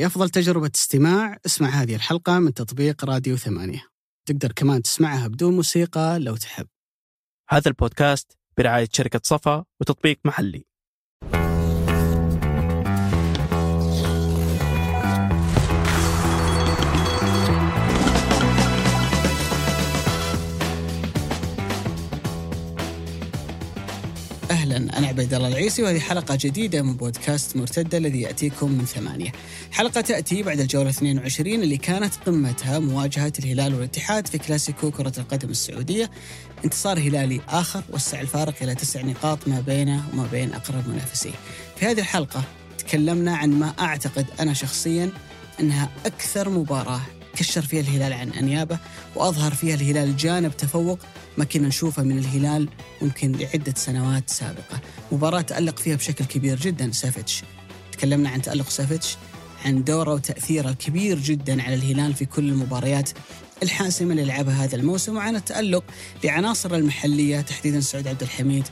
لأفضل تجربة استماع. اسمع هذه الحلقة من تطبيق راديو ثمانية. تقدر كمان تسمعها بدون موسيقى لو تحب. هذا البودكاست برعاية شركة صفا وتطبيق محلي. أنا عبيد الله العيسي وهذه حلقة جديدة من بودكاست مرتدة الذي يأتيكم من ثمانية. حلقة تأتي بعد الجولة 22 اللي كانت قمتها مواجهة الهلال والاتحاد في كلاسيكو كرة القدم السعودية. انتصار هلالي آخر وسع الفارق إلى تسع نقاط ما بينه وما بين أقرب منافسيه. في هذه الحلقة تكلمنا عن ما أعتقد أنا شخصيا أنها أكثر مباراة كشر فيها الهلال عن أنيابه وأظهر فيها الهلال جانب تفوق ما كنا نشوفه من الهلال ممكن لعدة سنوات سابقة. مباراة تألق فيها بشكل كبير جدا سافيتش تكلمنا عن تألق سافيتش عن دوره وتأثيره الكبير جدا على الهلال في كل المباريات الحاسمة اللي لعبها هذا الموسم وعن التألق لعناصر المحلية تحديدا سعود عبد الحميد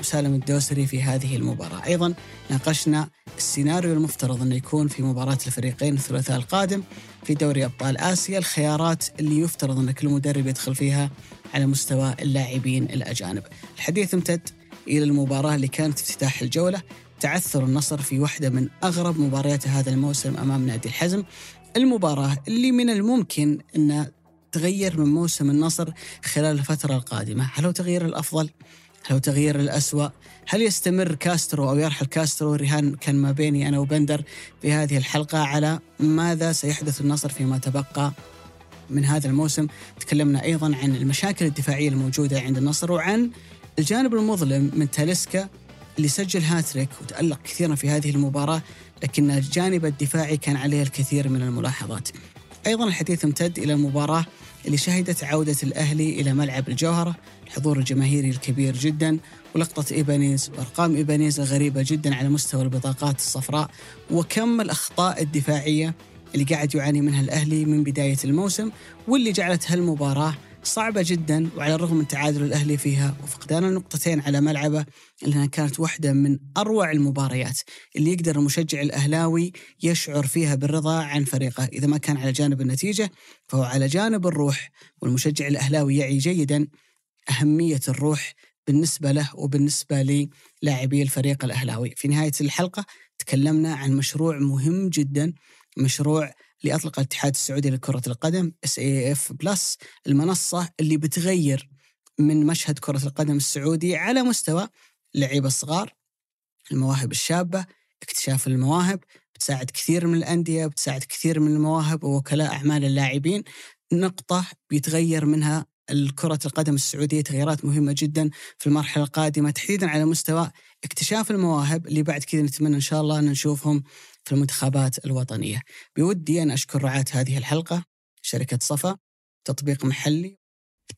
وسالم الدوسري في هذه المباراة. أيضا ناقشنا السيناريو المفترض أنه يكون في مباراة الفريقين الثلاثاء القادم في دوري أبطال آسيا الخيارات اللي يفترض أن كل مدرب يدخل فيها على مستوى اللاعبين الأجانب. الحديث امتد إلى المباراة اللي كانت افتتاح الجولة. تعثر النصر في واحدة من أغرب مباريات هذا الموسم أمام نادي الحزم. المباراة اللي من الممكن أن تغير من موسم النصر خلال الفترة القادمة. هل هو تغيير الأفضل؟ هل هو تغيير الأسوأ؟ هل يستمر كاسترو أو يرحل كاسترو؟ الرهان كان ما بيني أنا وبندر في هذه الحلقة على ماذا سيحدث النصر فيما تبقى من هذا الموسم تكلمنا أيضا عن المشاكل الدفاعية الموجودة عند النصر وعن الجانب المظلم من تاليسكا اللي سجل هاتريك وتألق كثيرا في هذه المباراة لكن الجانب الدفاعي كان عليه الكثير من الملاحظات. أيضا الحديث امتد إلى المباراة اللي شهدت عودة الأهلي إلى ملعب الجوهرة الحضور الجماهيري الكبير جدا ولقطة إيبانيز وأرقام إيبانيز الغريبة جدا على مستوى البطاقات الصفراء وكم الأخطاء الدفاعية اللي قاعد يعاني منها الأهلي من بداية الموسم واللي جعلت هالمباراة صعبة جدا وعلى الرغم من تعادل الأهلي فيها وفقدان النقطتين على ملعبه لأنها كانت واحدة من أروع المباريات اللي يقدر المشجع الأهلاوي يشعر فيها بالرضا عن فريقه. إذا ما كان على جانب النتيجة فهو على جانب الروح والمشجع الأهلاوي يعي جيدا أهمية الروح بالنسبة له وبالنسبة للاعبي الفريق الأهلاوي. في نهاية الحلقة تكلمنا عن مشروع مهم جدا مشروع اللي اطلق الاتحاد السعودي لكرة القدم SAFF Plus المنصة اللي بتغير من مشهد كرة القدم السعودي على مستوى اللعيبه الصغار المواهب الشابة اكتشاف المواهب بتساعد كثير من الأندية بتساعد كثير من المواهب ووكلاء أعمال اللاعبين. نقطة بيتغير منها الكرة القدم السعودية تغييرات مهمة جدا في المرحلة القادمة تحديدا على مستوى اكتشاف المواهب اللي بعد كذا نتمنى إن شاء الله أن نشوفهم في المنتخبات الوطنية. بودي أن أشكر رعاة هذه الحلقة شركة صفا تطبيق محلي.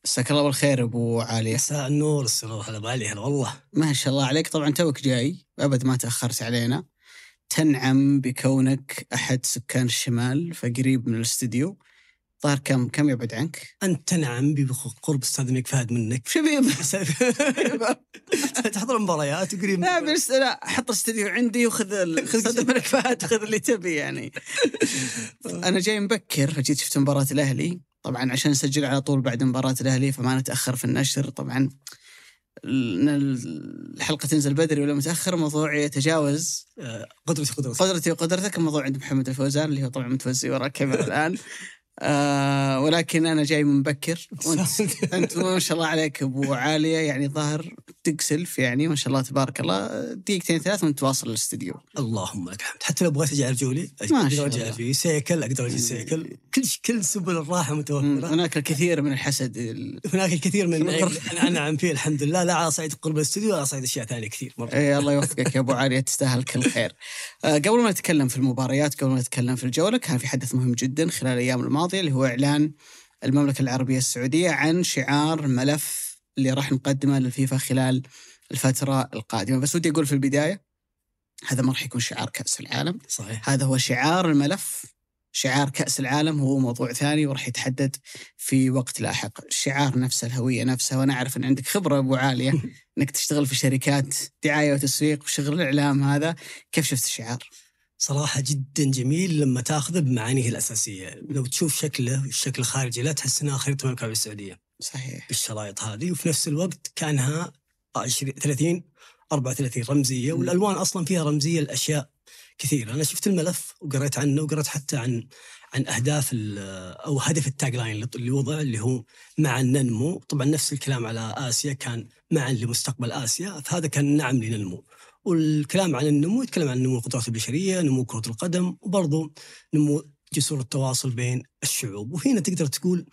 مساك الله بالخير أبو علي. مساء النور السرور هلا ابو علي هلا والله. ما شاء الله عليك. طبعا توك جاي أبد ما تأخرت علينا. تنعم بكونك أحد سكان الشمال فقريب من الاستديو. ظهر كم كم يبعد عنك؟ أنت تنعم بقرب أستاذ الملك فهد منك. شبيب تحضر المباريات وقريب. لا بس لا حط الاستديو عندي وخذ أستاذ الملك فهد خذ اللي تبي يعني. أنا جاي مبكر جيت شفت مباراة الأهلي. طبعا عشان نسجل على طول بعد مباراة الأهلي فما نتأخر في النشر. طبعا ان الحلقة تنزل بدري ولا متأخر موضوع يتجاوز. قدرتي قدرتك. قدرتي وقدرتك الموضوع عند محمد الفوزان اللي هو طبعا متوزي وراء الكاميرا الآن. آه ولكن أنا جاي مبكر وانت أنت ما شاء الله عليك أبو عالية. يعني ظاهر تقسلف يعني. ما شاء الله تبارك الله. دقيقتين ثلاث وانت واصل الاستديو. اللهم لك الحمد. حتى لو بغيت أجي على رجولي أقدر أجي الله. في سيكل أقدر أجي سيكل. كل كل سبل الراحة متوفرة. هناك الكثير من الحسد ال- هناك الكثير من. أنا انعم فيه الحمد لله. لا على صعيد قرب الاستوديو ولا على صعيد أشياء ثانية كثير. مرة. اي الله يوفقك يا أبو عالية. تستاهل كل خير. آه قبل ما نتكلم في المباريات قبل ما نتكلم في الجولة كان في حدث مهم جدا خلال الأيام الماضيه اللي هو إعلان المملكة العربية السعودية عن شعار ملف اللي راح نقدمه للفيفا خلال الفترة القادمة. بس ودي أقول في البداية هذا ما راح يكون شعار كأس العالم. صحيح. هذا هو شعار الملف. شعار كأس العالم هو موضوع ثاني وراح يتحدد في وقت لاحق. الشعار نفسه الهوية نفسها وأنا أعرف أن عندك خبرة أبو عالية أنك تشتغل في شركات دعاية وتسويق وشغل الإعلام هذا. كيف شفت الشعار؟ صراحة جدا جميل لما تأخذه بمعانيه الأساسية. لو تشوف شكله الشكل الخارجي لا تحس انها خريطة المملكة العربية السعودية. صحيح. بالشرايط هذه. وفي نفس الوقت كأنها 20 30 34 رمزية. والألوان أصلا فيها رمزية لأشياء كثيرة. أنا شفت الملف وقريت عنه وقريت حتى عن عن أهداف أو هدف التاج لاين اللي- اللي وضع اللي هو معا ننمو. طبعا نفس الكلام على آسيا كان معا لمستقبل آسيا. فهذا كان نعم لننمو. والكلام عن النمو يتكلم عن نمو القدرات البشرية نمو كرة القدم وبرضه نمو جسور التواصل بين الشعوب. وهنا تقدر تقول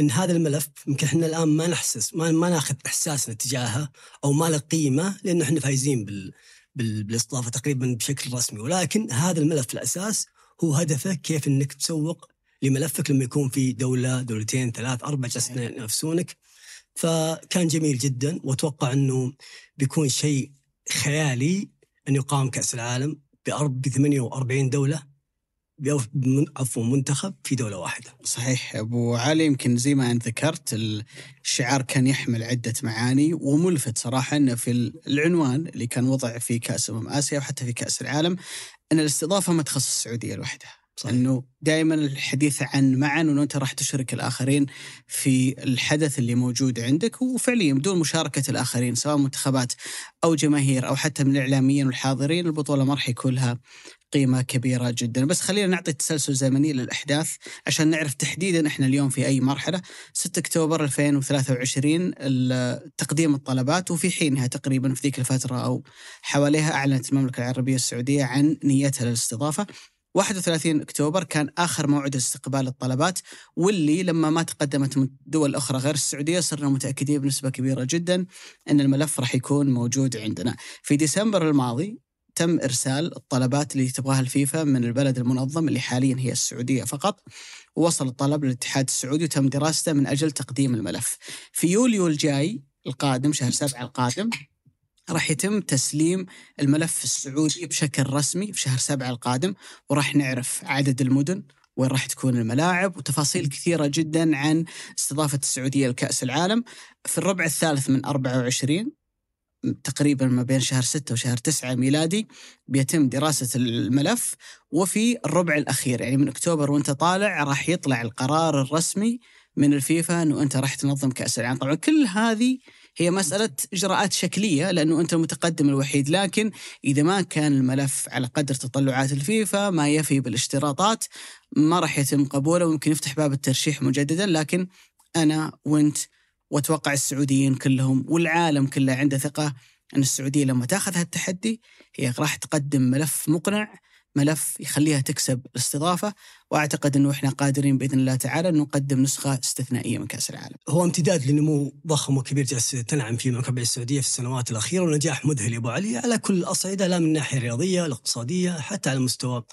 إن هذا الملف يمكن إحنا الآن ما نحسس ما, ما ناخذ احساسنا تجاهه أو ما له قيمة لأن إحنا فايزين بال بال بالاستضافه تقريبا بشكل رسمي. ولكن هذا الملف في الأساس هو هدفه كيف إنك تسوق لملفك لما يكون في دولة دولتين ثلاث أربع جالسين ينافسونك. فكان جميل جدا وأتوقع إنه بيكون شيء خيالي أن يقام كأس العالم ب 48 دولة عفوا منتخب في دولة واحدة. صحيح أبو علي يمكن زي ما أنت ذكرت الشعار كان يحمل عدة معاني وملفت صراحة إنه في العنوان اللي كان وضع في كأس أمم آسيا وحتى في كأس العالم أن الاستضافة ما تخص السعودية لوحدها. صحيح. إنه دائما الحديث عن معا وانه انت راح تشارك الآخرين في الحدث اللي موجود عندك وفعليا بدون مشاركة الآخرين سواء منتخبات أو جماهير أو حتى من الإعلاميين والحاضرين البطولة ما راح يكون لها قيمة كبيرة جدا. بس خلينا نعطي تسلسل زمني للأحداث عشان نعرف تحديدا إحنا اليوم في أي مرحلة. 6 أكتوبر 2023 ال- تقديم الطلبات وفي حينها تقريبا في ذيك الفترة أو حواليها أعلنت المملكة العربية السعودية عن نيتها للاستضافة. 31 أكتوبر كان آخر موعد استقبال الطلبات واللي لما ما تقدمت دول أخرى غير السعودية صرنا متأكدين بنسبة كبيرة جدا إن الملف راح يكون موجود عندنا. في ديسمبر الماضي تم إرسال الطلبات اللي تبغاها الفيفا من البلد المنظم اللي حاليا هي السعودية فقط ووصل الطلب للاتحاد السعودي وتم دراسته من أجل تقديم الملف. في يوليو الجاي القادم شهر سبعة القادم راح يتم تسليم الملف السعودي بشكل رسمي في شهر سبعة القادم وراح نعرف عدد المدن وين راح تكون الملاعب وتفاصيل كثيرة جدا عن استضافة السعودية لكأس العالم. في الربع الثالث من 24 تقريبا ما بين شهر 6 وشهر 9 ميلادي بيتم دراسة الملف. وفي الربع الأخير يعني من أكتوبر وأنت طالع راح يطلع القرار الرسمي من الفيفا أنه أنت راح تنظم كأس العالم. طبعا كل هذه هي مسألة إجراءات شكلية لأنه أنت المتقدم الوحيد. لكن إذا ما كان الملف على قدر تطلعات الفيفا ما يفي بالاشتراطات ما راح يتم قبوله ويمكن يفتح باب الترشيح مجددا. لكن أنا وأنت وأتوقع السعوديين كلهم والعالم كله عنده ثقة أن السعودية لما تأخذ هالتحدي هي راح تقدم ملف مقنع ملف يخليها تكسب الاستضافة وأعتقد أنه إحنا قادرين بإذن الله تعالى أن نقدم نسخة استثنائية من كأس العالم. هو امتداد لنمو ضخم وكبير جالس تنعم فيه المملكه السعودية في السنوات الأخيرة ونجاح مذهل يا أبو علي على كل الأصعدة لا من الناحيه الرياضيه الاقتصادية حتى على مستوى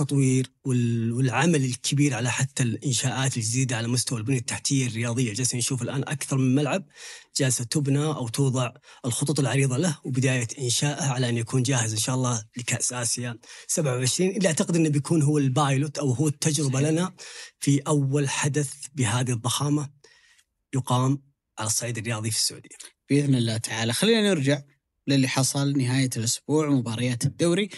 التطوير وال- والعمل الكبير على حتى الإنشاءات الجديدة على مستوى البنية التحتية الرياضية جالسين نشوف الآن أكثر من ملعب جالسة تبنى أو توضع الخطط العريضة له وبداية انشائه على أن يكون جاهز إن شاء الله لكأس آسيا 27 اللي اعتقد انه بيكون هو البايلوت أو هو التجربة صحيح. لنا في أول حدث بهذه الضخامة يقام على الصعيد الرياضي في السعودية. بإذن الله تعالى خلينا نرجع للي حصل نهاية الأسبوع مباريات الدوري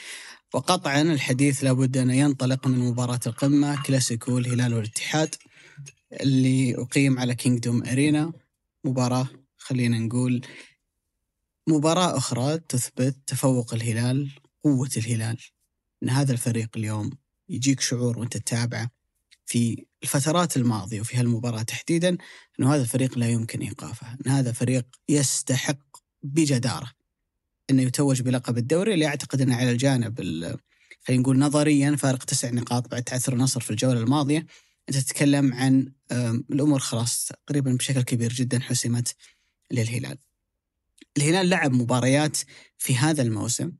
وقطعا الحديث لابد أن ينطلق من مباراة القمة كلاسيكو الهلال والاتحاد اللي أقيم على كينجدوم أرينا مباراة خلينا نقول مباراة أخرى تثبت تفوق الهلال قوة الهلال. أن هذا الفريق اليوم يجيك شعور وأنت تتابعه في الفترات الماضية وفي هالمباراة تحديدا أنه هذا الفريق لا يمكن إيقافه. أن هذا فريق يستحق بجدارة. أنه يتوج بلقب الدوري اللي أعتقد أنه على الجانب ال- خلينا نقول نظريا فارق تسع نقاط بعد تعثر النصر في الجولة الماضية. أنت تتكلم عن أم، الأمور خلاص تقريبا بشكل كبير جدا حسمت للهلال. الهلال لعب مباريات في هذا الموسم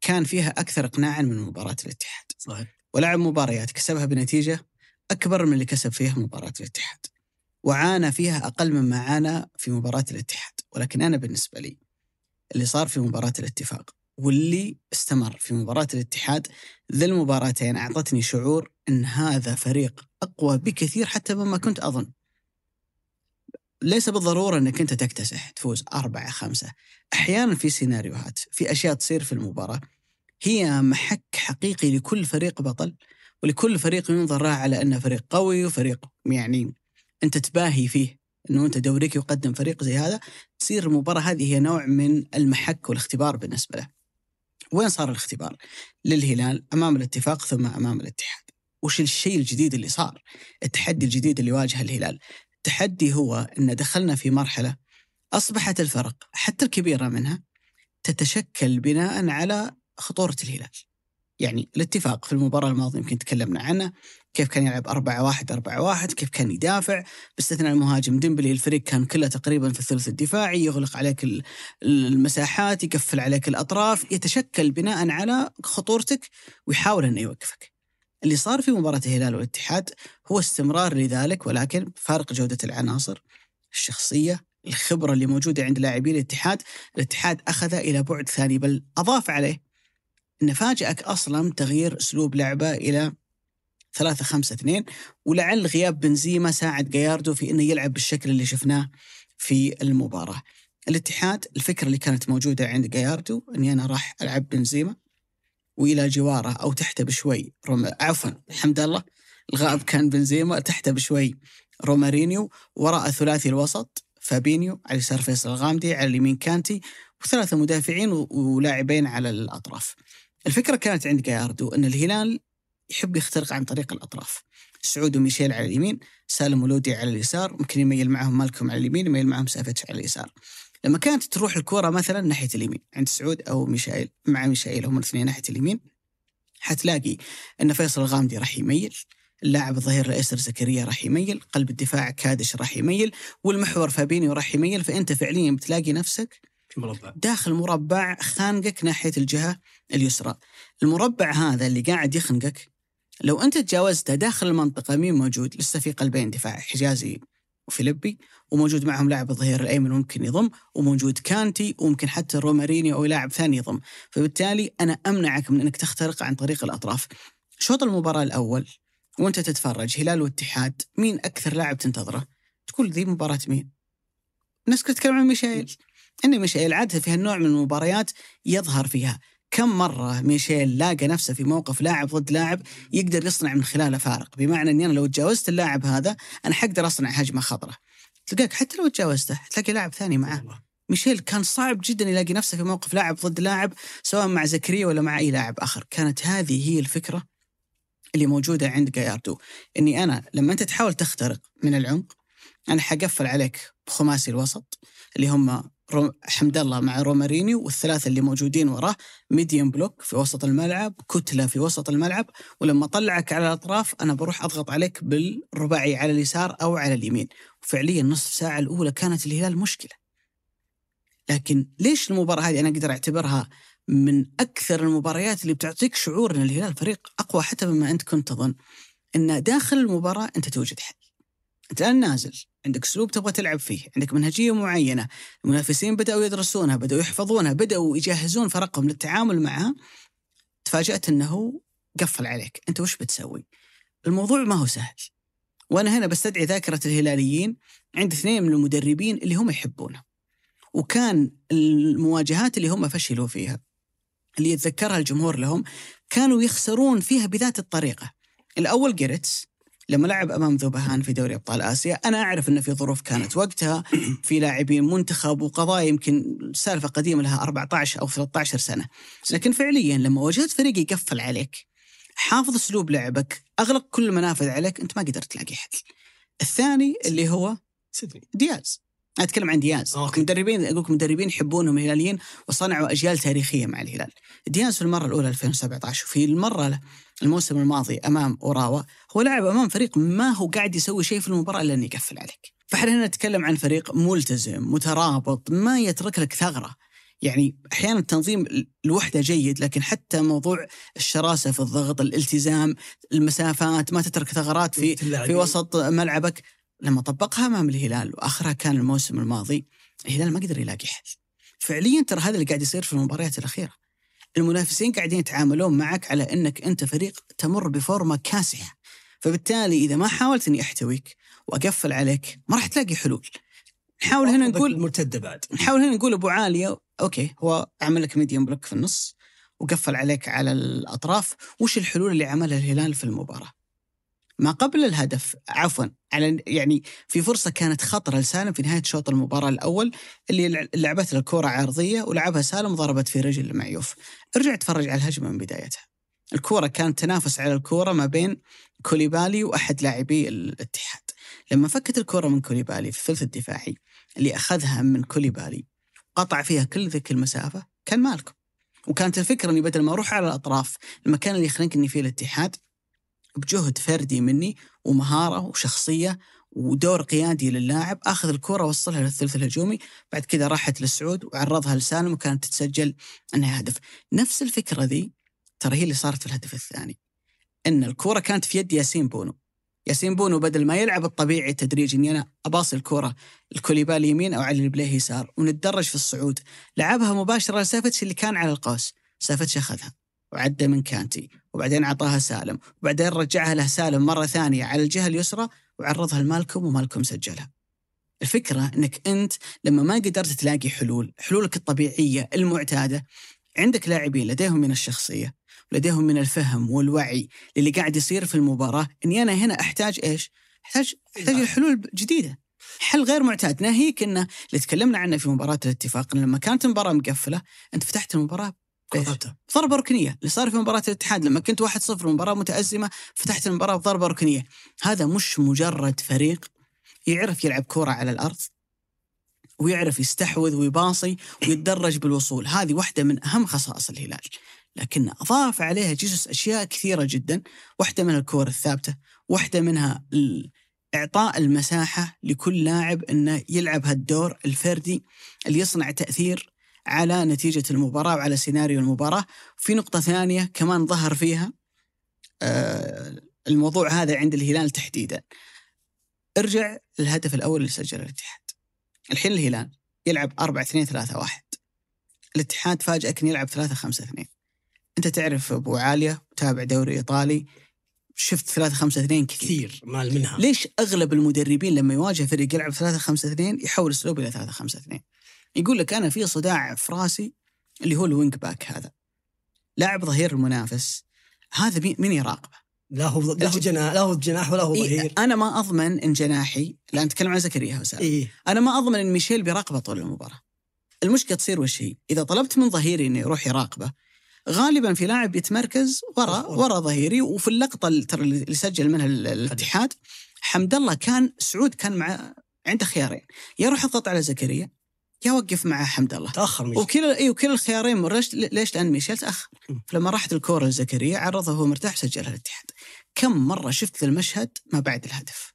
كان فيها أكثر إقناعا من مباراة الاتحاد. صحيح. ولعب مباريات كسبها بنتيجة أكبر من اللي كسب فيها مباراة الاتحاد. وعانى فيها أقل مما عانى في مباراة الاتحاد. ولكن أنا بالنسبة لي اللي صار في مباراة الاتفاق واللي استمر في مباراة الاتحاد ذي المباراتين أعطتني شعور أن هذا فريق أقوى بكثير حتى مما كنت أظن. ليس بالضرورة أنك أنت تكتسح تفوز أربعة خمسة. أحيانا في سيناريوهات في أشياء تصير في المباراة. هي محك حقيقي لكل فريق بطل ولكل فريق ينظر له على إنه فريق قوي وفريق يعني أنت تباهي فيه. إنه أنت دوريك يقدم فريق زي هذا تصير المباراة هذه هي نوع من المحك والاختبار بالنسبة له. وين صار الاختبار؟ للهلال أمام الاتفاق ثم أمام الاتحاد. وش الشيء الجديد اللي صار؟ التحدي الجديد اللي واجه الهلال. التحدي هو إن دخلنا في مرحلة أصبحت الفرق حتى الكبيرة منها تتشكل بناء على خطورة الهلال. يعني الاتفاق في المباراة الماضية يمكن تكلمنا عنه كيف كان يلعب 4 1 4 1 كيف كان يدافع. باستثناء المهاجم ديمبلي الفريق كان كله تقريبا في الثلث الدفاعي يغلق عليك المساحات يقفل عليك الأطراف يتشكل بناء على خطورتك ويحاول أنه يوقفك. اللي صار في مباراة الهلال والاتحاد هو استمرار لذلك ولكن فارق جودة العناصر الشخصية الخبرة اللي موجودة عند لاعبي الاتحاد. الاتحاد أخذ إلى بعد ثاني بل أضاف عليه أن فاجأك أصلا تغيير أسلوب لعبة إلى 3 5 2 ولعل غياب بنزيما ساعد جاياردو في إنه يلعب بالشكل اللي شفناه في المباراة. الاتحاد الفكرة اللي كانت موجودة عند جاياردو إني أنا راح ألعب بنزيما وإلى جواره أو تحته بشوي روم... عفوا حمد الله الغائب كان بنزيما تحته بشوي رومارينيو وراء ثلاثي الوسط فابينيو على يسار فيصل الغامدي على اليمين كانتي وثلاثة مدافعين ولاعبين على الأطراف. الفكرة كانت عند جاياردو أن الهلال يحب يخترق عن طريق الأطراف. سعود وميشيل على اليمين سالم ولودي على اليسار ممكن يميل معهم مالكم على اليمين يميل معهم سافيتش على اليسار. لما كانت تروح الكرة مثلا ناحية اليمين عند سعود أو ميشائيل مع ميشائيل هم الاثنين ناحية اليمين حتلاقي أن فيصل الغامدي راح يميل اللاعب الظهير الايسر زكريا راح يميل قلب الدفاع كادش راح يميل والمحور فابينيو راح يميل فأنت فعليا بتلاقي نفسك مربع. داخل مربع خانقك ناحية الجهة اليسرى. المربع هذا اللي قاعد يخنقك لو أنت تجاوزته داخل المنطقة مين موجود؟ لسه في قلبين دفاع حجازي وفيليبي وموجود معهم لاعب الظهير الأيمن ممكن يضم وموجود كانتي وممكن حتى رومارينيو أو لاعب ثاني يضم. فبالتالي أنا أمنعك من إنك تخترق عن طريق الأطراف. شوط المباراة الأول وأنت تتفرج هلال واتحاد مين أكثر لاعب تنتظره؟ تقول ذي مباراة مين؟ الناس كلها تتكلم عن ميشيل. إن ميشيل عادة في هالنوع من المباريات يظهر فيها. كم مرة ميشيل لاقى نفسه في موقف لاعب ضد لاعب يقدر يصنع من خلاله فارق؟ بمعنى أني أنا لو تجاوزت اللاعب هذا أنا حقدر أصنع هجمة خطرة. تلقاك حتى لو تجاوزته تلاقي لاعب ثاني معه. ميشيل كان صعب جدا يلاقي نفسه في موقف لاعب ضد لاعب سواء مع زكريا ولا مع أي لاعب آخر. كانت هذه هي الفكرة اللي موجودة عند جاياردو. أني أنا لما أنت تحاول تخترق من العمق أنا حقفل عليك بخماسي الوسط اللي هم حمد الله مع رومارينيو والثلاثة اللي موجودين وراه medium block في وسط الملعب كتلة في وسط الملعب ولما أطلعك على الأطراف أنا بروح أضغط عليك بالرباعي على اليسار أو على اليمين. وفعليا نصف ساعة الأولى كانت الهلال مشكلة. لكن ليش المباراة هذه أنا أقدر أعتبرها من أكثر المباريات اللي بتعطيك شعور أن الهلال فريق أقوى حتى مما أنت كنت تظن؟ أن داخل المباراة أنت توجد حل. أنت الآن نازل. عندك اسلوب تبغى تلعب فيه، عندك منهجية معينة، المنافسين بدأوا يدرسونها، بدأوا يحفظونها، بدأوا يجهزون فرقهم للتعامل معها. تفاجأت إنه قفل عليك، أنت وش بتسوي؟ الموضوع ما هو سهل. وأنا هنا بستدعي ذاكرة الهلاليين عند اثنين من المدربين اللي هم يحبونه. وكان المواجهات اللي هم فشلوا فيها اللي يتذكرها الجمهور لهم كانوا يخسرون فيها بذات الطريقة. الأول جيرتس لما لعب أمام ذوبهان في دوري أبطال آسيا أنا أعرف إن في ظروف كانت وقتها. في لاعبين منتخب وقضايا يمكن سالفة قديمة لها 14 أو 13 سنة. لكن فعليا لما واجهت فريق يقفل عليك حافظ أسلوب لعبك أغلق كل المنافذ عليك أنت ما قدرت تلاقي حل. الثاني اللي هو دياز. أنا أتكلم عن دياز. أوكي. مدربين أقول لك مدربين يحبونهم الهلاليين وصنعوا أجيال تاريخية مع الهلال. دياز في المرة الأولى 2017 وفي المرة الموسم الماضي أمام أوراوا هو لعب أمام فريق ما هو قاعد يسوي شيء في المباراة إلا إنه يقفل عليك. فإحنا هنا نتكلم عن فريق ملتزم مترابط ما يترك لك ثغرة. يعني أحيانا تنظيم الوحدة جيد لكن حتى موضوع الشراسة في الضغط الالتزام المسافات ما تترك ثغرات في في وسط ملعبك. لما طبقها أمام الهلال وآخرها كان الموسم الماضي الهلال ما قدر يلاقي حل. فعليا ترى هذا اللي قاعد يصير في المباريات الأخيرة. المنافسين قاعدين يتعاملون معك على إنك أنت فريق تمر بفورمة كاسحة. فبالتالي إذا ما حاولت إني أحتويك وأقفل عليك ما راح تلاقي حلول. نحاول هنا نقول مرتدة بعد. نحاول هنا نقول أبو عالية okay هو عمل لك medium block في النص وقفل عليك على الأطراف. وش الحلول اللي عملها الهلال في المباراة؟ ما قبل الهدف عفوا على يعني في فرصة كانت خطرة لسالم في نهاية شوط المباراة الأول اللي لعبت له الكره عرضيه ولعبها سالم وضربت في رجل معيوف ارجع تفرج على الهجمة من بدايتها. الكرة كانت تنافس على الكرة ما بين كوليبالي وأحد لاعبي الاتحاد. لما فكت الكرة من كوليبالي في الثلث الدفاعي اللي أخذها من كوليبالي قطع فيها كل ذيك المسافة كان مالكم. وكانت الفكرة أني بدل ما أروح على الأطراف المكان اللي يخنقني فيه الاتحاد بجهد فردي مني ومهارة وشخصية ودور قيادي للاعب آخذ الكرة وصلها للثلث الهجومي بعد كذا راحت للسعود وعرضها لسالم وكانت تتسجل أنها هدف. نفس الفكرة ذي ترى هي اللي صارت في الهدف الثاني إن الكرة كانت في يد ياسين بونو. ياسين بونو بدل ما يلعب الطبيعي تدريجي إني أنا أباصي الكرة لكوليبالي يمين أو علي البليه يسار ونتدرج في الصعود. لعبها مباشرة لسافتش اللي كان على القوس سافتش أخذها. وعدى من كانتي وبعدين أعطاها سالم وبعدين رجعها له سالم مرة ثانية على الجهة اليسرى وعرضها لمالكم ومالكم سجلها. الفكرة إنك أنت لما ما قدرت تلاقي حلول حلولك الطبيعية المعتادة عندك لاعبين لديهم من الشخصية لديهم من الفهم والوعي للي قاعد يصير في المباراة أني أنا هنا أحتاج إيش؟ أحتاج أحتاج حلول جديدة. حل غير معتاد. ناهيك انه اللي تكلمنا عنه في مباراة الاتفاق إن لما كانت المباراة مقفلة أنت فتحت المباراة ضربة ركنية. اللي صار في مباراة الاتحاد لما كنت 1-0 مباراه متأزمة فتحت المباراة بضربة ركنية. هذا مش مجرد فريق يعرف يلعب كوره على الأرض ويعرف يستحوذ ويباصي ويتدرج بالوصول. هذه واحدة من أهم خصائص الهلال. لكن أضاف عليها جزء أشياء كثيرة جدا. واحدة منها الكور الثابتة واحدة منها إعطاء المساحة لكل لاعب أنه يلعب هالدور الفردي اللي يصنع تأثير على نتيجة المباراة وعلى سيناريو المباراة. في نقطة ثانية كمان ظهر فيها آه، الموضوع هذا عند الهلال تحديدا. ارجع للهدف الأول اللي سجله الاتحاد. الحين الهلال يلعب 4 2 3 1 الاتحاد فاجأك يلعب 3 5 2 أنت تعرف أبو عالية وتابع دوري إيطالي شفت 3 5 2 كثير. مال منها. ليش أغلب المدربين لما يواجه فريق يلعب 3 5 2 يحول أسلوب إلى 3 5 2 يقول لك أنا في صداع في راسي اللي هو ال wing back هذا. لاعب ظهير المنافس. هذا مين يراقبه؟ لا هو لا هو جناح لا هو جناح ولا هو ظهير. إيه أنا ما أضمن إن جناحي لا نتكلم عن زكريا وسام إيه؟ أنا ما أضمن إن ميشيل بيراقبه طول المباراة. المشكلة تصير وش هي؟ إذا طلبت من ظهيري إنه يروح يراقبه غالبا في لاعب يتمركز ورا ورا ظهيري وفي اللقطة اللي سجل منها الاتحاد حمد الله كان سعود كان مع عنده خيارين. يا يروح يضغط على زكريا يا وقف مع حمد الله. تأخر ميشيل. وكل اي وكل الخيارين ليش ليش لأن ميشيل؟ تأخر. فلما راحت الكورة لزكريا عرضها وهو مرتاح سجلها الاتحاد. كم مرة شفت المشهد ما بعد الهدف.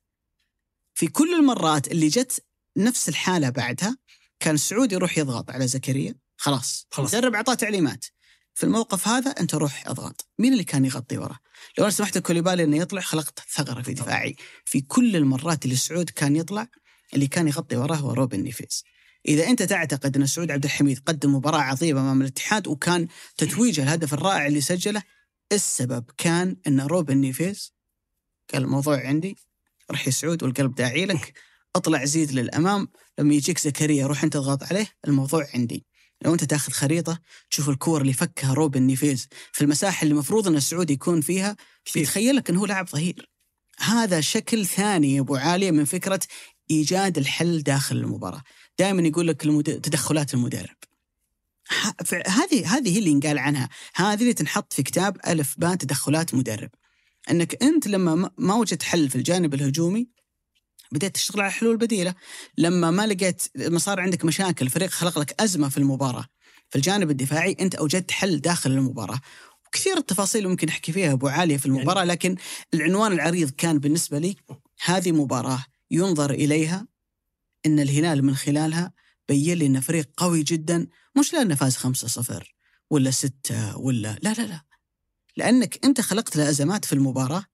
في كل المرات اللي جت نفس الحالة بعدها كان سعود يروح يضغط على زكريا. خلاص. خلاص. المدرب أعطاه تعليمات. في الموقف هذا أنت روح أضغط. مين اللي كان يغطي وراه؟ لو أنا سمحت لكوليبالي إنه يطلع خلقت ثغرة في دفاعي. في كل المرات اللي سعود كان يطلع اللي كان يغطي وراه هو روبن نيفيز. إذا أنت تعتقد أن سعود عبد الحميد قدم مباراة عظيمة أمام الاتحاد وكان تتويجه الهدف الرائع اللي سجله السبب كان أن روبن نيفيز قال الموضوع عندي يا سعود والقلب داعي لك أطلع زيد للأمام لما يجيك زكريا روح أنت اضغط عليه الموضوع عندي. لو أنت تاخذ خريطة تشوف الكور اللي فكها روبن نيفيز في المساحة اللي المفروض أن سعود يكون فيها بيتخيلك انه هو لاعب ظهير. هذا شكل ثاني يا أبو عالية من فكرة إيجاد الحل داخل المباراة. دائما يقول لك تدخلات المدرب. هذه هذه هي اللي ينقال عنها. هذه اللي تنحط في كتاب ألف باء تدخلات مدرب. إنك أنت لما ما وجدت حل في الجانب الهجومي بديت تشتغل على حلول بديلة. لما ما لقيت لما صار عندك مشاكل فريق خلق لك أزمة في المباراة في الجانب الدفاعي أنت أوجدت حل داخل المباراة. وكثير التفاصيل ممكن نحكي فيها أبو عاليه في المباراة يعني لكن العنوان العريض كان بالنسبة لي هذه مباراة ينظر إليها إن الهلال من خلالها بين لي انه فريق قوي جدا مش لأنه فاز 5-0 ولا 6 ولا لا لا لا. لأنك أنت خلقت له ازمات في المباراة.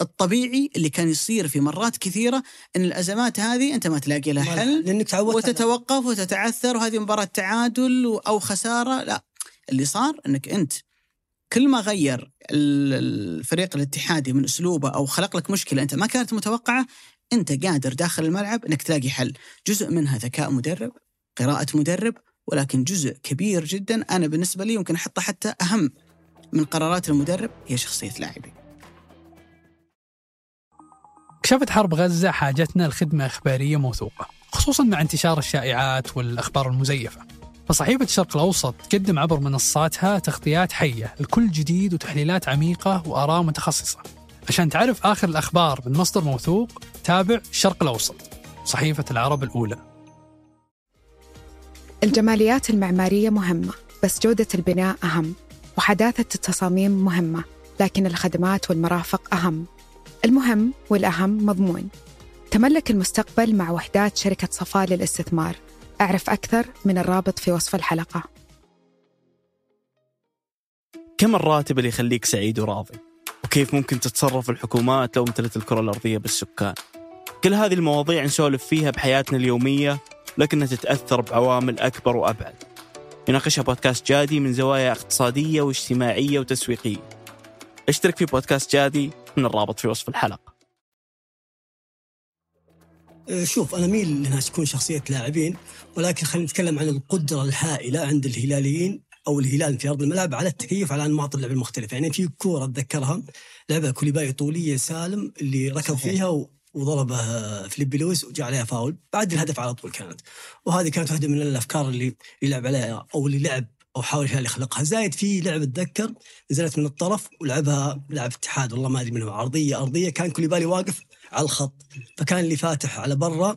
الطبيعي اللي كان يصير في مرات كثيرة إن الأزمات هذه أنت ما تلاقي لها حل لأنك تعودت وتتوقف وتتعثر وهذه مباراة تعادل أو خسارة لا. اللي صار إنك أنت كل ما غير الفريق الاتحادي من أسلوبه أو خلق لك مشكلة أنت ما كانت متوقعة أنت قادر داخل الملعب إنك تلاقي حل، جزء منها ذكاء مدرب، قراءة مدرب، ولكن جزء كبير جدا أنا بالنسبة لي يمكن أحطه حتى أهم من قرارات المدرب هي شخصية لاعبين. كشفت حرب غزة حاجتنا لخدمة إخبارية موثوقة خصوصا مع انتشار الشائعات والأخبار المزيفة. فصحيفة الشرق الأوسط تقدم عبر منصاتها تغطيات حية لكل جديد وتحليلات عميقة وآراء متخصصة. عشان تعرف آخر الأخبار من مصدر موثوق تابع الشرق الأوسط صحيفة العرب الأولى. الجماليات المعمارية مهمة بس جودة البناء أهم وحداثة التصاميم مهمة لكن الخدمات والمرافق أهم. المهم والأهم مضمون. تملك المستقبل مع وحدات شركة صفاء للاستثمار. أعرف أكثر من الرابط في وصف الحلقة. كم الراتب اللي يخليك سعيد وراضي؟ وكيف ممكن تتصرف الحكومات لو امتلت الكرة الأرضية بالسكان؟ كل هذه المواضيع نسولف فيها بحياتنا اليومية لكنها تتأثر بعوامل أكبر وأبعد. يناقشها بودكاست جادي من زوايا اقتصادية واجتماعية وتسويقية. اشترك في بودكاست جادي من الرابط في وصف الحلقة. أه، شوف أنا ميل انها تكون شخصية لاعبين ولكن خلينا نتكلم عن القدرة الهائلة عند الهلاليين أو الهلال في أرض الملعب على التكيف على أنماط اللعب المختلفه، يعني في كورة أتذكرها لعبها كوليبالي طولية سالم اللي صحيح. فيها و- وضربه فيليبي لويس وجاء عليها فاول. بعد الهدف على طول كانت. وهذه كانت واحدة من الأفكار اللي يلعب عليها أو اللي لعب أو حاول الهلال يخلقها. زايد في لعبه أتذكر نزلت من الطرف ولعبها لاعب اتحاد والله ما أدري منه عرضية ارضيه كان كوليبالي واقف على الخط فكان اللي فاتح على برا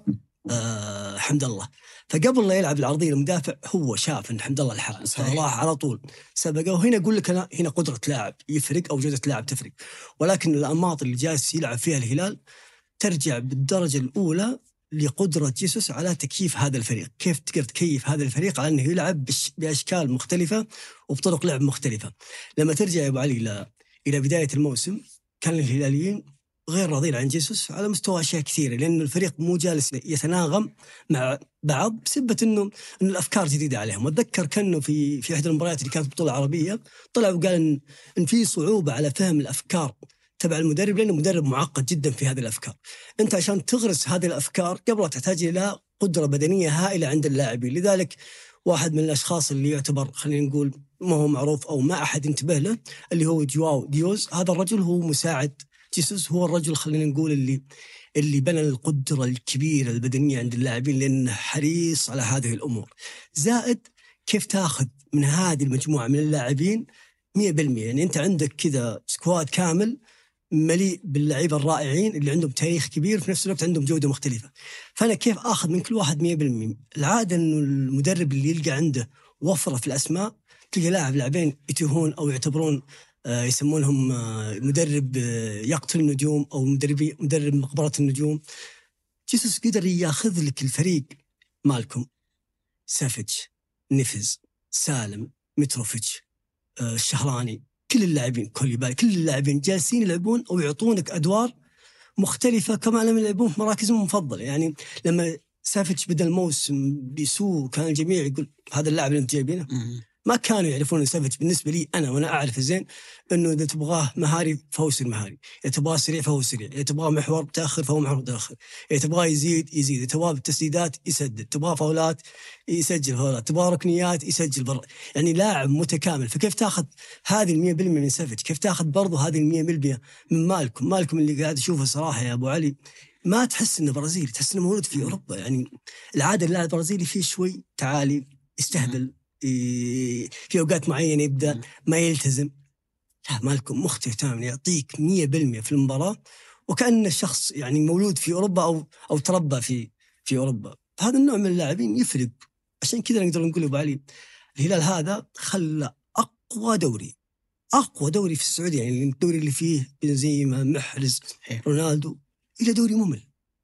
آه حمد الله. فقبل لا يلعب العرضية المدافع هو شاف إن حمد الله الحارس. فراح على طول سبقه وهنا أقول لك أنا هنا قدرة لاعب يفرق أو جودة لاعب تفرق ولكن الأنماط اللي جالس يلعب فيها الهلال ترجع بالدرجة الأولى لقدرة جيسوس على تكييف هذا الفريق، كيف تقدر تكيف هذا الفريق على إنه يلعب بأشكال مختلفة وبطرق لعب مختلفة. لما ترجع يا أبو علي إلى إلى بداية الموسم كان الهلاليين غير راضين عن جيسوس على مستوى أشياء كثيرة لأن الفريق مو جالس يتناغم مع بعض بسبة إنه إن الأفكار جديدة عليهم، وأتذكر كانه في في احدى المباريات اللي كانت بطولة عربية طلع وقال إن إن في صعوبة على فهم الأفكار تبع المدرب لأنه مدرب معقد جدا في هذه الأفكار. أنت عشان تغرس هذه الأفكار قبل تحتاج إلى قدرة بدنية هائلة عند اللاعبين، لذلك واحد من الأشخاص اللي يعتبر خلينا نقول ما هو معروف أو ما أحد ينتبه له اللي هو جواو ديوز، هذا الرجل هو مساعد جيسوس هو الرجل خلينا نقول اللي اللي بنى القدرة الكبيرة البدنية عند اللاعبين لأنه حريص على هذه الأمور. زائد كيف تاخذ من هذه المجموعة من اللاعبين 100% يعني أنت عندك كذا سكواد كامل مليء باللعيبة الرائعين اللي عندهم تاريخ كبير وفي نفس الوقت عندهم جودة مختلفة. فأنا كيف آخذ من كل واحد 100%؟ العادة إنه المدرب اللي يلقى عنده وفرة في الأسماء تلقى لاعب لاعبين يتوهون أو يعتبرون يسمونهم آه، مدرب آه، يقتل النجوم أو مدرب مدرب مقبرة النجوم. جيسوس قدر ياخذ لك الفريق مالكم سافيتش نيفيز سالم متروفيتش آه، الشهراني كل اللاعبين كوليبالي كل اللاعبين جالسين يلعبون أو يعطونك أدوار مختلفة كما لم يلعبون في مراكزهم المفضلة يعني لما سافيتش بدا الموسم بسوء كان الجميع يقول هذا اللاعب اللي أنت جايبينه. ما كانوا يعرفون سافيتش بالنسبة لي أنا وأنا أعرف زين إنه إذا تبغاه مهاري فهو يصير مهاري، إذا تبغاه سريع فهو سريع، إذا تبغاه محور متأخر فهو محور متأخر، إذا تبغاه يزيد يزيد، إذا تبغاه بالتسديدات يسدد، تبغاه فاولات يسجل فاولات، تبغاه ركنيات يسجل برا، يعني لاعب متكامل، فكيف تاخذ هذه ال 100% من سافيتش؟ كيف تاخذ برضو هذه ال 100% من مالكم؟ مالكم اللي قاعد اشوفه صراحة يا أبو علي ما تحس إنه برازيلي، تحس إنه مولود في أوروبا، يعني العادة اللاعب البرازيلي فيه شوي تعالي يستهبل. في أوقات معينة يبدأ ما يلتزم. لا مالكم مختلف تماما يعطيك 100% في المباراة وكأن الشخص يعني مولود في أوروبا أو أو تربى في في أوروبا. هذا النوع من اللاعبين يفرق. عشان كذا نقدر نقول ابو علي الهلال هذا خلى أقوى دوري أقوى دوري في السعودية يعني الدوري اللي فيه بنزيما محرز. رونالدو إلى دوري ممل.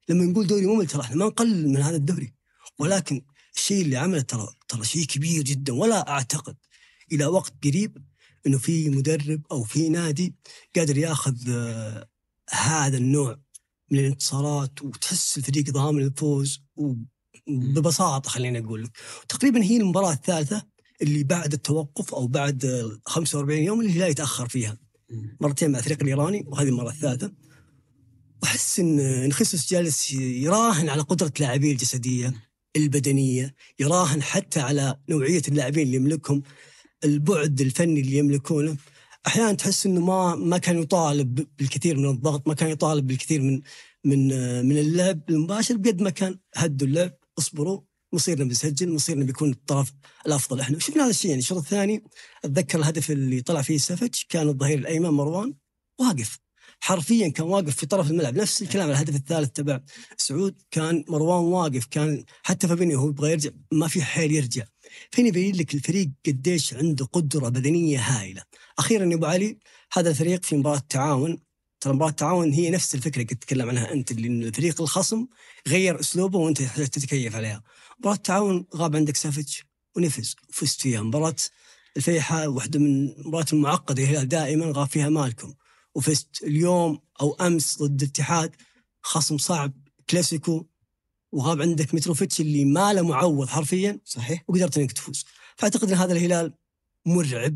لما نقول دوري ممل ترى إحنا ما نقلل من هذا الدوري ولكن الشيء اللي عمله ترى ترى شيء كبير جدا. ولا أعتقد إلى وقت قريب إنه في مدرب أو في نادي قادر يأخذ آه، هذا النوع من الانتصارات وتحس الفريق ضامن الفوز وببساطه خليني أقول لك. تقريبا هي المباراة الثالثة اللي بعد التوقف أو بعد آه، 45 يوم اللي لا يتأخر فيها. مرتين مع الفريق الإيراني وهذه المرة الثالثة. وأحس إن خيسوس جالس يراهن على قدرة لاعبيه الجسدية. البدنية يراهن حتى على نوعية اللاعبين اللي يملكهم البعد الفني اللي يملكونه. أحيانا تحس إنه ما ما كان يطالب بالكثير من الضغط ما كان يطالب بالكثير من من من اللعب المباشر بقد ما كان. هدوا اللعب اصبروا مصيرنا بنسجل مصيرنا بيكون الطرف الأفضل إحنا. شفنا هذا الشيء يعني الشوط الثاني أتذكر الهدف اللي طلع فيه سافج كان الظهير الأيمن مروان واقف. حرفيا كان واقف في طرف الملعب نفس الكلام الهدف الثالث تبع سعود كان مروان واقف كان حتى فابينيو هو يبغى يرجع ما في حيل يرجع. فين يبين لك الفريق قديش عنده قدرة بدنية هائلة. أخيرا يا أبو علي هذا الفريق في مباراة التعاون ترى مباراة التعاون هي نفس الفكرة اللي تتكلم عنها أنت اللي الفريق الخصم غير أسلوبه وأنت تتكيف عليها. مباراة التعاون غاب عندك سافيتش ونيفيز وفزت فيها مباراة الفيحاء واحدة من المباريات المعقدة هي دائما غاب فيها مالكم. وفزت اليوم أو أمس ضد الاتحاد خصم صعب كلاسيكو وغاب عندك متروفيتش اللي ما له معوض حرفيا صحيح. وقدرت إنك تفوز. فأعتقد إن هذا الهلال مرعب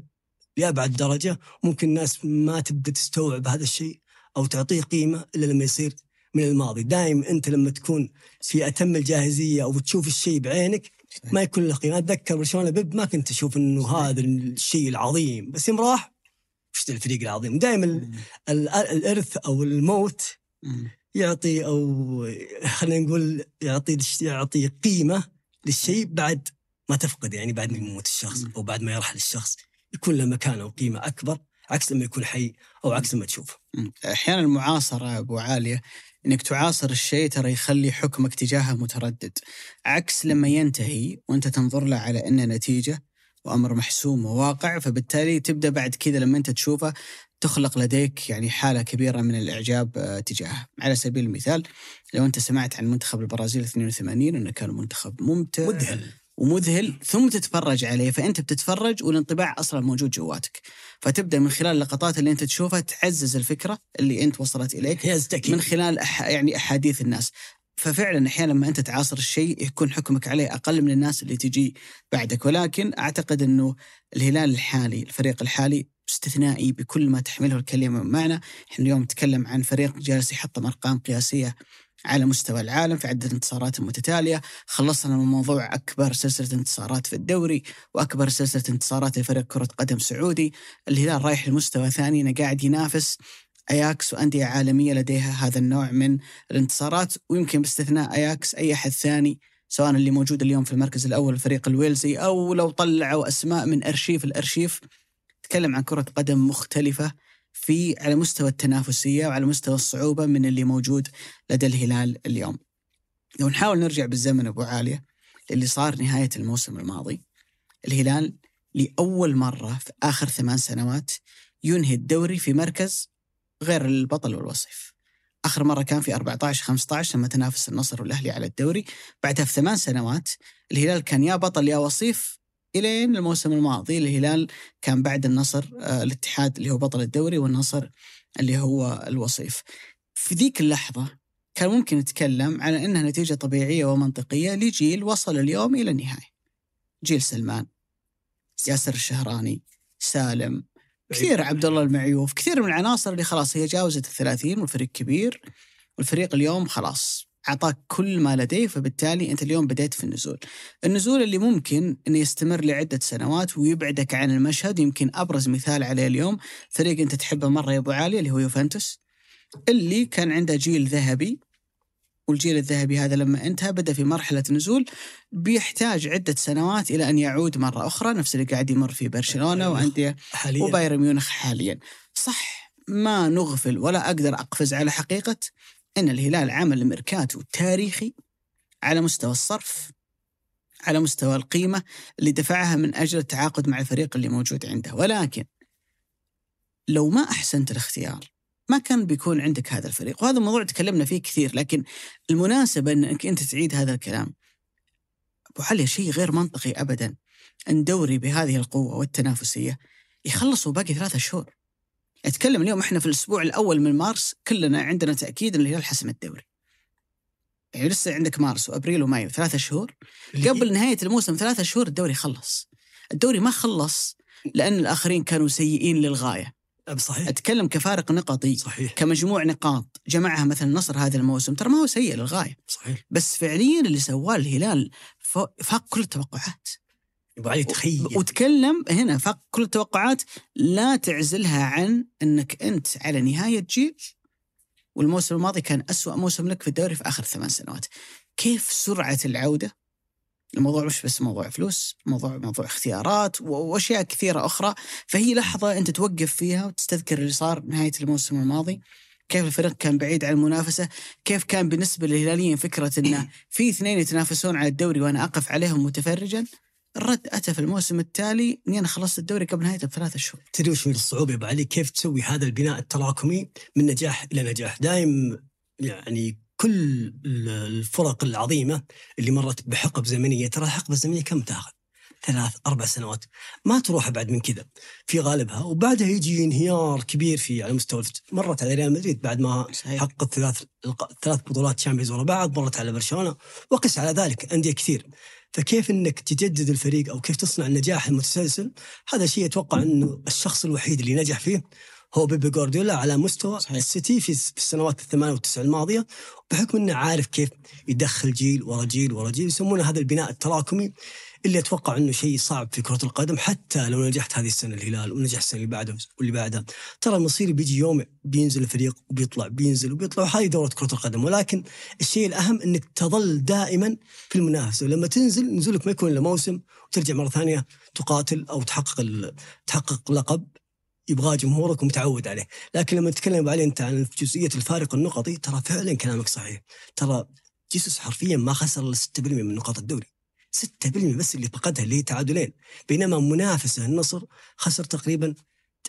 لأبعد درجة. ممكن الناس ما تبدا تستوعب هذا الشيء أو تعطيه قيمة إلا لما يصير من الماضي. دائما أنت لما تكون في أتم الجاهزية أو تشوف الشيء بعينك ما يكون له قيمة. أتذكر برشلونة بيب ما كنت أشوف إنه هذا الشيء العظيم بس يوم راح وش الفريق العظيم. دائما الإرث أو الموت. يعطي أو خلينا نقول يعطي يعطي قيمة للشيء بعد ما تفقد يعني بعد ما يموت الشخص. أو بعد ما يرحل الشخص. يكون له مكانه وقيمه أكبر عكس لما يكون حي أو عكس لما تشوفه. أحيانا المعاصرة أبو عالية إنك تعاصر الشيء ترى يخلي حكمك تجاهه متردد. عكس لما ينتهي وأنت تنظر له على انه نتيجة وأمر محسوم وواقع فبالتالي تبدأ بعد كذا لما أنت تشوفه تخلق لديك يعني حالة كبيرة من الإعجاب آه، تجاهه. على سبيل المثال لو أنت سمعت عن منتخب البرازيل 82 إنه كان منتخب ممتع مذهل. ومذهل ثم تتفرج عليه فأنت بتتفرج والانطباع أصلا موجود جواتك. فتبدأ من خلال اللقطات اللي أنت تشوفها تعزز الفكرة اللي أنت وصلت إليك من خلال أح يعني أحاديث الناس. ففعلا أحيانا لما أنت تعاصر الشيء يكون حكمك عليه أقل من الناس اللي تجي بعدك. ولكن أعتقد إنه الهلال الحالي الفريق الحالي استثنائي بكل ما تحمله الكلمة من معنى إحنا اليوم نتكلم عن فريق جالس يحطم أرقام قياسية على مستوى العالم في عدة انتصارات متتالية. خلصنا من موضوع أكبر سلسلة انتصارات في الدوري وأكبر سلسلة انتصارات لفريق كرة قدم سعودي. الهلال رايح لمستوى ثاني أنه قاعد ينافس أياكس وأندية عالمية لديها هذا النوع من الانتصارات ويمكن باستثناء أياكس أي أحد ثاني سواء اللي موجود اليوم في المركز الأول الفريق الويلزي أو لو طلعوا أسماء من أرشيف الأرشيف. تكلم عن كرة قدم مختلفة في على مستوى التنافسية وعلى مستوى الصعوبة من اللي موجود لدى الهلال اليوم. لو نحاول نرجع بالزمن أبو عالية اللي صار نهاية الموسم الماضي الهلال لأول مرة في آخر ثمان سنوات ينهي الدوري في مركز غير البطل والوصيف آخر مرة كان في 14 15 لما تنافس النصر والأهلي على الدوري. بعدها في ثمان سنوات الهلال كان يا بطل يا وصيف إلين الموسم الماضي. الهلال كان بعد النصر آه الاتحاد اللي هو بطل الدوري والنصر اللي هو الوصيف. في ذيك اللحظة كان ممكن نتكلم على أنها نتيجة طبيعية ومنطقية لجيل وصل اليوم إلى النهاية. جيل سلمان ياسر الشهراني سالم كثير عبد الله المعيوف كثير من العناصر اللي خلاص هي جاوزت الثلاثين والفريق كبير. والفريق اليوم خلاص أعطاك كل ما لديه فبالتالي أنت اليوم بديت في النزول. النزول اللي ممكن أنه يستمر لعدة سنوات ويبعدك عن المشهد يمكن أبرز مثال عليه اليوم فريق أنت تحبه مرة يا أبو علي اللي هو يوفنتوس اللي كان عنده جيل ذهبي والجيل الذهبي هذا لما انتهى بدأ في مرحلة نزول بيحتاج عدة سنوات إلى أن يعود مرة أخرى نفس اللي قاعد يمر في برشلونة وأندية وبايرن ميونخ حاليا. صح ما نغفل ولا أقدر أقفز على حقيقة إن الهلال عمل ميركاتو تاريخي على مستوى الصرف على مستوى القيمة اللي دفعها من أجل التعاقد مع الفريق اللي موجود عنده. ولكن لو ما أحسنت الاختيار ما كان بيكون عندك هذا الفريق وهذا الموضوع تكلمنا فيه كثير لكن المناسبة أنك أنت تعيد هذا الكلام. أبو علي شيء غير منطقي أبدا أن دوري بهذه القوة والتنافسية يخلص باقي ثلاثة شهور. أتكلم اليوم إحنا في الأسبوع الأول من مارس كلنا عندنا تأكيد أن الهلال حسم الدوري. يعني لسه عندك مارس وأبريل ومايو ثلاثة شهور. قبل نهاية الموسم ثلاثة شهور الدوري خلص. الدوري ما خلص لأن الآخرين كانوا سيئين للغاية. صحيح. أتكلم كفارق نقطي صحيح. كمجموع نقاط. جمعها مثلا النصر هذا الموسم ترى ما هو سيء للغاية. صحيح. بس فعليا اللي سواه الهلال فاق كل التوقعات. ابو علي تخيل. وتكلم هنا فاق كل التوقعات لا تعزلها عن إنك أنت على نهاية جيل والموسم الماضي كان أسوأ موسم لك في الدوري في آخر ثمان سنوات. كيف سرعة العودة؟ الموضوع مش بس موضوع فلوس، موضوع موضوع اختيارات وأشياء كثيرة أخرى، فهي لحظة أنت توقف فيها وتستذكر اللي صار نهاية الموسم الماضي. كيف الفريق كان بعيد عن المنافسة، كيف كان بالنسبة للهلاليين فكرة انه في اثنين يتنافسون على الدوري وأنا أقف عليهم متفرجا الرد أتى في الموسم التالي إني أنا خلصت الدوري قبل نهايته بثلاثة شهور. تدري وش من الصعوبة يا أبو علي كيف تسوي هذا البناء التراكمي من نجاح إلى نجاح دايم يعني كل ال- الفرق العظيمة اللي مرت بحقب زمنية. ترى الحقبة الزمنية كم تأخذ؟ ثلاث أربع سنوات. ما تروح ابعد من كذا. في غالبها وبعدها يجي انهيار كبير في على مستوى مرت على ريال مدريد بعد ما. حقق ثلاث ثلاث بطولات شامبيونز ورا بعض مرت على برشلونة وقس على ذلك أندية كثير. فكيف إنك تجدد الفريق أو كيف تصنع النجاح المتسلسل؟ هذا شيء أتوقع إنه الشخص الوحيد اللي نجح فيه هو بيبي جوارديولا على مستوى صحيح. السيتي في السنوات الثمان والتسع الماضية بحكم إنه عارف كيف يدخل جيل ورا جيل ورا جيل يسمونه هذا البناء التراكمي اللي أتوقع إنه شيء صعب في كرة القدم حتى لو نجحت هذه السنة الهلال ونجح السنة اللي بعدها واللي بعدها. ترى المصير بيجي يوم بينزل الفريق وبيطلع بينزل وبيطلع وهذه دورة كرة القدم. ولكن الشيء الأهم إنك تظل دائما في المنافسة. ولما تنزل نزولك ما يكون إلا موسم وترجع مرة ثانية تقاتل أو تحقق تحقق لقب. يبغاه جمهورك ومتعود عليه، لكن لما تتكلم عليه انت عن جزئية الفارق النقطي ترى فعلا كلامك صحيح، ترى جيسوس حرفيا ما خسر إلا 6% من نقاط الدوري. 6% بس اللي فقدها اللي هي تعادلين، بينما منافسة النصر خسر تقريبا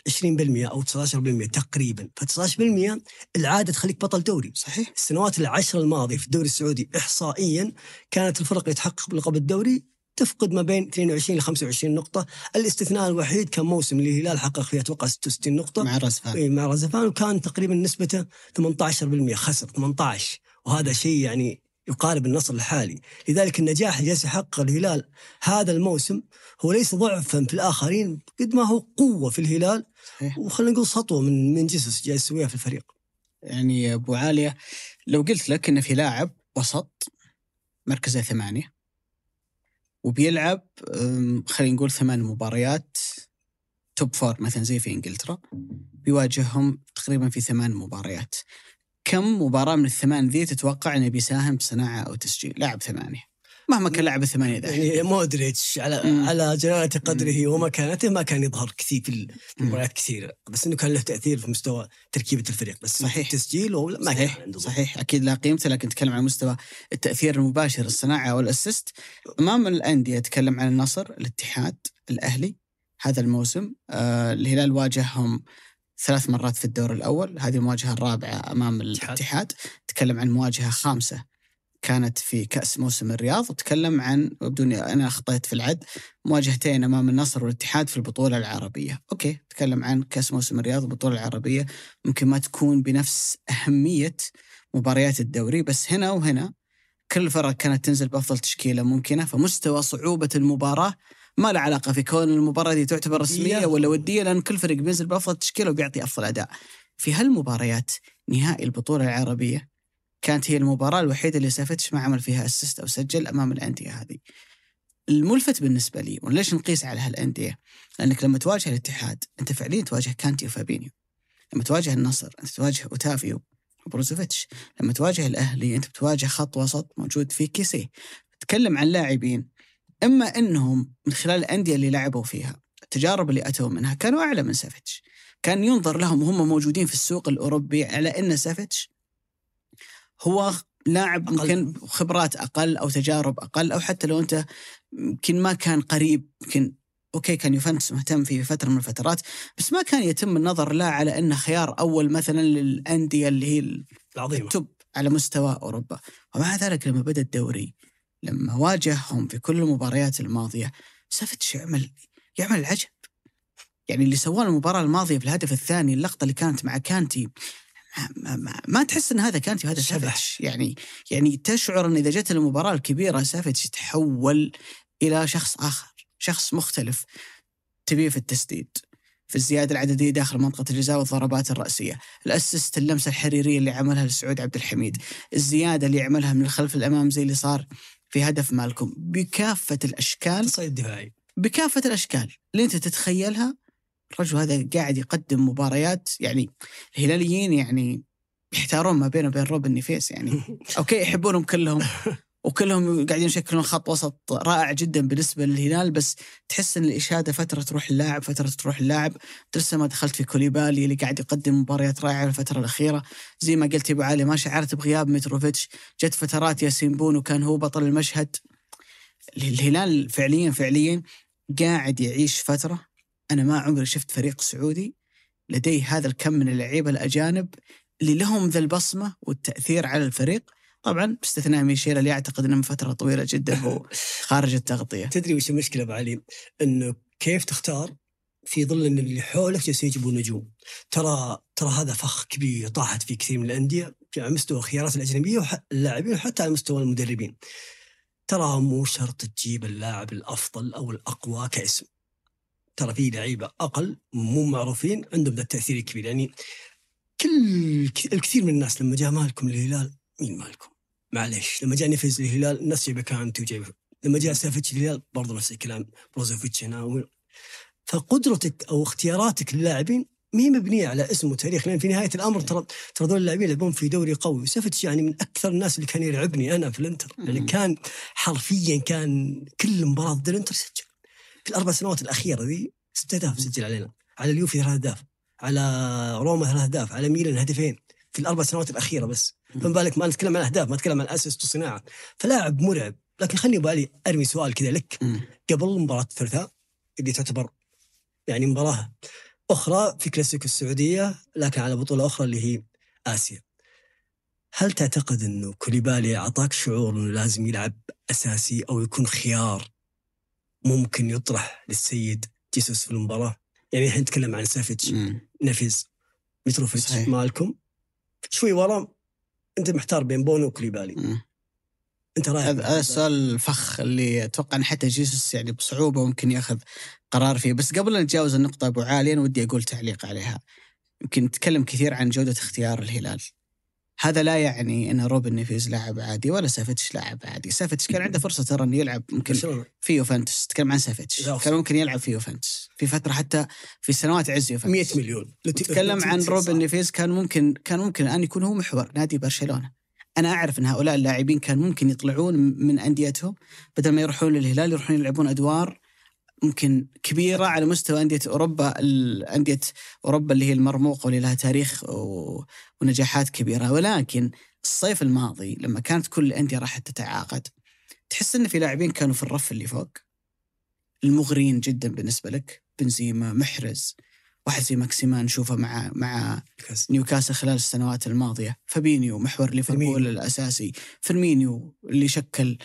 20% أو 19% تقريبا، ف 19% العادة تخليك بطل دوري. صحيح. السنوات العشر الماضية في الدوري السعودي إحصائيا كانت الفرق اللي تحقق بلقب الدوري تفقد ما بين 22 ل 25 نقطة، الاستثناء الوحيد كان موسم اللي الهلال حقق فيه أتوقع 66 نقطة. مع الرزفان إيه، مع رزفان وكان تقريبا نسبته 18% خسر 18 وهذا شيء يعني يقارب النصر الحالي. لذلك النجاح اللي جالس يحقق الهلال هذا الموسم هو ليس ضعفا في الآخرين قد ما هو قوة في الهلال. وخلينا نقول سطوة من من جيسوس جالس يسويها في الفريق. يعني يا أبو عالية لو قلت لك إن في لاعب وسط مركزه ثمانية وبيلعب خلينا نقول ثمان مباريات top four مثلا زي في إنجلترا. بيواجههم تقريبا في ثمان مباريات. كم مباراة من الثمان ذي تتوقع إنه بيساهم بصناعه أو تسجيل لاعب ثمانية؟ مهما كان لاعب الثمانيه ذا يعني مودريتش على ام. على جلاله قدره ومكانته ما كان يظهر كثير في المباريات كثيرة. بس إنه كان له تأثير في مستوى تركيبة الفريق. بس صحيح. التسجيل ما كان صحيح. عنده. صحيح. أكيد لا قيمته لكن نتكلم عن مستوى التأثير المباشر الصناعة والأسيست. أمام الأندية أتكلم عن النصر الاتحاد الأهلي. هذا الموسم آه الهلال واجههم ثلاث مرات في الدور الأول. هذه المواجهة الرابعة أمام الاتحاد. تكلم عن مواجهة خامسة كانت في كأس موسم الرياض وتكلم عن بدون أنا اخطيت في العد مواجهتين أمام النصر والاتحاد في البطولة العربية okay تكلم عن كأس موسم الرياض والبطولة العربية ممكن ما تكون بنفس أهمية مباريات الدوري بس هنا وهنا كل فرق كانت تنزل بأفضل تشكيلة ممكنة فمستوى صعوبة المباراة ما له علاقة في كون المباراة دي تعتبر رسمية ودية. ولا ودية لأن كل فريق بينزل بأفضل تشكيلة وبيعطي أفضل أداء في هالمباريات نهائي البطولة العربية كانت هي المباراة الوحيدة اللي سافتش ما عمل فيها assist أو سجل أمام الأندية هذه. الملفت بالنسبة لي وليش نقيس على هالأندية؟ لأنك لما تواجه الاتحاد أنت فعليا تواجه كانتي وفابينيو. لما تواجه النصر أنت تواجه أوتافيو وبروزوفيتش. لما تواجه الأهلي أنت بتواجه خط وسط موجود فيه كيسي. تكلم عن لاعبين. إما إنهم من خلال الأندية اللي لعبوا فيها التجارب اللي أتوا منها كانوا أعلى من سافيتش كان ينظر لهم وهم موجودين في السوق الأوروبي على إن سافيتش هو لاعب. يمكن خبرات أقل أو تجارب أقل أو حتى لو أنت يمكن ما كان قريب يمكن okay كان يوفنتوس مهتم فيه في فترة من الفترات بس ما كان يتم النظر لا على أنه خيار أول مثلا للأندية اللي هي العظيمه ال top على مستوى أوروبا. ومع ذلك لما بدأ الدوري لما واجههم في كل المباريات الماضية سافتش يعمل؟ يعمل العجب. يعني اللي سواه المباراة الماضية في الهدف الثاني اللقطة اللي كانت مع كانتي ما, تحس إن هذا كانتي وهذا. سافيتش يعني يعني تشعر إن إذا جت المباراة الكبيرة سافيتش يتحول إلى شخص آخر شخص مختلف تبيه في التسديد في الزيادة العددية داخل منطقة الجزاء والضربات الرأسية، ال assist اللمسة الحريرية اللي عملها لسعود عبد الحميد، الزيادة اللي عملها من الخلف الأمام زي اللي صار في هدف مالكم. بكافة الأشكال تصيد دفاعي بكافة الأشكال اللي أنت تتخيلها الرجل هذا قاعد يقدم مباريات يعني الهلاليين يعني يحتارون ما بينه وبين روبن نيفيس يعني. okay يحبونهم كلهم. وكلهم قاعدين يشكلون خط وسط رائع جدا بالنسبة للهلال بس تحس إن الإشادة فترة تروح اللاعب فترة تروح اللاعب. لسه ما دخلت في كوليبالي اللي قاعد يقدم مباريات رائعة الفترة الأخيرة. زي ما قلت يا أبو علي ما شعرت بغياب متروفيتش جت فترات ياسين بونو كان هو بطل المشهد. الهلال فعليا فعليا قاعد يعيش فترة أنا ما عمري شفت فريق سعودي لديه هذا الكم من اللعيبة الأجانب اللي لهم ذا البصمة والتأثير على الفريق. طبعا باستثناء ميشيل اللي أعتقد إنه من فترة طويلة جدا هو خارج التغطية. تدري وش المشكلة أبو علي؟ إنه كيف تختار في ظل إن اللي حولك جالسين يجيبون نجوم. ترى ترى هذا فخ كبير طاحت فيه كثير من الأندية على مستوى الخيارات الأجنبية واللاعبين وحتى على مستوى المدربين. ترى مو شرط تجيب اللاعب الأفضل أو الأقوى كاسم. ترى في لعيبة أقل مو معروفين عندهم ذا التأثير الكبير. يعني كل الكثير من الناس لما جاء مالكم الهلال مين مالكم؟ معليش لما جاء نيفيز الهلال الناس جايبه كانتي وجايبه لما جاء سافيتش الهلال برضه نفس الكلام بروزوفيتش هنا فقدرتك أو اختياراتك للاعبين ما هي مبنية على اسم وتاريخ. لأن في نهاية الأمر ترى ترى دول اللاعبين يلعبون في دوري قوي. سافيتش يعني من أكثر الناس اللي كان يلعبني أنا في الإنتر. يعني كان حرفيا كان كل مباراة ضد الإنتر سجل في الأربع سنوات الأخيرة ذي ست اهداف سجل علينا. على اليوفي ثلاث اهداف على روما ثلاث اهداف على ميلان هدفين. في الأربع سنوات الأخيرة بس. فما بالك ما نتكلم عن أهداف ما نتكلم عن assist وصناعة. فلاعب مرعب. لكن خليني أبو علي أرمي سؤال كذا لك. قبل مباراة الثلاثاء اللي تعتبر يعني مباراة أخرى في كلاسيكو السعودية لكن على بطولة أخرى اللي هي آسيا. هل تعتقد إنه كوليبالي أعطاك شعور إنه لازم يلعب أساسي أو يكون خيار ممكن يطرح للسيد جيسوس في المباراة؟ يعني الحين نتكلم عن سافيتش نيفيز متروفيتش مالكم. شوي ورا انت محتار بين بونو وكوليبالي. انت رايك؟ هذا السؤال الفخ اللي أتوقع إن حتى جيسوس يعني بصعوبة ممكن يأخذ قرار فيه. بس قبل أن نتجاوز النقطة أبو عالي أنا ودي أقول تعليق عليها. يمكن نتكلم كثير عن جودة اختيار الهلال. هذا لا يعني إن روبن نيفيز لاعب عادي ولا سافيتش لاعب عادي، سافيتش كان عنده فرصة ترى إنه يلعب ممكن في يوفنتوس، تكلم عن سافيتش. كان ممكن يلعب في يوفنتوس، في فترة حتى في سنوات عز يوفنتوس 100 مليون. تتكلم عن روبن نيفيز كان ممكن كان ممكن الان يكون هو محور نادي برشلونة. أنا أعرف إن هؤلاء اللاعبين كان ممكن يطلعون من أنديتهم بدل ما يروحون للهلال يروحون يلعبون أدوار ممكن كبيرة على مستوى أندية أوروبا أندية أوروبا اللي هي المرموقة واللي لها تاريخ ونجاحات كبيرة. ولكن الصيف الماضي لما كانت كل الأندية راح تتعاقد تحس أن في لاعبين كانوا في الرف اللي فوق؟ المغريين جدا بالنسبة لك بنزيما محرز واحد زي ماكسيمان نشوفه مع مع نيوكاسل. خلال السنوات الماضية. فابينيو محور ليفربول الأساسي. فيرمينيو اللي شكل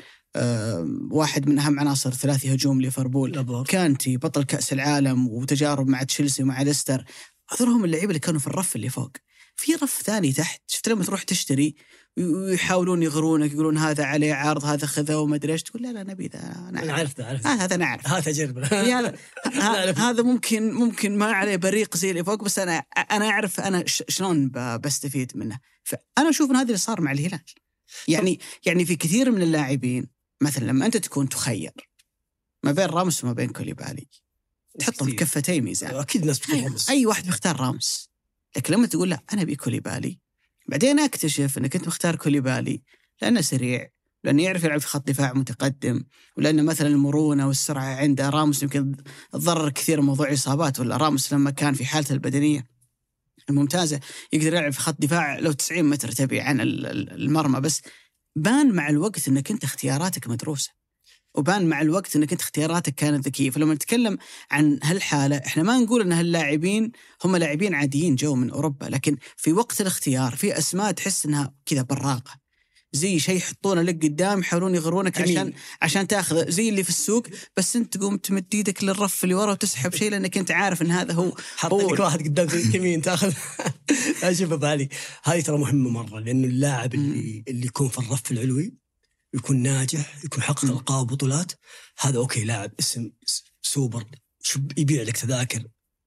واحد من أهم عناصر ثلاثي هجوم ليفربول. كانتي بطل كأس العالم وتجارب مع تشيلسي ومع ليستر. هذول هم اللعيبة اللي كانوا في الرف اللي فوق. في رف ثاني تحت شفت لما تروح تشتري ويحاولون يغرونك يقولون هذا عليه عرض هذا خذه وما أدري إيش. تقول لا لا نبي ذا أنا عارف ذا عارف هذا أنا اعرف هذا تجربة. هذا هذا ممكن ممكن ما عليه بريق زي اللي فوق بس أنا أنا أعرف أنا شلون بستفيد منه. فأنا أشوف إن هذا اللي صار مع الهلال. يعني يعني في كثير من اللاعبين مثلا لما أنت تكون تخير ما بين راموس وما بين كوليبالي تحطهم في كفتي ميزان. أكيد ناس بتختار راموس. أي واحد بيختار راموس. لكن لما تقول لا أنا أبي كوليبالي بعدين أكتشف إنك أنت مختار كوليبالي لأنه سريع لأنه يعرف يلعب في خط دفاع متقدم ولأنه مثلا المرونة والسرعة عنده راموس يمكن تضرر كثير موضوع إصابات ولا راموس لما كان في حالته البدنية الممتازة يقدر يلعب في خط دفاع لو 90 متر تبي عن المرمى. بس بان مع الوقت إنك أنت اختياراتك مدروسة. وبان مع الوقت إنك أنت اختياراتك كانت ذكية. فلما نتكلم عن هالحالة إحنا ما نقول إن هاللاعبين هم لاعبين عاديين جو من أوروبا. لكن في وقت الاختيار في أسماء تحس إنها كذا براقة. زي شيء يحطونه لك قدام يحاولون يغرونك. عشان عشان تاخذه زي اللي في السوق بس انت تقوم تمد إيدك للرف اللي ورا وتسحب شيء لأنك انت عارف إن هذا هو حاط لك واحد قدام زي يمين تاخذ. شوف أبو علي هذه ترى مهمة مرة لأنه اللاعب اللي اللي يكون في الرف العلوي يكون ناجح يكون حقق ألقاب وبطولات هذا okay لاعب اسم super show يبيع لك تذاكر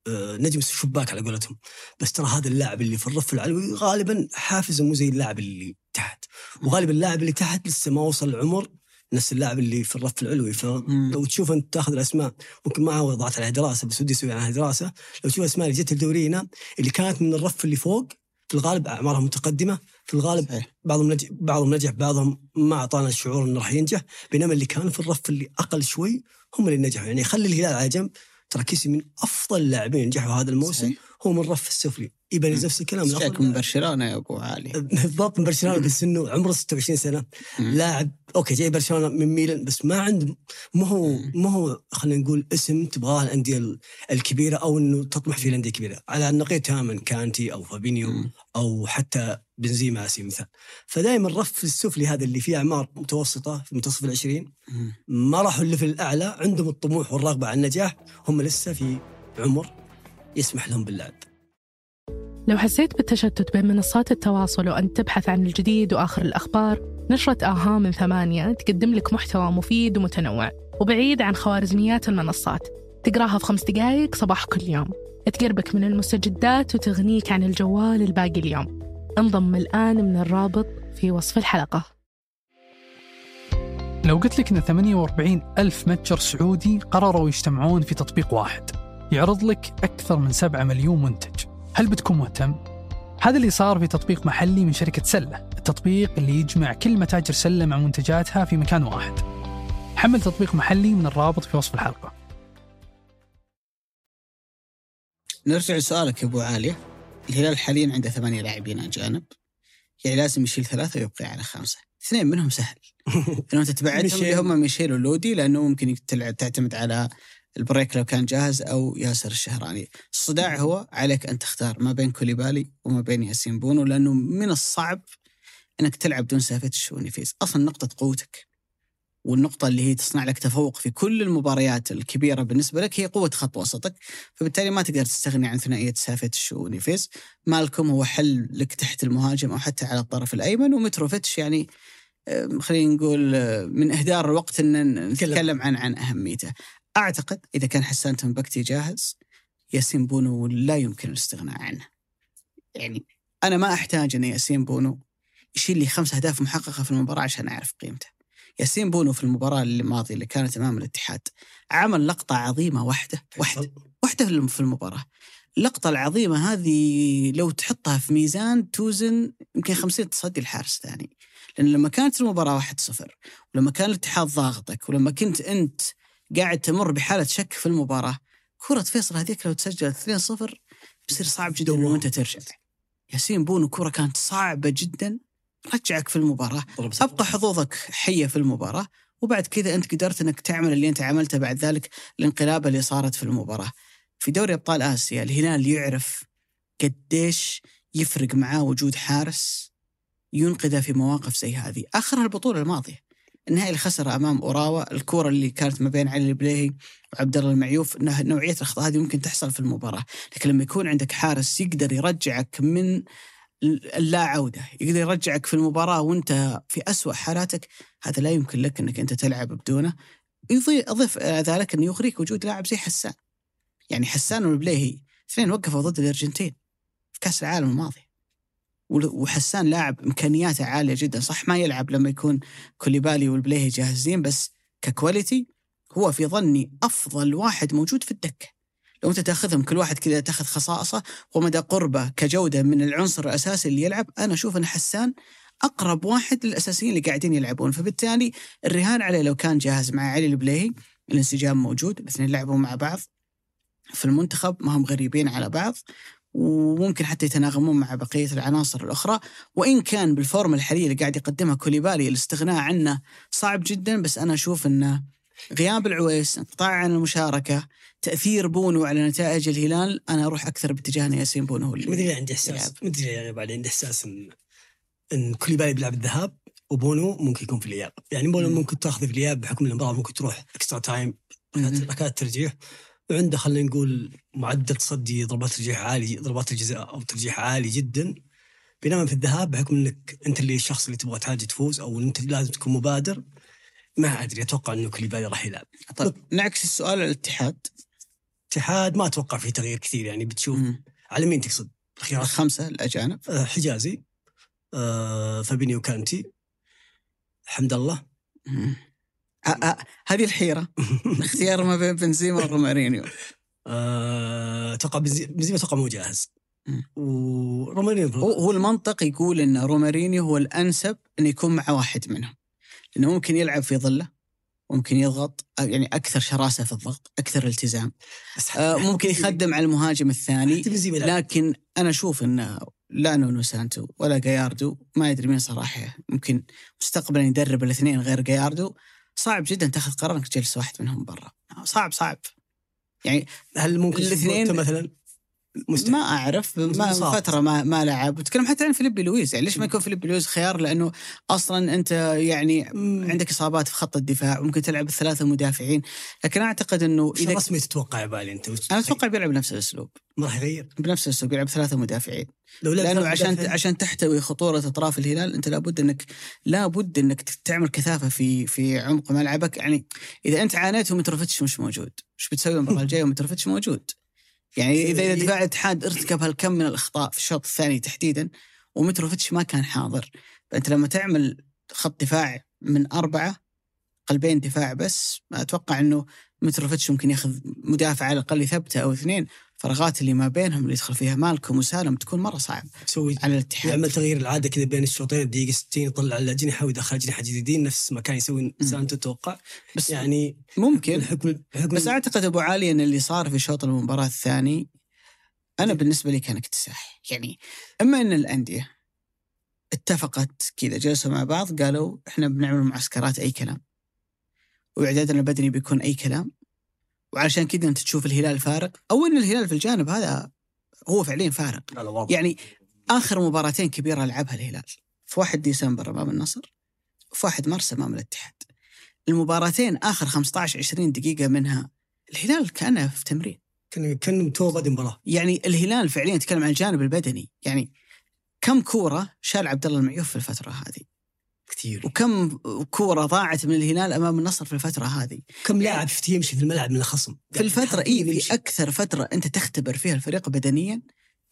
نجم الشباك على قولتهم. بس ترى هذا اللاعب اللي في الرف العلوي غالبا حافزه مو زي اللاعب اللي تحت. وغالبا اللاعب اللي تحت لسه ما وصل العمر نفس اللاعب اللي في الرف العلوي. فلو تشوف أنت تاخذ الأسماء ممكن ما وضعت عليها دراسة بس ودي أسوي عليها دراسة. لو تشوف الأسماء اللي جت الدوري هنا اللي كانت من الرف اللي فوق في الغالب أعمارها متقدمة. في الغالب صحيح. بعضهم نجح بعضهم نجح بعضهم ما أعطانا الشعور إنه راح ينجح. بينما اللي كانوا في الرف اللي أقل شوي هم اللي نجحوا. يعني خلي الهلال على جنب. ترى كيسي من أفضل اللاعبين نجحوا هذا الموسم صحيح. هو من الرف السفلي ايبانيز نفس الكلام جاك من برشلونة يا أبو علي بالضبط من برشلونة بس إنه عمره 26 سنة. لاعب okay جاي برشلونة من ميلان بس ما عنده ما هو. ما هو خلينا نقول اسم تبغاه الأندية ال- الكبيرة أو إنه تطمح فيه الأندية الكبيرة على النقيض تماما كانتي أو فابينيو. أو حتى بنزيما على سبيل المثال فدائما الرف السفلي هذا اللي فيه أعمار متوسطة في منتصف العشرين. ما راحوا الليفل الأعلى عندهم الطموح والرغبة على النجاح هم لسه في عمر يسمح لهم باللعب. لو حسيت بالتشتت بين منصات التواصل وأنت تبحث عن الجديد وآخر الأخبار نشرة آها من ثمانية تقدم لك محتوى مفيد ومتنوع وبعيد عن خوارزميات المنصات. تقراها في خمس دقايق صباح كل يوم. تقربك من المستجدات وتغنيك عن الجوال الباقي اليوم. انضم الآن من الرابط في وصف الحلقة. لو قلت لك أن 48 ألف متجر سعودي قرروا يجتمعون في تطبيق واحد يعرض لك أكثر من 7 مليون منتج. هل بتكون مهتم؟ هذا اللي صار في تطبيق محلي من شركة سلة. التطبيق اللي يجمع كل متاجر سلة مع منتجاتها في مكان واحد. حمل تطبيق محلي من الرابط في وصف الحلقة. نرجع لسؤالك يا أبو عاليه الهلال حاليا عنده ثمانية لاعبين اجانب يعني لازم يشيل ثلاثة ويبقي على خمسة. اثنين منهم سهل. تبعدهم ميشيل. اللي هم ميشيل ولودي لأنه ممكن تعتمد على البريك لو كان جاهز أو ياسر الشهراني. الصداع هو عليك أن تختار ما بين كوليبالي وما بين ياسين بونو لأنه من الصعب إنك تلعب دون سافيتش ونيفيز أصلا نقطة قوتك والنقطة اللي هي تصنع لك تفوق في كل المباريات الكبيرة بالنسبة لك هي قوة خط وسطك. فبالتالي ما تقدر تستغني عن ثنائية سافيتش ونيفيز مالكم هو حل لك تحت المهاجم أو حتى على الطرف الأيمن. ومتروفيتش يعني آم، خلينا نقول آه، من إهدار الوقت أن نتكلم عن عن أهميته. أعتقد إذا كان حسان تمبكتي جاهز ياسين بونو لا يمكن الاستغناء عنه. يعني أنا ما أحتاج أن ياسين بونو يشيل لي خمس أهداف محققة في المباراة عشان أعرف قيمته. ياسين بونو في المباراة الماضية اللي كانت أمام الاتحاد عمل لقطة عظيمة واحدة واحدة واحدة في المباراة. اللقطة العظيمة هذه لو تحطها في ميزان توزن يمكن 50 تصدي الحارس الثاني لأن لما كانت المباراة 1-0 ولما كان الاتحاد ضاغطك ولما كنت أنت قاعد تمر بحالة شك في المباراة. كرة فيصل هذيك لو تسجل 2-0 بيصير صعب جدا. لو أنت ترجع ياسين بونو كرة كانت صعبة جدا. رجعك في المباراة. ضرب أبقى حظوظك حية في المباراة. وبعد كذا أنت قدرت إنك تعمل اللي أنت عملته بعد ذلك الانقلابه اللي صارت في المباراة. في دوري أبطال آسيا الهلال يعرف قديش يفرق معاه وجود حارس ينقذه في مواقف زي هذه، اخرها البطولة الماضية. النهائي اللي خسر أمام أوراوا، الكورة اللي كانت ما بين علي البليهي وعبد الله المعيوف، إنها نوعية الأخطاء هذه ممكن تحصل في المباراة، لكن لما يكون عندك حارس يقدر يرجعك من اللا عودة يقدر يرجعك في المباراة وأنت في أسوأ حالاتك هذا لا يمكن لك إنك أنت تلعب بدونه. يضيف ذلك إنه يغريك وجود لاعب زي حسان. يعني حسان والبليهي اثنين وقفوا ضد الأرجنتين في كأس العالم الماضي. وحسان لاعب إمكانياته عالية جدا. صح ما يلعب لما يكون كوليبالي والبليهي جاهزين بس ككواليتي هو في ظني أفضل واحد موجود في الدكة. لو أنت تأخذهم كل واحد كذا تأخذ خصائصه ومدى قربه كجودة من العنصر الأساسي اللي يلعب أنا أشوف إن حسان أقرب واحد للأساسيين اللي قاعدين يلعبون. فبالتالي الرهان عليه لو كان جاهز مع علي البليهي الانسجام موجود الاثنين لعبوا مع بعض في المنتخب ما هم غريبين على بعض. وممكن حتى يتناغمون مع بقية العناصر الأخرى وإن كان بال form الحالية اللي قاعد يقدمها كوليبالي الاستغناء عنه صعب جدا بس أنا أشوف انه غياب العويس انقطاع عن المشاركة تأثير بونو على نتائج الهلال أنا أروح أكثر باتجاه إن ياسين بونو هو اللي ليه عندي احساس. ما ادري ليه بعد عندي إحساس ان إن كوليبالي بيلعب الذهاب وبونو ممكن يكون في الإياب يعني بونو مم. ممكن تاخذه في الإياب بحكم المباراه ممكن تروح extra time. ركلات ترجيح وعنده خلينا نقول معدل تصدي ضربات ترجيح عالي ضربات الجزاء أو ترجيح عالي جدا. بينما في الذهاب بحكم إنك أنت اللي الشخص اللي تبغى تحاجي تفوز أو أنت لازم تكون مبادر ما أدري أتوقع إنه كوليبالي راح يلعب. طيب نعكس السؤال على الاتحاد. الاتحاد ما أتوقع فيه تغيير كثير يعني بتشوف مم. على مين تقصد؟ الخيارات؟ الخمسة الأجانب. آه، حجازي آه، فابينيو كانتي. حمد الله مم. هذه الحيرة. اختيار ما بين بنزيما ورومارينيو آه، أتوقع بنزي- بنزيما أتوقع مو جاهز. ورومارينيو هو المنطق يقول إن رومارينيو هو الأنسب انه يكون مع واحد منهم. لأنه ممكن يلعب في ظله ممكن يضغط يعني أكثر شراسة في الضغط أكثر التزام. آه، ممكن يخدم على المهاجم الثاني. لكن أنا أشوف إن لا نونو سانتو ولا جاياردو ما يدري مين صراحة ممكن مستقبلا يدرب الاثنين غير جاياردو. صعب جدا تاخذ قرار إنك تجلس واحد منهم برا. صعب صعب. يعني هل ممكن الاثنين- مثلا؟ مستحيل. ما أعرف ما. فترة ما ما لعب. وتكلم حتى عن فيليبي لويز يعني ليش ما يكون فيليبي لويز خيار؟ لأنه أصلا أنت يعني مم. عندك إصابات في خط الدفاع وممكن تلعب الثلاثة مدافعين. لكن أعتقد إنه إذا رسمي تتوقع بالي أنت؟ أنا أتوقع بيلعب بنفس الأسلوب. ما راح يغير؟ بنفس الأسلوب بيلعب ثلاثة مدافعين. لو لأنه عشان مدافعين، عشان تحتوي خطورة أطراف الهلال أنت لابد إنك لابد إنك تعمل كثافة في في عمق ملعبك. يعني إذا أنت عانيت ومتروفيتش مش موجود. إيش بتسوي المباراة الجاية ومتروفيتش موجود. يعني اذا إذا دفاع الاتحاد ارتكب هالكم من الأخطاء في الشوط الثاني تحديدا ومتروفيتش ما كان حاضر. فأنت لما تعمل خط دفاع من أربعة قلبين دفاع بس أتوقع إنه متروفيتش ممكن ياخذ مدافع على الأقل يثبته أو اثنين فراغات اللي ما بينهم اللي يدخل فيها مالكم وسالم تكون مرة صعب تسوي على الاتحاد. يعمل تغيير العادة كذا بين الشوطين الدقيقه 60 يطلع الاجنحه ويدخل اجنحه جديدين نفس ما كان يسوي سانتو أتوقع بس يعني ممكن. بحكم بحكم بس أعتقد أبو علي إن اللي صار في شوط المباراة الثاني أنا بالنسبة لي كان اكتساح. يعني أما إن الأندية اتفقت كذا جلسوا مع بعض قالوا إحنا بنعمل معسكرات أي كلام. وإعدادنا البدني بيكون أي كلام. وعشان كذا انت تشوف الهلال فارق. أو إن الهلال في الجانب هذا هو فعليا فارق. يعني آخر مباراتين كبيرة لعبها الهلال. في 1 ديسمبر أمام النصر وفي 1 مارس أمام الاتحاد. المباراتين آخر 15 20 دقيقة منها الهلال كانه في تمرين. كان كان تو بادئ مباراه يعني الهلال فعليا تكلم عن الجانب البدني. يعني كم كورة شال عبد الله المعيوف في الفترة هذه؟ كثير. وكم كورة ضاعت من الهلال أمام النصر في الفترة هذه؟ كم لاعب شفت يمشي في الملعب من الخصم؟ في الفترة إي. في أكثر فترة أنت تختبر فيها الفريق بدنيا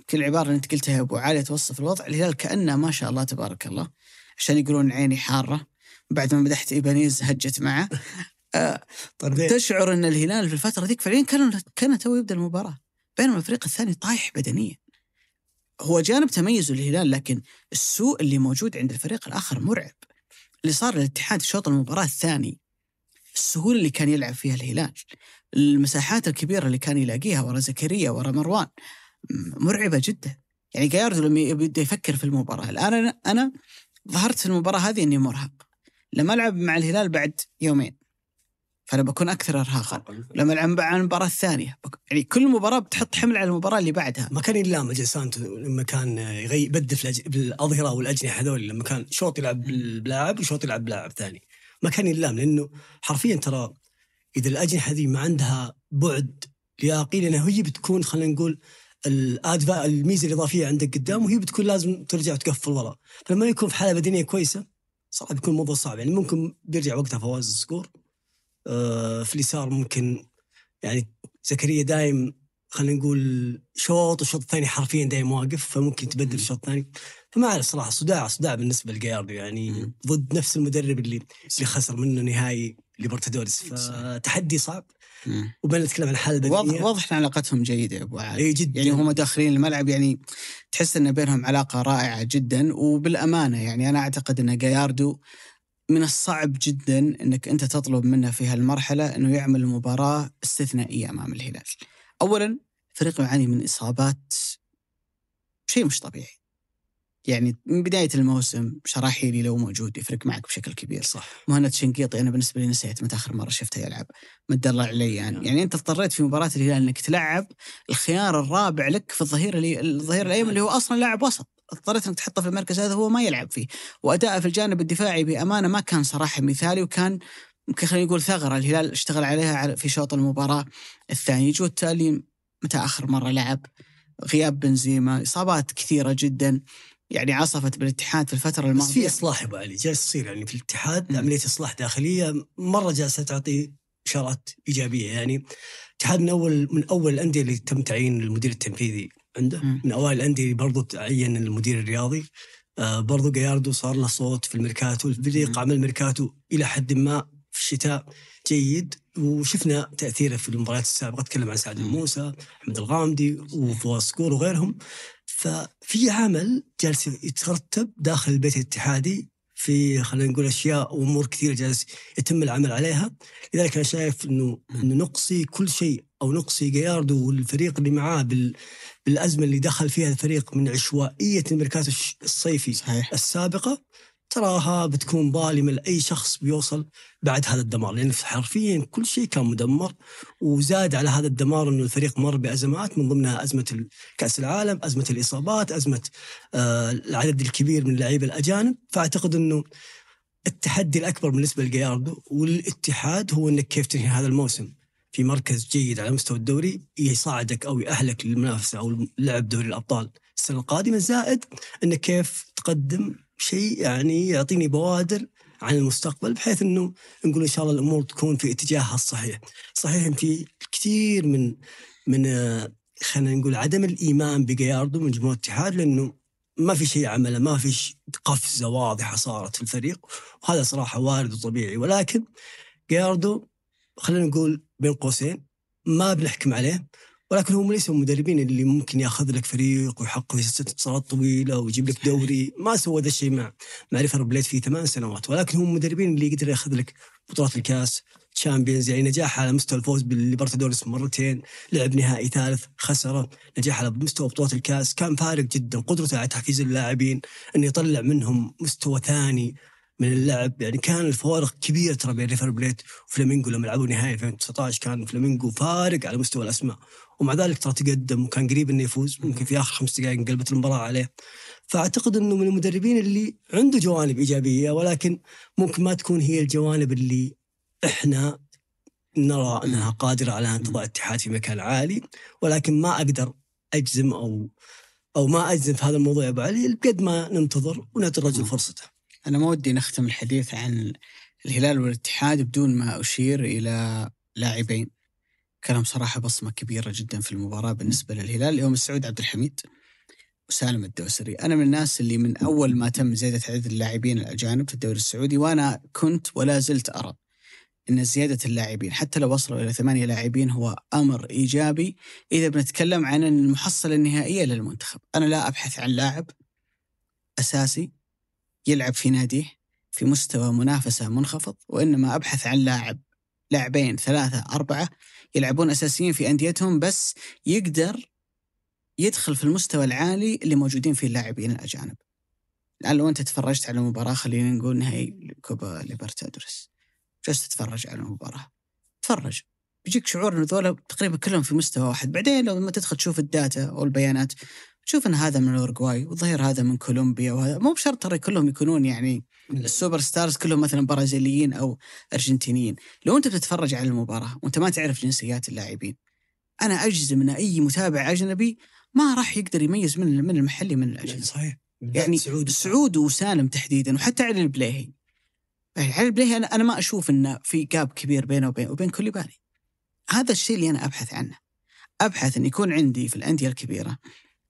يمكن العباره اللي أنت قلتها يا أبو علي توصف الوضع. الهلال كأنه ما شاء الله تبارك الله عشان يقولون عيني حارة بعد ما مدحت إيبانيز هجت معه. آه، طردين. تشعر إن الهلال في الفترة ذيك فعليا كان كان تو يبدأ المباراة بينما الفريق الثاني طايح بدنيا. هو جانب تميز الهلال لكن السوء اللي موجود عند الفريق الآخر مرعب. اللي صار للاتحاد شوط المباراة الثاني السهولة اللي كان يلعب فيها الهلال المساحات الكبيرة اللي كان يلاقيها ورا زكريا ورا مروان م- مرعبة جدا. يعني جاياردو لما يبدا يفكر في المباراة الآن أنا أنا ظهرت في المباراة هذه إني مرهق. لما ألعب مع الهلال بعد يومين. فانا بكون أكثر ارهاقا. لما ألعب مع المباراة الثانية يعني كل مباراة بتحط حمل على المباراة اللي بعدها. ما كان يلام سانتو لما كان يبدل بالأظهرة والأجنحة هذول لما كان شوط يلعب بلاعب وشوط يلعب بلاعب ثاني. ما كان يلام لأنه حرفيا ترى إذا الأجنحة ذي ما عندها بعد لياقي لأنها هي بتكون خلينا نقول الادفا الميزة الإضافية عندك قدام وهي بتكون لازم ترجع وتقفل ورا. فلما يكون في حالة بدنية كويسة صراحة بيكون الموضوع صعب. يعني ممكن بيرجع وقتها فواز السكور في اليسار ممكن يعني زكريا دايم خلينا نقول شوط والشوط الثاني حرفيا دايم واقف فممكن تبدل الشوط الثاني. فما أعرف صراحة صداع صداع بالنسبة لجاياردو يعني مم. ضد نفس المدرب اللي اللي خسر منه نهائي ليبرتادوريس. فتحدي صعب. وبين نتكلم عن الحالة البدنية واضح واضح ان علاقتهم جيدة يا أبو علي اي جدا. يعني هم داخلين الملعب يعني تحس إن بينهم علاقة رائعة جدا. وبالأمانة يعني أنا أعتقد إن جاياردو من الصعب جدا إنك أنت تطلب منه في هالمرحلة إنه يعمل مباراة استثنائية أمام الهلال. اولا فريق يعاني من إصابات شيء مش طبيعي. يعني من بداية الموسم شراحيلي لو موجود يفرق معك بشكل كبير. صح مهند شنقيطي أنا بالنسبة لي نسيت متى آخر مرة شفته يلعب مد الله عليان يعني أنت اضطريت في مباراة الهلال إنك تلعب الخيار الرابع لك في الظهير اللي الظهير الأيمن اللي هو أصلا لاعب وسط اضطريت إنك تحطه في المركز هذا هو ما يلعب فيه. واداءه في الجانب الدفاعي بأمانة ما كان صراحة مثالي وكان يمكن خلينا نقول ثغرة. الهلال اشتغل عليها في شوط المباراة الثاني. جو التالي متى آخر مرة لعب؟ غياب بنزيما إصابات كثيرة جدا. يعني عصفت بالاتحاد في الفترة بس الماضية. في اصلاح أبو علي جالس تصير يعني في الاتحاد مم. عملية إصلاح داخلية مرة جالسة تعطي إشارات إيجابية. يعني الاتحاد من اول من أول الأندية اللي تم تعيين المدير التنفيذي. عنده. من أوائل الأندية برضو تعين المدير الرياضي. آه برضو جاياردو صار له صوت في الميركاتو الفريق مم. عمل ميركاتو إلى حد ما في الشتاء جيد. وشفنا تأثيره في المباريات السابقة. اتكلم عن سعد. الموسى أحمد الغامدي وفواز سكور وغيرهم. ففي عمل جالس يترتب داخل البيت الاتحادي في خلينا نقول أشياء وأمور كثيرة جالس يتم العمل عليها. لذلك أنا شايف إنه إنه نقصي كل شيء أو نقصي جياردو والفريق اللي معاه بال بالازمه اللي دخل فيها الفريق من عشوائية الميركاتو الش- الصيفي صحيح. السابقة تراها بتكون ظالمة لأي شخص بيوصل بعد هذا الدمار لأن حرفيا كل شيء كان مدمر وزاد على هذا الدمار إنه الفريق مر بأزمات من ضمنها أزمة كأس العالم، أزمة الإصابات، أزمة آه العدد الكبير من اللعيبه الأجانب، فأعتقد إنه التحدي الأكبر بالنسبة لجياردو والاتحاد هو إنك كيف تنهي هذا الموسم. في مركز جيد على مستوى الدوري يصعدك أو يأهلك للمنافسة أو لعب دوري الأبطال السنة القادمة زائد انك كيف تقدم شيء يعني يعطيني بوادر عن المستقبل بحيث إنه نقول إن شاء الله الأمور تكون في اتجاهها الصحيح. صحيح في كثير من من خلينا نقول عدم الإيمان بجاياردو من جمهور الاتحاد لأنه ما في شيء عمله ما في قفزة واضحة صارت في الفريق وهذا صراحة وارد وطبيعي ولكن جاياردو خلينا نقول بين قوسين ما بنحكم عليه ولكن هو ليس من المدربين اللي ممكن ياخذ لك فريق ويحقق في ست انتصارات طويلة ويجيب لك دوري. ما سوى ذا الشيء مع مع ريفر بليت في ثمان سنوات. ولكن هو من المدربين اللي يقدر ياخذ لك بطولات الكاس champions يعني نجاح على مستوى الفوز بالليبرتادوريس مرتين لعب نهائي ثالث خسره نجاح على مستوى بطولات الكاس. كان فارق جدا قدرته على تحفيز اللاعبين إنه يطلع منهم مستوى ثاني. من اللعب يعني كان الفوارق كبيرة ترى بين ريفر بليت وفلامينجو لما لعبوا نهائي 2019 كان فلامينجو فارق على مستوى الأسماء. ومع ذلك ترى تقدم وكان قريب إنه يفوز ممكن في آخر خمس دقائق انقلبت المباراة عليه. فأعتقد إنه من المدربين اللي عنده جوانب إيجابية ولكن ممكن ما تكون هي الجوانب اللي إحنا نرى أنها قادرة على ان تضع الاتحاد في مكان عالي ولكن ما أقدر أجزم أو أو ما أجزم في هذا الموضوع يا أبو علي بقد ما ننتظر ونعطي الرجل فرصته. أنا ما ودي نختم الحديث عن الهلال والاتحاد بدون ما أشير إلى لاعبين. كلام صراحة بصمة كبيرة جدا في المباراة بالنسبة للهلال. اليوم السعود عبد الحميد وسالم الدوسري. أنا من الناس اللي من أول ما تم زيادة عدد اللاعبين الأجانب في الدوري السعودي وأنا كنت ولا زلت أرى أن زيادة اللاعبين حتى لو وصلوا إلى ثمانية لاعبين هو أمر إيجابي. إذا بنتكلم عن المحصلة النهائية للمنتخب أنا لا أبحث عن لاعب أساسي يلعب في ناديه في مستوى منافسة منخفض وإنما أبحث عن لاعب لاعبين ثلاثة أربعة يلعبون أساسيين في أنديتهم بس يقدر يدخل في المستوى العالي اللي موجودين فيه اللاعبين الأجانب. الآن لو أنت تفرجت على مباراة خلينا نقول نهائي كوبا ليبرتادوريس. جلست تتفرج على المباراة؟ تفرج. بيجيك شعور إن ذولا تقريبا كلهم في مستوى واحد. بعدين لما تدخل تشوف ال data أو البيانات تشوف إن هذا من الاورجواي والظهير هذا من كولومبيا وهذا مو بشرط ترى كلهم يكونون يعني ال super stars كلهم مثلا برازيليين أو أرجنتينيين. لو أنت بتتفرج على المباراة وأنت ما تعرف جنسيات اللاعبين أنا أجزم إن أي متابع أجنبي ما راح يقدر يميز من من المحلي من الأجنبي. صحيح. يعني سعود سعود وسالم تحديدا وحتى علي البليهي. يعني علي البليهي أنا أنا ما أشوف إنه في جاب كبير بينه وبين وبين كوليبالي. هذا الشيء اللي أنا أبحث عنه. أبحث إن يكون عندي في الأندية الكبيرة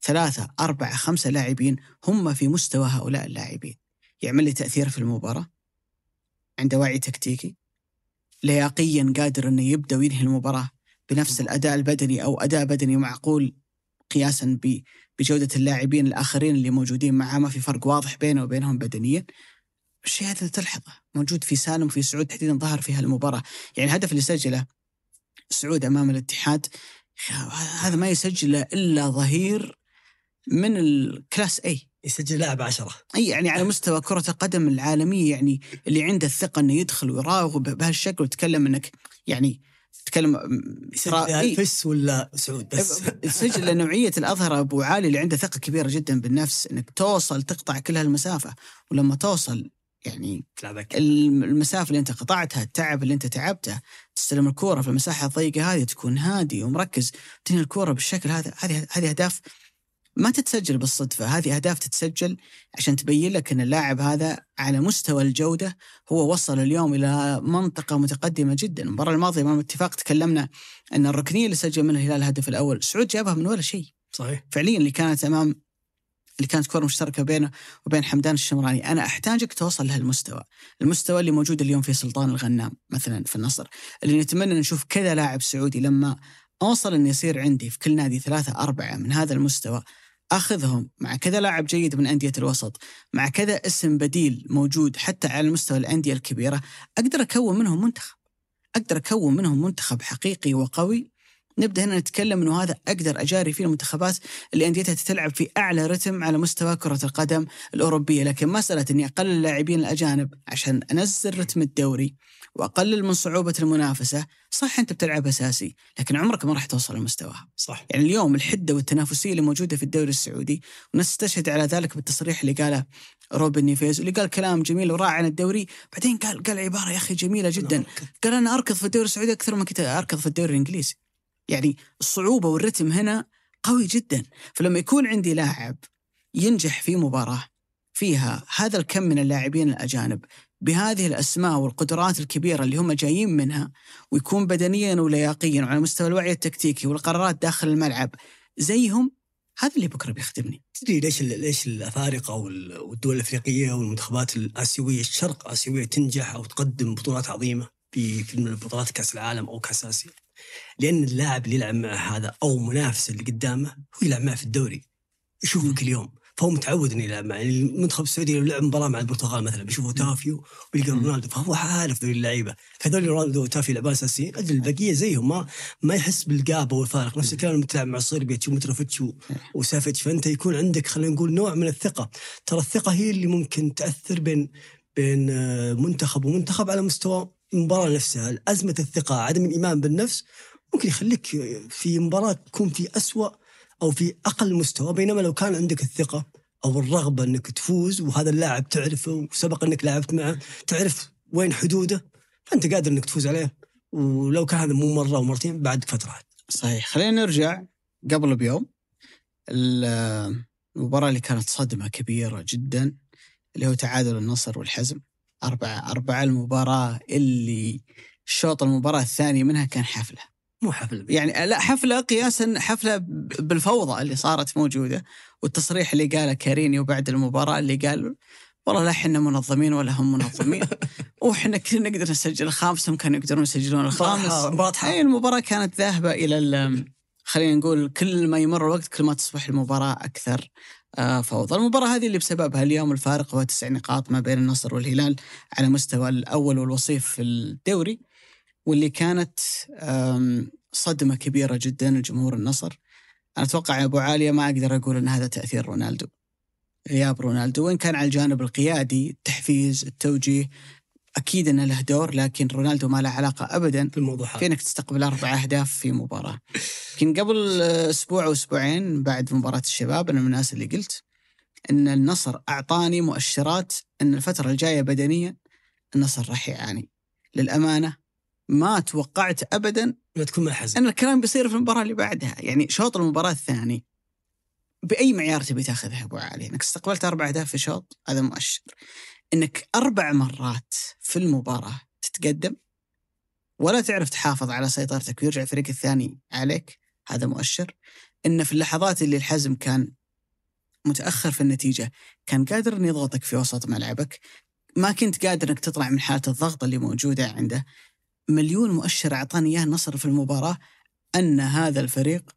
ثلاثة أربعة خمسة لاعبين هم في مستوى هؤلاء اللاعبين. يعمل لي تأثير في المباراة؟ عنده وعي تكتيكي؟ لياقيا قادر أنه يبدأ وينهي المباراة بنفس الأداء البدني أو أداء بدني معقول قياسا بجودة اللاعبين الآخرين اللي موجودين معاه؟ ما في فرق واضح بينه وبينهم بدنيا. الشيء هذا تلحظه. موجود في سالم وفي سعود تحديدا ظهر في هالمباراة. يعني الهدف اللي سجله سعود أمام الاتحاد هذا ما يسجله إلا ظهير من ال class A يسجل لاعب عشرة. إي يعني على مستوى كرة القدم العالمية يعني اللي عنده الثقة إنه يدخل ويراوغ بهالشكل وتتكلم إنك يعني تتكلم يسجل. فس ولا سعود بس؟ سجل نوعية الأظهرة أبو علي اللي عنده ثقة كبيرة جدا بالنفس أنك توصل تقطع كل هالمسافة. ولما توصل يعني تلعبك المسافة اللي أنت قطعتها التعب اللي أنت تعبته تستلم الكورة في المساحة الضيقة هذه تكون هادي ومركز تنهي الكورة بالشكل هذا هذه هذه أهداف ما تتسجل بالصدفة. هذه أهداف تتسجل عشان تبين لك أن اللاعب هذا على مستوى الجودة هو وصل اليوم إلى منطقة متقدمة جدا. المباراة الماضية أمام الاتفاق تكلمنا أن الركنية اللي سجل منها الهلال الهدف الأول سعود جابها من ولا شيء. صحيح. فعليا اللي كانت أمام اللي كانت كرة مشتركة بينه وبين حمدان الشمراني. أنا أحتاجك توصل لهالمستوى المستوى اللي موجود اليوم في سلطان الغنام مثلا في النصر اللي نتمنى نشوف كذا لاعب سعودي لما أوصل أن يصير عندي في كل نادي ثلاثة أربعة من هذا المستوى أخذهم. مع كذا لاعب جيد من أندية الوسط، مع كذا اسم بديل موجود حتى على مستوى الأندية الكبيرة، أقدر أكون منهم منتخب. أقدر أكون منهم منتخب حقيقي وقوي. نبدأ هنا نتكلم إنه هذا أقدر أجاري فيه المنتخبات اللي انديتها تلعب في أعلى رتم على مستوى كرة القدم الأوروبية، لكن مسألة إني أقلل اللاعبين الأجانب عشان أنزل رتم الدوري. وأقلل من صعوبة المنافسة، صح أنت بتلعب أساسي، لكن عمرك ما راح توصل لمستواها. صح. يعني اليوم الحدة والتنافسية اللي موجودة في الدوري السعودي ونستشهد على ذلك بالتصريح اللي قاله روبن نيفيز اللي قال كلام جميل ورائع عن الدوري. بعدين قال قال عبارة يا أخي جميلة جدا. قال أنا أركض في الدوري السعودي أكثر من كنت أركض في الدوري الإنجليزي. يعني الصعوبة والرتم هنا قوي جدا. فلما يكون عندي لاعب ينجح في مباراة فيها هذا الكم من اللاعبين الأجانب بهذه الأسماء والقدرات الكبيرة اللي هم جايين منها ويكون بدنيا ولياقيا وعلى مستوى الوعي التكتيكي والقرارات داخل الملعب زيهم هذا اللي بكرة بيخدمني. تدري ليش ليش الأفارقة وال- والدول الأفريقية والمنتخبات الآسيوية الشرق آسيوية تنجح أو تقدم بطولات عظيمة في في بطولات كأس العالم أو كأس آسيا؟ لأن اللاعب اللي يلعب مع هذا أو منافسه اللي قدامه هو يلعب معه في الدوري. يشوفه كل يوم. فهو متعود انه يلعب معه يعني المنتخب السعودي لو لعب مباراة مع البرتغال مثلا بيشوف أوتافيو ويلقى رونالدو فهو عارف ذول اللعيبة. هذول رونالدو وأوتافيو يلعبون اساسيين أجل البقية زيهم ما ما يحس بال gap والفارق. نفس الكلام لما تلعب مع صربيا ومتروفيتش و- وسافيتش. فأنت يكون عندك خلينا نقول نوع من الثقة. ترى الثقة هي اللي ممكن تأثر بين بين آه، منتخب ومنتخب على مستوى المباراة نفسها. أزمة الثقة عدم الإيمان بالنفس ممكن يخليك في مباراة تكون في أسوأ أو في أقل مستوى بينما لو كان عندك الثقة أو الرغبة أنك تفوز وهذا اللاعب تعرفه وسبق أنك لعبت معه تعرف وين حدوده فأنت قادر أنك تفوز عليه. ولو كان هذا مو مرة أو مرتين بعد فترة صحيح. خلينا نرجع قبل بيوم. ال- المباراة اللي كانت صدمة كبيرة جدا اللي هو تعادل النصر والحزم. أربعة أربعة المباراة اللي الشوط المباراة الثاني منها كان حفلة مو حفل يعني لا حفلة قياسا حفلة ب- بالفوضى اللي صارت موجودة والتصريح اللي قاله كارينيو بعد المباراة اللي قال والله لا إحنا منظمين ولا هم منظمين. وإحنا كنا نقدر نسجل الخامس هم كانوا يقدرون يسجلون الخامس. مباراة حار. أي المباراة كانت ذاهبة إلى ال- خلينا نقول كل ما يمر الوقت كل ما تصبح المباراة أكثر آه، فوضى، المباراة هذه اللي بسببها اليوم الفارق هو تسع نقاط ما بين النصر والهلال على مستوى الأول والوصيف في الدوري. واللي كانت صدمة كبيرة جدا لجمهور النصر. أنا أتوقع يا أبو عالية ما أقدر أقول إن هذا تأثير رونالدو. غياب رونالدو وإن كان على الجانب القيادي التحفيز التوجيه أكيد إنه له دور لكن رونالدو ما له علاقة ابدا في الموضوع هذا في انك تستقبل أربع أهداف في مباراة. يمكن قبل أسبوع أو أسبوعين بعد مباراة الشباب أنا من الناس اللي قلت إن النصر أعطاني مؤشرات إن الفترة الجاية بدنيا النصر راح يعاني. للأمانة ما توقعت ابدا لا تكون مع حزن أن الكلام بيصير في المباراة اللي بعدها، يعني شوط المباراة الثاني بأي معيار تبي تاخذها أبو علي؟ إنك استقبلت أربع أهداف في شوط هذا مؤشر. إنك أربع مرات في المباراة تتقدم ولا تعرف تحافظ على سيطرتك ويرجع الفريق الثاني عليك هذا مؤشر. إن في اللحظات اللي الحزم كان متأخر في النتيجة كان قادر انه يضغطك في وسط ملعبك ما كنت قادر إنك تطلع من حالة الضغط اللي موجودة عنده مليون مؤشر أعطاني إياه النصر في المباراة أن هذا الفريق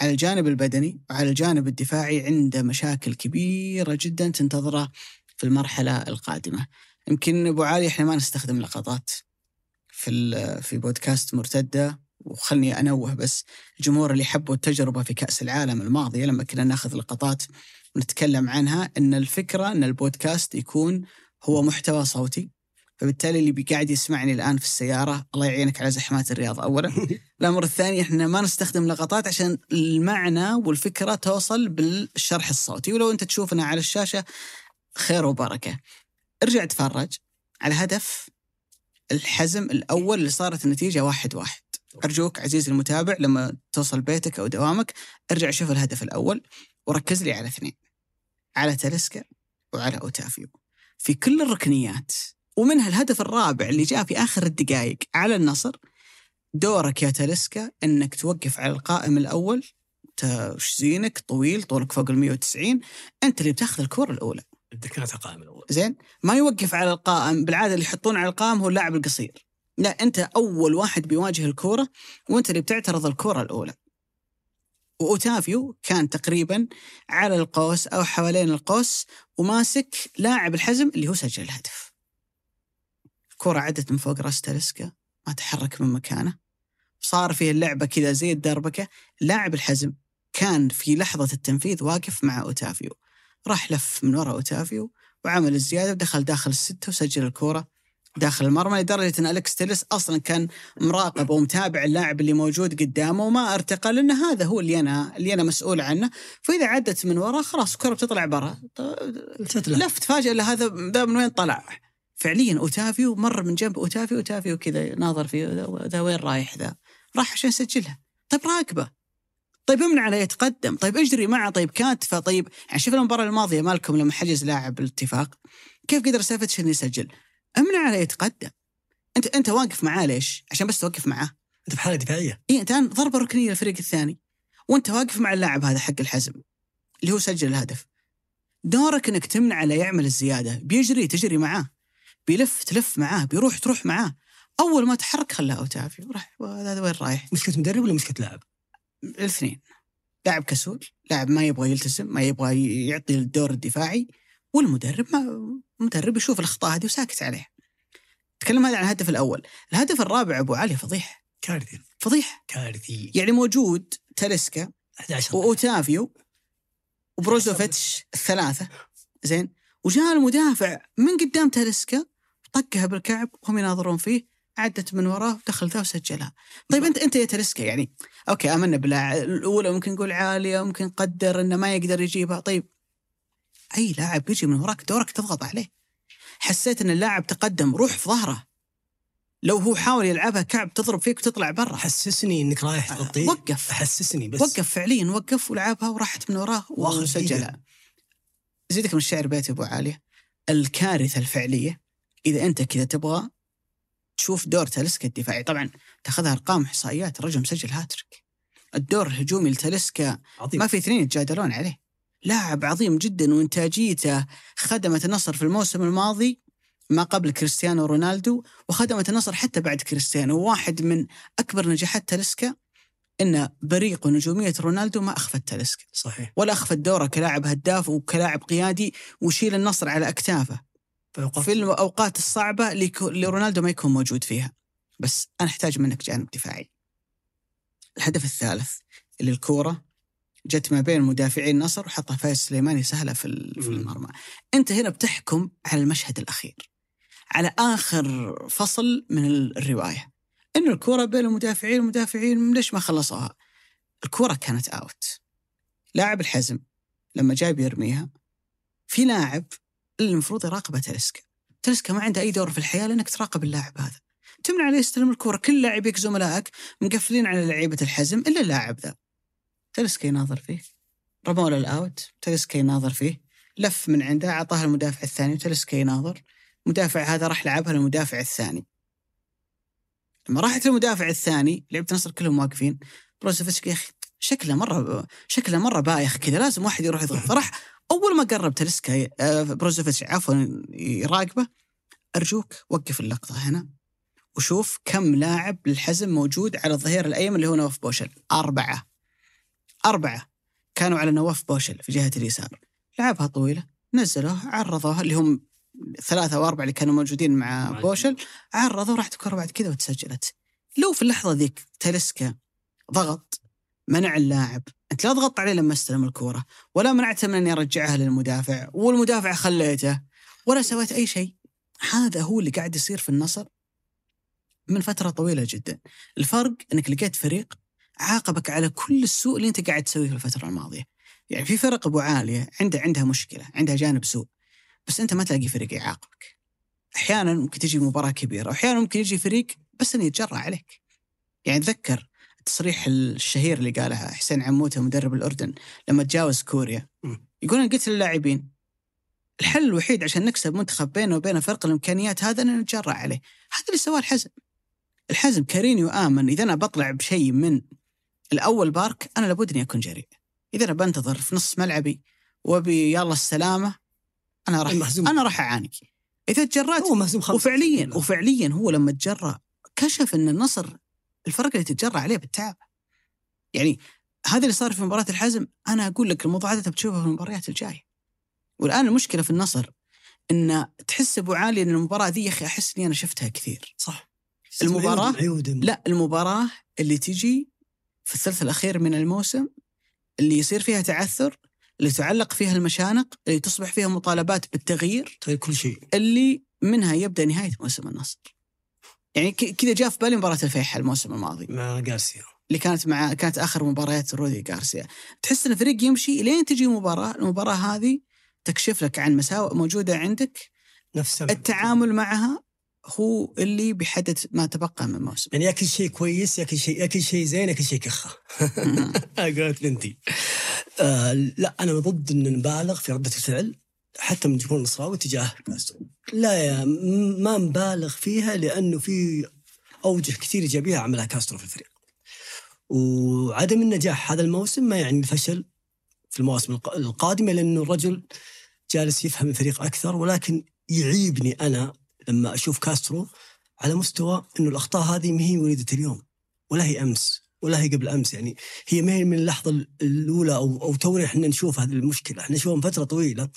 على الجانب البدني وعلى الجانب الدفاعي عنده مشاكل كبيرة جدا تنتظره في المرحلة القادمة. يمكن أبو علي إحنا ما نستخدم لقطات في في بودكاست مرتدة وخلني أنوه بس الجمهور اللي حبوا التجربة في كأس العالم الماضيه لما كنا نأخذ لقطات ونتكلم عنها إن الفكرة إن البودكاست يكون هو محتوى صوتي فبالتالي اللي قاعد يسمعني الآن في السيارة الله يعينك على زحمات الرياض اولا. الأمر الثاني إحنا ما نستخدم لقطات عشان المعنى والفكرة توصل بالشرح الصوتي. ولو أنت تشوفنا على الشاشة خير وبركة. ارجع تفرج. على هدف الحزم الأول اللي صارت النتيجة واحد واحد. أرجوك عزيزي المتابع لما توصل بيتك أو دوامك ارجع شوف الهدف الأول وركز لي على اثنين. على تاليسكا وعلى أوتافيو. في كل الركنيات ومنها الهدف الرابع اللي جاء في آخر الدقائق على النصر دورك يا تاليسكا إنك توقف على القائم الأول. انت وش زينك؟ طويل طولك فوق ال 190 أنت اللي بتاخذ الكرة الأولى. كانت القائم الأول. زين؟ ما يوقف على القائم بالعادة اللي يحطون على القائم هو اللاعب القصير. لا أنت أول واحد بيواجه الكوره وأنت اللي بتعترض الكرة الأولى. وأوتافيو كان تقريبا على القوس أو حوالين القوس وماسك لاعب الحزم اللي هو سجل الهدف. الكرة عدت من فوق راس تاليسكا ما تحرك من مكانه. صار فيه اللعبة كذا زي الدربكة لاعب الحزم كان في لحظة التنفيذ واقف مع أوتافيو. راح لف من وراء أوتافيو وعمل الزيادة ودخل داخل الستة وسجل الكرة داخل المرمى لدرجة أن أليكس تيلس أصلا كان مراقب ومتابع اللاعب اللي موجود قدامه وما أرتقى لأن هذا هو اللي أنا اللي أنا مسؤول عنه. فإذا عدت من وراه خلاص الكرة بتطلع برا. لفت فجأة هذا ذا من وين طلع؟ فعليا أوتافيو مر من جنب أوتافيو أوتافيو كذا ناظر فيه ذا وين رايح ذا. راح عشان يسجلها. طيب راقبه. طيب امنع عليه يتقدم. طيب اجري معه. طيب كاتفه. طيب يعني شوف المباراة الماضية مالكم لما حجز لاعب الاتفاق. كيف قدر سافتش إنه يسجل؟ امنع عليه يتقدم. أنت أنت واقف معاه ليش؟ عشان بس توقف معاه. أنت بحاله دفاعية. إي أنت الآن ضربة ركنية للفريق الثاني. وأنت واقف مع اللاعب هذا حق الحزم اللي هو سجل الهدف. دورك إنك تمنع عليه يعمل الزيادة. بيجري تجري معاه. بيلف تلف معاه بيروح تروح معاه. أول ما تحرك خلاه أوتافيو راح هذا وين رايح؟ مشكله مدرب ولا مشكله لاعب؟ الاثنين. لاعب كسول لاعب ما يبغى يلتزم ما يبغى يعطي الدور الدفاعي والمدرب ما المدرب يشوف الأخطاء هذه وساكت عليها تكلم هذا عن الهدف الأول. الهدف الرابع أبو علي فضيح. كارثي فضيح. كارثي يعني موجود تاليسكا 11 وأوتافيو وبروزوفيتش الثلاثة. زين. وجاء المدافع من قدام تاليسكا طقها بالكعب وهم يناظرون فيه عدت من وراه ودخل ذا وسجلها. طيب انت أنت يا تاليسكا يعني. okay آمنا بالله. الأولى ممكن نقول عالية ممكن نقدر إنه ما يقدر يجيبها. طيب أي لاعب يجي من وراك دورك تضغط عليه. حسيت إن اللاعب تقدم روح في ظهره. لو هو حاول يلعبها كعب تضرب فيك وتطلع برا. حسسني إنك رايح تغطيه. وقف. حسسني بس. وقف فعليا وقف ولعبها وراحت من وراه وسجلها. زيدك من الشعر بيت أبو عالية. الكارثة الفعلية. إذا أنت كذا تبغى تشوف دور تاليسكا الدفاعي طبعا تاخذها أرقام إحصائيات الرجل مسجل هاتريك. الدور الهجومي لتاليسكا عظيم. ما في اثنين يتجادلون عليه. لاعب عظيم جدا وإنتاجيته خدمت النصر في الموسم الماضي ما قبل كريستيانو رونالدو وخدمت النصر حتى بعد كريستيانو. واحد من أكبر نجاحات تاليسكا إن بريق ونجوميه رونالدو ما أخفت تاليسكا. صحيح. ولا أخفت دوره كلاعب هداف وكلاعب قيادي ويشيل النصر على أكتافه. في الأوقات الصعبة اللي يكو- اللي رونالدو ما يكون موجود فيها. بس أنا أحتاج منك جانب دفاعي. الهدف الثالث اللي الكورة جت ما بين مدافعي النصر وحطها فايز سليماني سهلة في في. المرمى. أنت هنا بتحكم على المشهد الأخير على آخر فصل من ال- الرواية. انه الكورة بين المدافعين المدافعين ليش ما خلصوها؟ الكورة كانت out لاعب الحزم لما جاي بيرميها في لاعب اللي المفروض يراقبه تلسكا تلسكا ما عنده أي دور في الحياة لأنك تراقب اللاعب هذا. تمنع عليه يستلم الكورة. كل لاعبيك زملائك مقفلين على لعيبة الحزم إلا اللاعب ذا. تلسكا يناظر فيه. رموا له ال out تلسكا يناظر فيه. لف من عنده اعطاها المدافع الثاني وتلسكا يناظر. المدافع هذا راح لعبها للمدافع الثاني. لما راحت المدافع الثاني لعبة النصر كلهم واقفين. بروزوفيتش يا أخي شكله مره شكله مرة بايخ كذا. لازم واحد يروح يضغط. فراح أول ما قرب تلسكا آه، بروزوفيتش عفوا يراقبه أرجوك وقف اللقطة هنا وشوف كم لاعب للحزم موجود على الظهير الأيمن اللي هو نواف بوشل. أربعة. أربعة. كانوا على نواف بوشل في جهة اليسار. لعبها طويلة نزلوها عرضوها اللي هم ثلاثة أو أربعة اللي كانوا موجودين مع مع بوشل. عرضوا راحت الكرة بعد كذا وتسجلت. لو في اللحظة ذيك تلسكا ضغط منع اللاعب. أنت لا ضغطت عليه لما استلم الكرة ولا منعته من أن يرجعها للمدافع والمدافع خليته ولا سويت أي شيء. هذا هو اللي قاعد يصير في النصر من فترة طويلة جدا. الفرق أنك لقيت فريق عاقبك على كل السوء اللي أنت قاعد تسويه في الفترة الماضية. يعني في فرق أبو عالية عنده عندها مشكلة عندها جانب سوء بس أنت ما تلاقي فريق يعاقبك. أحيانا ممكن تجي مباراة كبيرة وأحيانا ممكن يجي فريق بس أنه يتجرأ عليك. يعني تذكر التصريح الشهير اللي قالها حسين عموتة مدرب الأردن لما تجاوز كوريا. يقول أنا قلت للاعبين الحل الوحيد عشان نكسب منتخب بينه وبين فرق الإمكانيات هذا إن نتجرأ عليه. هذا اللي سواه الحزم. الحزم كارينيو آمن إذا أنا بطلع بشيء من الأول بارك أنا لابد إني أكون جريء. إذا أنا بنتظر في نص ملعبي وأبي يلا السلامة أنا راح. أنا راح أعاني. إذا تجرأت هو مهزوم خمسة وفعليا وفعليا هو لما تجرأ كشف إن النصر الفرق اللي تتجرأ عليه بالتعب. يعني هذا اللي صار في مباراة الحزم أنا أقول لك الموضوع هذا بتشوفه في المباريات الجاية. والآن المشكلة في النصر إن تحس أبو علي إن المباراة ذي يا أخي أحس إني أنا شفتها كثير. صح. المباراة؟ لا المباراة اللي تجي في الثلث الأخير من الموسم اللي يصير فيها تعثر اللي تعلق فيها المشانق اللي تصبح فيها مطالبات بالتغيير تغير كل شيء. اللي منها يبدأ نهاية موسم النصر. يعني كذا جاء في بالي مباراة الفيحة الموسم الماضي. مع جارسيا اللي كانت مع كانت آخر مباريات رودي غارسيا. تحس إن الفريق يمشي لين تجي مباراه المباراة هذه تكشف لك عن مساوئ موجودة عندك. نفس التعامل معها هو اللي بيحدد ما تبقى من الموسم. يعني ياكل شيء كويس ياكل شيء ياكل شيء زين ياكل شيء كخه. قالت بنتي. آه لا أنا ضد إن نبالغ في ردة الفعل. حتى من جمهور النصراوي تجاه كاسترو لا يا ما نبالغ فيها لأنه في أوجه كثير إيجابية عملها كاسترو في الفريق. وعدم النجاح هذا الموسم ما يعني الفشل في المواسم الق- القادمة لأنه الرجل جالس يفهم الفريق أكثر ولكن يعيبني أنا لما أشوف كاسترو على مستوى إنه الأخطاء هذه ما هي وليدة اليوم ولا هي أمس ولا هي قبل أمس. يعني هي ما هي من اللحظة الأولى أو أو تونا إحنا نشوف هذه المشكلة. إحنا نشوفها من فترة طويلة.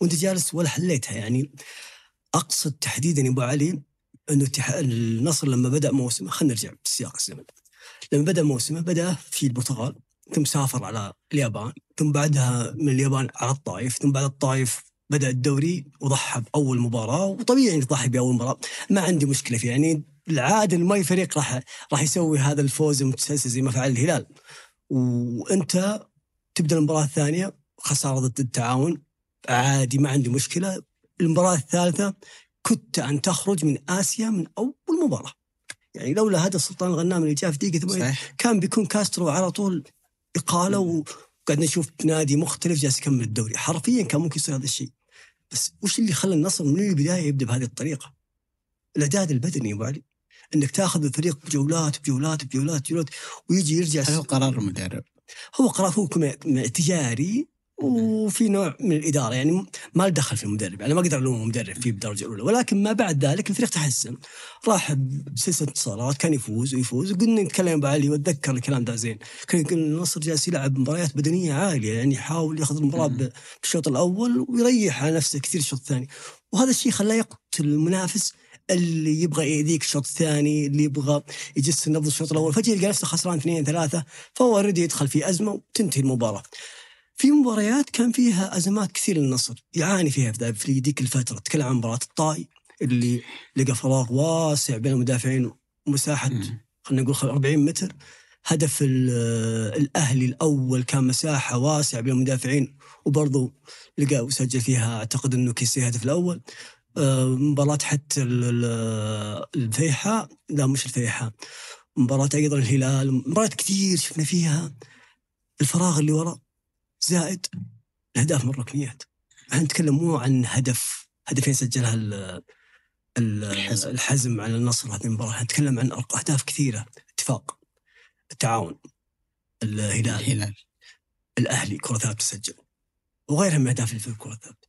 وانت جالس ولا حليتها. يعني أقصد تحديدا يا أبو علي أنه النصر لما بدأ موسمه خلينا نرجع بسياق الزمن. لما بدأ موسمه بدأ في البرتغال ثم سافر على اليابان ثم بعدها من اليابان على الطائف ثم بعد الطائف بدأ الدوري وضحى بأول مباراة وطبيعي انك تضحي بأول مباراة. ما عندي مشكلة فيه يعني العادة ما فريق راح راح يسوي هذا الفوز المتسلسل زي ما فعل الهلال. وأنت تبدأ المباراة الثانية خسارة ضد التعاون. عادي ما عندي مشكلة. المباراة الثالثة كنت أن تخرج من آسيا من أول مباراة. يعني لولا هذا السلطان الغنام اللي جاء في دقيقة 80 صحيح. كان بيكون كاسترو على طول إقالة وقاعد نشوف نادي مختلف جالس يكمل الدوري. حرفيا كان ممكن يصير هذا الشيء. بس وش اللي خلى النصر من البداية يبدأ بهذه الطريقة؟ الاعداد البدني يا أبو علي. إنك تأخذ الفريق بجولات بجولات بجولات بجولات ويجي يرجع هو قرار المدرب؟ هو قرار هو تجاري وفي نوع من الإدارة يعني ما له دخل في المدرب يعني ما أقدر الوم مدرب فيه بالدرجه الأولى. ولكن ما بعد ذلك الفريق تحسن. راح بسلسلة انتصارات كان يفوز ويفوز. وقلنا نتكلم ابو علي وأتذكر الكلام ده زين. كان يقول النصر جالس يلعب مباريات بدنية عالية يعني يحاول ياخذ المباراة بالشوط الأول ويريح على نفسه كثير الشوط الثاني. وهذا الشيء خلاه يقتل المنافس اللي يبغى يأذيك الشوط الثاني اللي يبغى يجس النبض الشوط الأول. فجأة يلقى نفسه خسران اثنين ثلاثة فهو أوريدي يدخل في أزمة وتنتهي المباراة. في مباريات كان فيها أزمات كثير للنصر. يعاني فيها في ذيك الفترة. تكلم عن مباراة الطائي اللي لقى فراغ واسع بين المدافعين ومساحة. خلينا نقول خل- 40 متر. هدف ال- الأهلي الأول كان مساحة واسعة بين المدافعين وبرضه لقى وسجل فيها أعتقد إنه كيسي هدف الأول. آه، مباراة حتى ال- ال- الفيحاء. لا مش الفيحاء. مباراة أيضا الهلال. مباريات كثير شفنا فيها. الفراغ اللي وراء زائد الأهداف من الركنيات. إحنا نتكلم مو عن هدف هدفين سجلها ال ال الحزم. الحزم على النصر هذه المباراة. إحنا نتكلم عن أهداف كثيرة. اتفاق. التعاون. الهلال. الهلال. الأهلي كرة ثابتة سجل وغيرها من الاهداف اللي في الكرة الثابتة.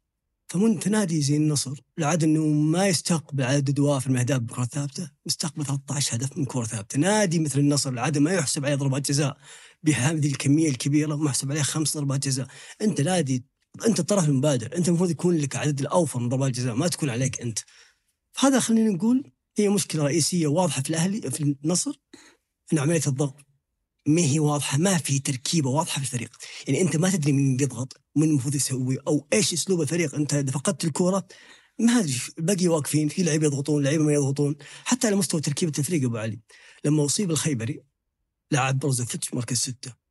فمنت نادي زي النصر لعد إنه ما يستقبل عدد وافر من الاهداف بكرة ثابتة مستقبل 13 هدف من كرة ثابتة. نادي مثل النصر العاده ما يحسب عليه ضربات جزاء. بهذه الكمية الكبيرة ما يحسب عليه خمس ضربات جزاء. أنت نادي أنت الطرف المبادر أنت المفروض يكون لك عدد الأوفر من ضربات الجزاء ما تكون عليك أنت. هذا خلينا نقول هي مشكلة رئيسية واضحة في الأهلي في النصر إن عملية الضغط ما هي واضحة ما في تركيبة واضحة في الفريق. يعني أنت ما تدري مين بيضغط ومين المفروض يسوي أو إيش أسلوب الفريق. أنت إذا فقدت الكورة ما أدري الباقي واقفين في لعيبة يضغطون لعيبة ما يضغطون. حتى على مستوى تركيبة الفريق أبو علي لما أصيب الخيبري لعب بروزوفيتش مركز ستة.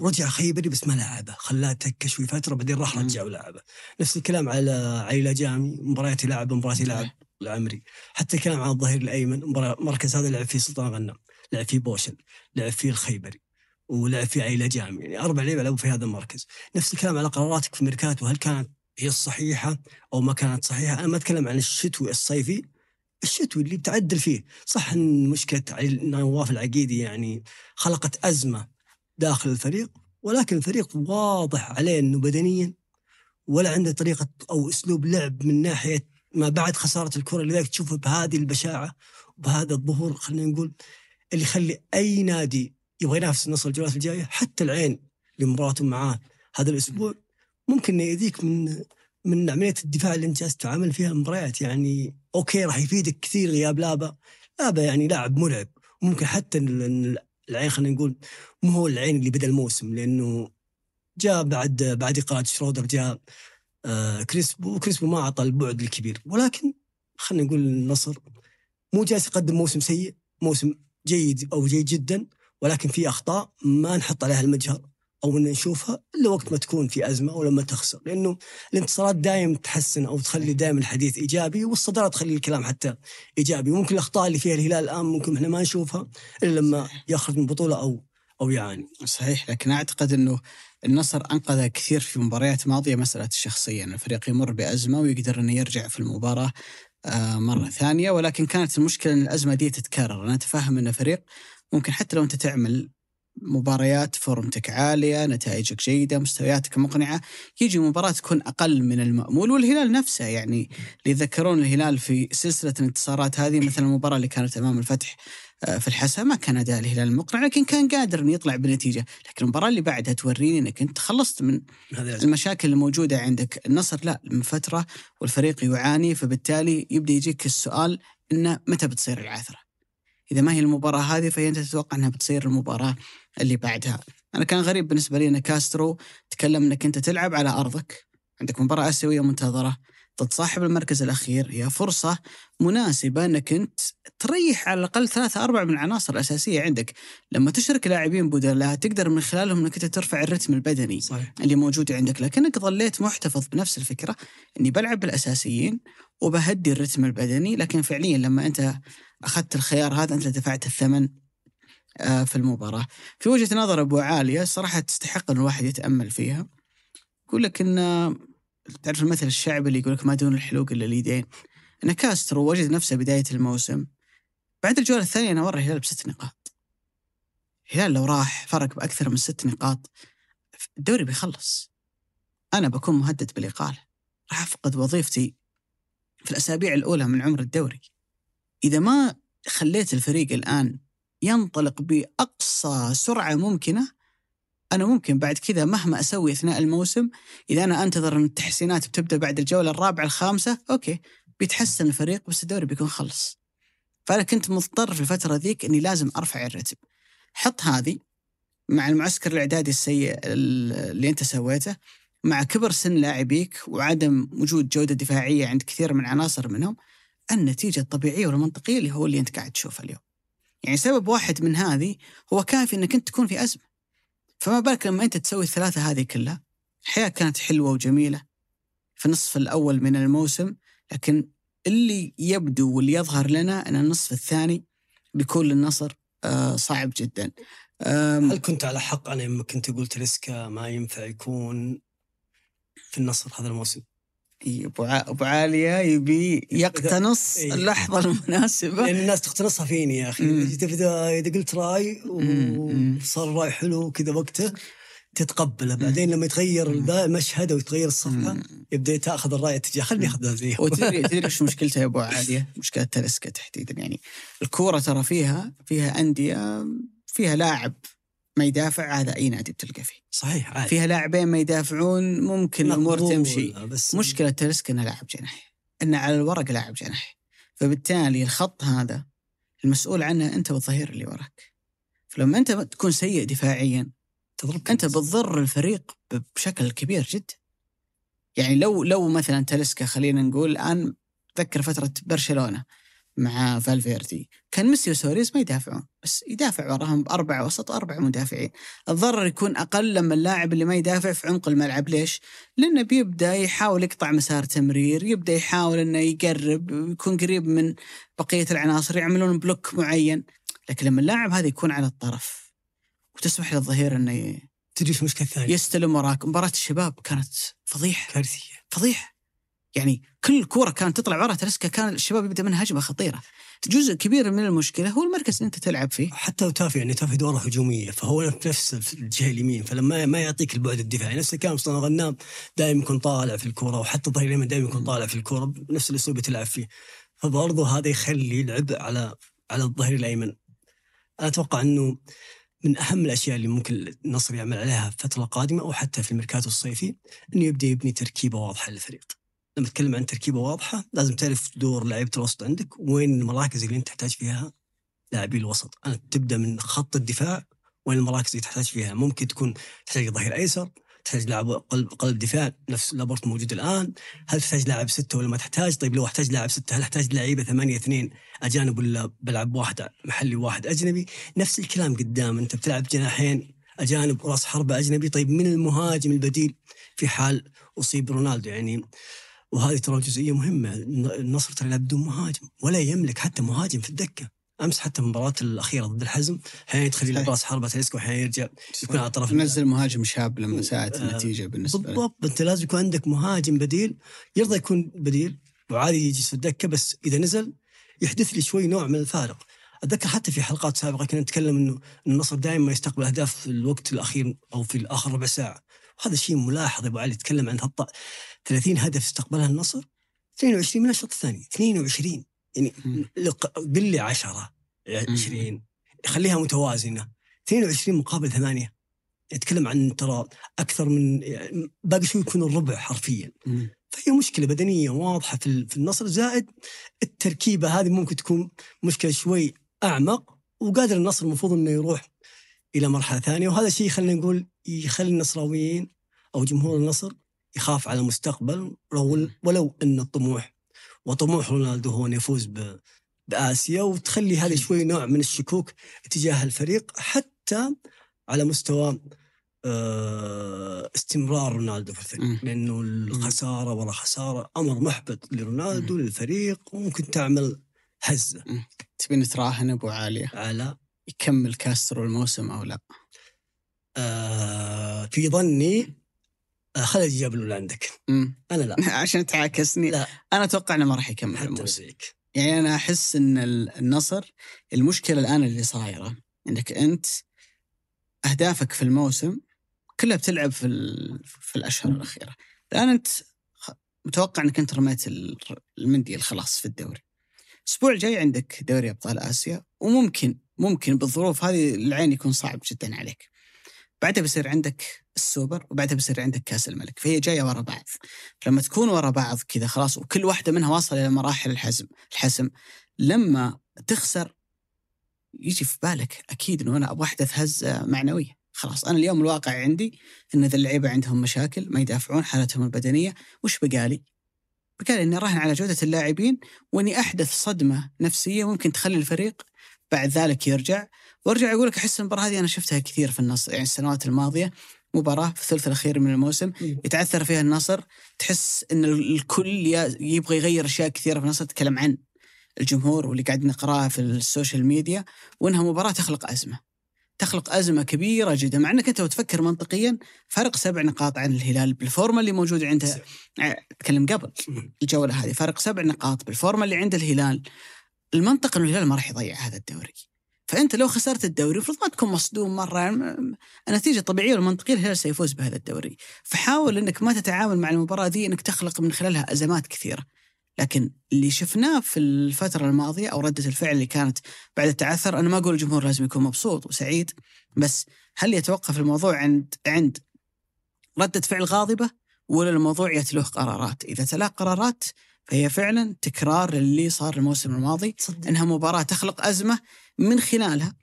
ورجع خيبري بس ما لعبه خلاه دكة شوي فترة بعدين راح. رجع ولعبه. نفس الكلام على علي لاجامي مباريات يلعب مباريات يلعب العمري. حتى الكلام عن الظهير الأيمن مركز هذا لعب فيه سلطان الغنام لعب فيه بوشل لعب فيه الخيبري ولعب فيه علي لاجامي يعني أربع لعيبة لعبوا في هذا المركز. نفس الكلام على قراراتك في ميركاتو هل كانت هي الصحيحة أو ما كانت صحيحة؟ أنا ما أتكلم عن الشتوي الصيفي الشتوي اللي بتعدل فيه. صح إن مشكلة نواف العقيدي يعني خلقت أزمة داخل الفريق ولكن الفريق واضح عليه إنه بدنيا ولا عنده طريقة أو أسلوب لعب من ناحية ما بعد خسارة الكرة لذلك تشوفه بهذه البشاعة وبهذا الظهور خلينا نقول اللي يخلي أي نادي يبغى ينافس النصر الجولات الجاية حتى العين لمباراته معاه هذا الأسبوع. ممكن يأذيك من من عمليه الدفاع اللي أنت جالس تعامل فيها المباريات يعني okay راح يفيدك كثير غياب لابا لابا يعني لاعب مرعب. ممكن حتى العين خلينا نقول مو هو العين اللي بدأ الموسم لأنه جاء بعد بعد إقالة شرودر جاء آه كريسبو وكريسبو ما أعطى البعد الكبير. ولكن خلينا نقول النصر مو جالس يقدم موسم سيء موسم جيد أو جيد جدا ولكن في أخطاء ما نحط عليها المجهر. أو ان نشوفها إلا وقت ما تكون في أزمة أو لما تخسر لأنه الانتصارات دائما تحسن أو تخلي دائما الحديث إيجابي والصدارة تخلي الكلام حتى إيجابي. ممكن الأخطاء اللي فيها الهلال الآن ممكن إحنا ما نشوفها إلا لما يخرج من بطولة أو أو يعاني. صحيح لكن أعتقد إنه النصر انقذ كثير في مباريات ماضية مسألة الشخصيه ان الفريق يمر بأزمة ويقدر إنه يرجع في المباراة آه، مرة ثانية ولكن كانت المشكلة إن الأزمة دي تتكرر. أنا أتفهم إن فريق ممكن حتى لو أنت تعمل مباريات فورمتك عالية نتائجك جيدة مستوياتك مقنعة يجي مباراة تكون أقل من المأمول. والهلال نفسه يعني اللي يذكرون الهلال في سلسلة الانتصارات هذه مثل المباراة اللي كانت أمام الفتح آه، في الحسا ما كان أداء الهلال المقنع لكن كان قادر أنه يطلع بنتيجة. لكن المباراة اللي بعدها توريني أنك أنت خلصت من المشاكل الموجودة عندك. النصر لا من فترة والفريق يعاني فبالتالي يبدأ يجيك السؤال أنه متى بتصير العثرة؟ إذا ما هي المباراة هذه فانت تتوقع إنها بتصير المباراة اللي بعدها. أنا كان غريب بالنسبة لي إن كاسترو تكلم إنك أنت تلعب على أرضك. عندك مباراة آسيوية منتظرة. ضد صاحب المركز الأخير. هي فرصة مناسبة إنك أنت تريح على الأقل ثلاثة أربعة من العناصر الأساسية عندك، لما تشرك لاعبين بدلاء تقدر من خلالهم إنك أنت ترفع الرتم البدني صحيح. اللي موجود عندك، لكنك ظليت محتفظ بنفس الفكرة إني بلعب بالأساسيين وبهدي الرتم البدني، لكن فعليا لما أنت أخذت الخيار هذا أنت دفعت الثمن في المباراة. في وجهة نظر أبو عالية صراحة تستحق إن الواحد يتأمل فيها. يقول لك إن تعرف المثل الشعبي اللي يقول لك ما دون الحلوق إلا اليدين. إن كاسترو وجد نفسه بداية الموسم بعد الجولة الثانية نور الهلال بست نقاط. الهلال لو راح فرق بأكثر من ست نقاط الدوري بيخلص. أنا بكون مهدد بالإقالة. راح أفقد وظيفتي في الأسابيع الأولى من عمر الدوري. إذا ما خليت الفريق الآن ينطلق بأقصى سرعة ممكنة. أنا ممكن بعد كذا مهما أسوي أثناء الموسم إذا أنا أنتظر أن التحسينات بتبدأ بعد الجولة الرابعة الخامسة أوكي بيتحسن الفريق بس الدوري بيكون خلص. فأنا كنت مضطر في الفترة ذيك أني لازم أرفع الرتم. حط هذه مع المعسكر الإعدادي السيء اللي أنت سويته مع كبر سن لاعبيك وعدم وجود جودة دفاعية عند كثير من عناصر منهم النتيجة الطبيعية والمنطقية اللي هو اللي أنت قاعد تشوفه اليوم. يعني سبب واحد من هذه هو كافي أنك أنت تكون في أزمة. فما بالك لما أنت تسوي الثلاثة هذه كلها؟ الحياة كانت حلوة وجميلة في النصف الأول من الموسم لكن اللي يبدو واللي يظهر لنا أن النصف الثاني بيكون للنصر آه، صعب جدا. هل كنت على حق أنا لما كنت قلت ريسكا ما ينفع يكون في النصر هذا الموسم؟ أبو أبو عالية يبي يقتنص إيه. اللحظة المناسبة. لأن الناس تقتنصها فيني يا أخي. تبدا إذا قلت راي وصار راي حلو كذا وقته تتقبله. بعدين لما يتغير المشهد أو يتغير الصفحة يبدأ تاخذ الرأي اتجاه خليني اخذها زيه وتدري تدري إيش مشكلته يا أبو عالية؟ مشكلة تلسكا تحديدا. يعني الكورة ترى فيها فيها أندية فيها لاعب ما يدافع هذا أي نادي بتلقى فيه. صحيح عادي. فيها لاعبين ما يدافعون ممكن الأمور تمشي. بس مشكلة تلسك إنه لاعب جناح إنه على الورق لاعب جناح. فبالتالي الخط هذا المسؤول عنه أنت والظهير اللي وراك. فلما أنت تكون سيء دفاعيا تضرب أنت بتضر الفريق بشكل كبير جدا. يعني لو لو مثلا تلسكا خلينا نقول الان تذكر فترة برشلونة. مع فالفيردي. كان ميسي وسوريز ما يدافعون بس يدافع وراهم بأربعة وسط وأربعة مدافعين. الضرر يكون أقل لما اللاعب اللي ما يدافع في عمق الملعب. ليش؟ لأنه بيبدأ يحاول يقطع مسار تمرير يبدأ يحاول أنه يقرب يكون قريب من بقية العناصر يعملون block معين. لكن لما اللاعب هذا يكون على الطرف وتسمح للظهير إنه تدري إيش المشكلة الثانية؟ يستلم وراك. مباراة الشباب كانت فضيحة. كارثية. فضيحة. يعني كل كورة كانت تطلع ورا تلسكا كان الشباب يبدأ منها هجمة خطيرة. جزء كبير من المشكلة هو المركز اللي أنت تلعب فيه. حتى وتافي يعني تافي دوره هجومية فهو في نفس الجهة اليمين فلما ما يعطيك البعد الدفاعي. نفس الكلام مصطفى غنام دائما يكون طالع في الكورة وحتى الظهير اليمين دائما يكون طالع في الكورة بنفس الأسلوب اللي تلعب فيه. فبرضه هذا يخلي العبء على على الظهير الأيمن. أنا أتوقع إنه من أهم الأشياء اللي ممكن النصر يعمل عليها الفترة القادمة أو حتى في الميركاتو الصيفي إنه يبدأ يبني تركيبة واضحة للفريق. لما تتكلم عن تركيبة واضحة. لازم تعرف دور لعيبة الوسط عندك وين المراكز اللي انت تحتاج فيها لاعبين الوسط، انت تبدأ من خط الدفاع وين المراكز اللي تحتاج فيها، ممكن تكون تحتاج ظهير أيسر، تحتاج لاعب قلب قلب دفاع نفس لابورت موجود الآن، هل تحتاج لاعب ستة ولا ما تحتاج؟ طيب لو أحتاج لاعب ستة هل أحتاج لعيبة ثمانية اثنين أجانب ولا بلعب واحد محلي وواحد أجنبي؟ نفس الكلام قدام. أنت بتلعب جناحين أجانب وراس حربة أجنبي، طيب من المهاجم البديل في حال أصيب رونالدو؟ يعني وهذه ترى جزئية مهمة. النصر ترى يلعب بدون مهاجم ولا يملك حتى مهاجم في الدكة. أمس حتى المباراة الأخيرة ضد الحزم أحيانا يدخل يلعب راس حربه تلسكو واحيانا يرجع يكون على طرف نزل مهاجم شاب لما ساءت آه، النتيجة بالنسبة له. بالضبط. أنت لازم يكون عندك مهاجم بديل يرضى يكون بديل وعادي يجلس في الدكة بس إذا نزل يحدث لي شوي نوع من الفارق. أتذكر حتى في حلقات سابقة كنا نتكلم إنه النصر دائما يستقبل أهداف في الوقت الأخير أو في اخر ربع ساعة. وهذا شيء ملاحظ أبو علي تكلم عن هالط 30 هدف استقبلها النصر 22 من الشوط الثاني 22 يعني قل لي 10 20 خليها متوازنة. 22 مقابل ثمانية. يتكلم عن ترى أكثر من يعني باقي شوي يكون الربع حرفيا. مم. فهي مشكلة بدنية واضحة في النصر. زائد التركيبة هذه ممكن تكون مشكلة شوي أعمق وقادر النصر المفروض إنه يروح إلى مرحلة ثانية. وهذا الشيء خلينا نقول يخلي النصراويين أو جمهور النصر يخاف على المستقبل ولو, إن الطموح وطموح رونالدو هو إنه يفوز بآسيا وتخلي هذا شوي نوع من الشكوك تجاه الفريق حتى على مستوى آه، استمرار رونالدو في الفريق. لأنه الخسارة ورا خسارة أمر محبط لرونالدو للفريق وممكن تعمل هزة. تبي نتراهن أبو عالية؟ على يكمل كاسترو الموسم أو لا؟ آه في ظني خالد جاب اللي عندك. أنا لا. عشان تعاكسني. لا. أنا أتوقع إنه ما راح يكمل حتى زيك يعني أنا أحس إن ال- النصر المشكلة الآن اللي صايرة إنك أنت أهدافك في الموسم كلها بتلعب في في الأشهر الأخيرة. الآن أنت متوقع إنك أنت رميت ال- المنديل خلاص في الدوري. الأسبوع الجاي عندك دوري أبطال آسيا وممكن ممكن بالظروف هذه العين يكون صعب جدا عليك. بعدها بيصير عندك السوبر وبعدها بيصير عندك كأس الملك فهي جاية ورا بعض. لما تكون ورا بعض كذا خلاص وكل واحدة منها واصلة إلى مراحل الحزم الحسم لما تخسر يجي في بالك أكيد إنه أنا أبغى أحدث هزه معنوية. خلاص أنا اليوم الواقع عندي إن ذا اللعيبة عندهم مشاكل ما يدافعون حالتهم البدنية وش بقالي؟ بقالي إني اراهن على جودة اللاعبين وإني أحدث صدمة نفسية ممكن تخلي الفريق بعد ذلك يرجع. وارجع أقول لك أحس المباراة هذه أنا شفتها كثير في النص يعني السنوات الماضية مباراة في الثلث الأخير من الموسم يتعثر فيها النصر تحس إن الكل يبغى يغير أشياء كثيرة في النصر تتكلم عن الجمهور واللي قاعد نقراها في ال social media وإنها مباراة تخلق أزمة تخلق أزمة كبيرة جدا مع إنك أنت لو تفكر منطقيا فرق سبع نقاط عن الهلال بالفورمة اللي موجودة عنده أتكلم قبل الجولة هذه فرق سبع نقاط بالفورمة اللي عند الهلال. المنطق إنه الهلال ما راح يضيع هذا الدوري. فأنت لو خسرت الدوري المفروض ما تكون مصدوم مرة النتيجه الطبيعيه والمنطقية الهلال سيفوز بهذا الدوري. فحاول إنك ما تتعامل مع المباراة دي إنك تخلق من خلالها أزمات كثيرة. لكن اللي شفناه في الفترة الماضية أو ردة الفعل اللي كانت بعد التعثر أنا ما أقول الجمهور لازم يكون مبسوط وسعيد بس هل يتوقف الموضوع عند عند ردة فعل غاضبة ولا الموضوع يتلوه قرارات؟ إذا تلاه قرارات فهي فعلا تكرار اللي صار الموسم الماضي تصدق إنها مباراة تخلق أزمة من خلالها.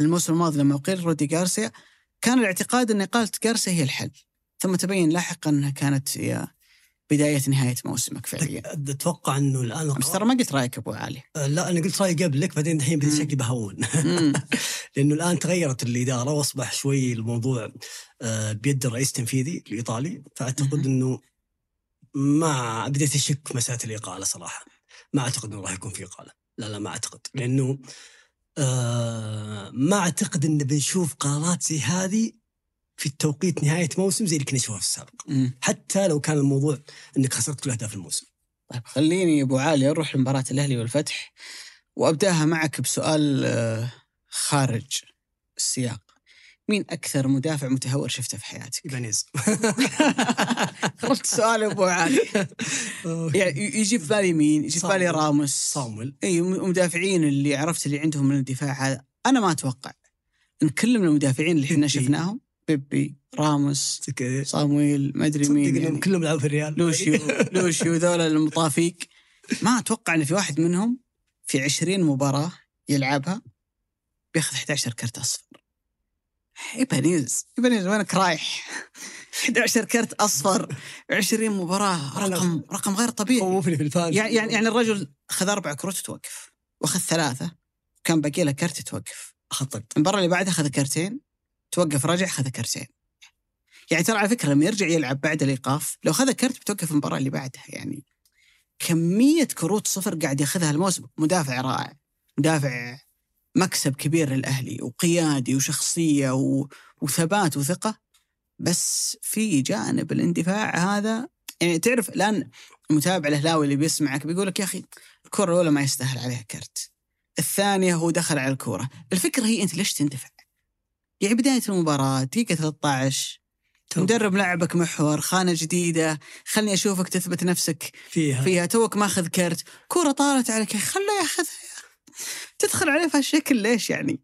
الموسم الماضي لما اقيل رودي غارسيا كان الاعتقاد إن اقاله غارسيا هي الحل. ثم تبين لاحقا إنها كانت هي بداية نهاية موسمك فعليا. أتوقع إنه الآن بس ترى ما قلت رأيك أبو علي. آه، لا أنا قلت رأيي قبلك بعدين الحين بدي مم. شكلي بهون. لأنه الآن تغيرت الإدارة وأصبح شوي الموضوع آه، بيد الرئيس التنفيذي الإيطالي. فأعتقد. إنه ما بديت أشك مسألة الإقالة صراحة. ما أعتقد انه راح يكون في إقالة. لا لا ما أعتقد. لأنه آه ما أعتقد إن بنشوف قرارات زي هذه في التوقيت نهاية موسم زي اللي كنا نشوفها في السابق. مم. حتى لو كان الموضوع إنك خسرت كل أهداف الموسم. طيب خليني أبو علي أروح لمباراة الأهلي والفتح وأبدأها معك بسؤال آه، خارج السياق. مين أكثر مدافع متهور شفته في حياتك؟ ايبانيز خلصت سؤال أبو علي يعني يجي في بالي مين؟ يجي في بالي. راموس صامويل إي مدافعين اللي عرفت اللي عندهم من الدفاع هذا أنا ما أتوقع إن كل من المدافعين اللي إحنا. شفناهم بيبي راموس صامويل ما أدري مين يعني. كلهم لعبوا في الريال لوشيو لوشيو ذولا المطافيق ما أتوقع إن في واحد منهم في 20 مباراة يلعبها بياخذ 11 كرت أصفر إيبانيز. إيبانيز وينك رايح؟ 11 كرت أصفر 20 مباراة رقم رقم غير طبيعي. خوفني في الفان يعني يعني يعني الرجل اخذ أربع كروت وتوقف وأخذ ثلاثة كان باقي له كرت توقف. خطط المباراة اللي بعدها أخذ كرتين توقف رجع أخذ كرتين. يعني ترى على فكرة لما يرجع يلعب بعد الإيقاف لو أخذ كرت بتوقف المباراة اللي بعدها. يعني كمية كروت صفر قاعد ياخذها الموسم. مدافع رائع. مدافع مكسب كبير للأهلي وقيادي وشخصية و... وثبات وثقة. بس في جانب الاندفاع هذا يعني تعرف الآن المتابع الأهلاوي اللي بيسمعك بيقول لك يا أخي الكرة الاولى ما يستاهل عليها كرت. الثانية هو دخل على الكورة. الفكرة هي أنت ليش تندفع؟ يعني بداية المباراة دقيقة 13 مدرب لعبك محور خانة جديدة خلني أشوفك تثبت نفسك فيها. فيها توك ماخذ كرت كرة طارت عليك خله ياخذها. تدخل عليه في هالشكل ليش يعني؟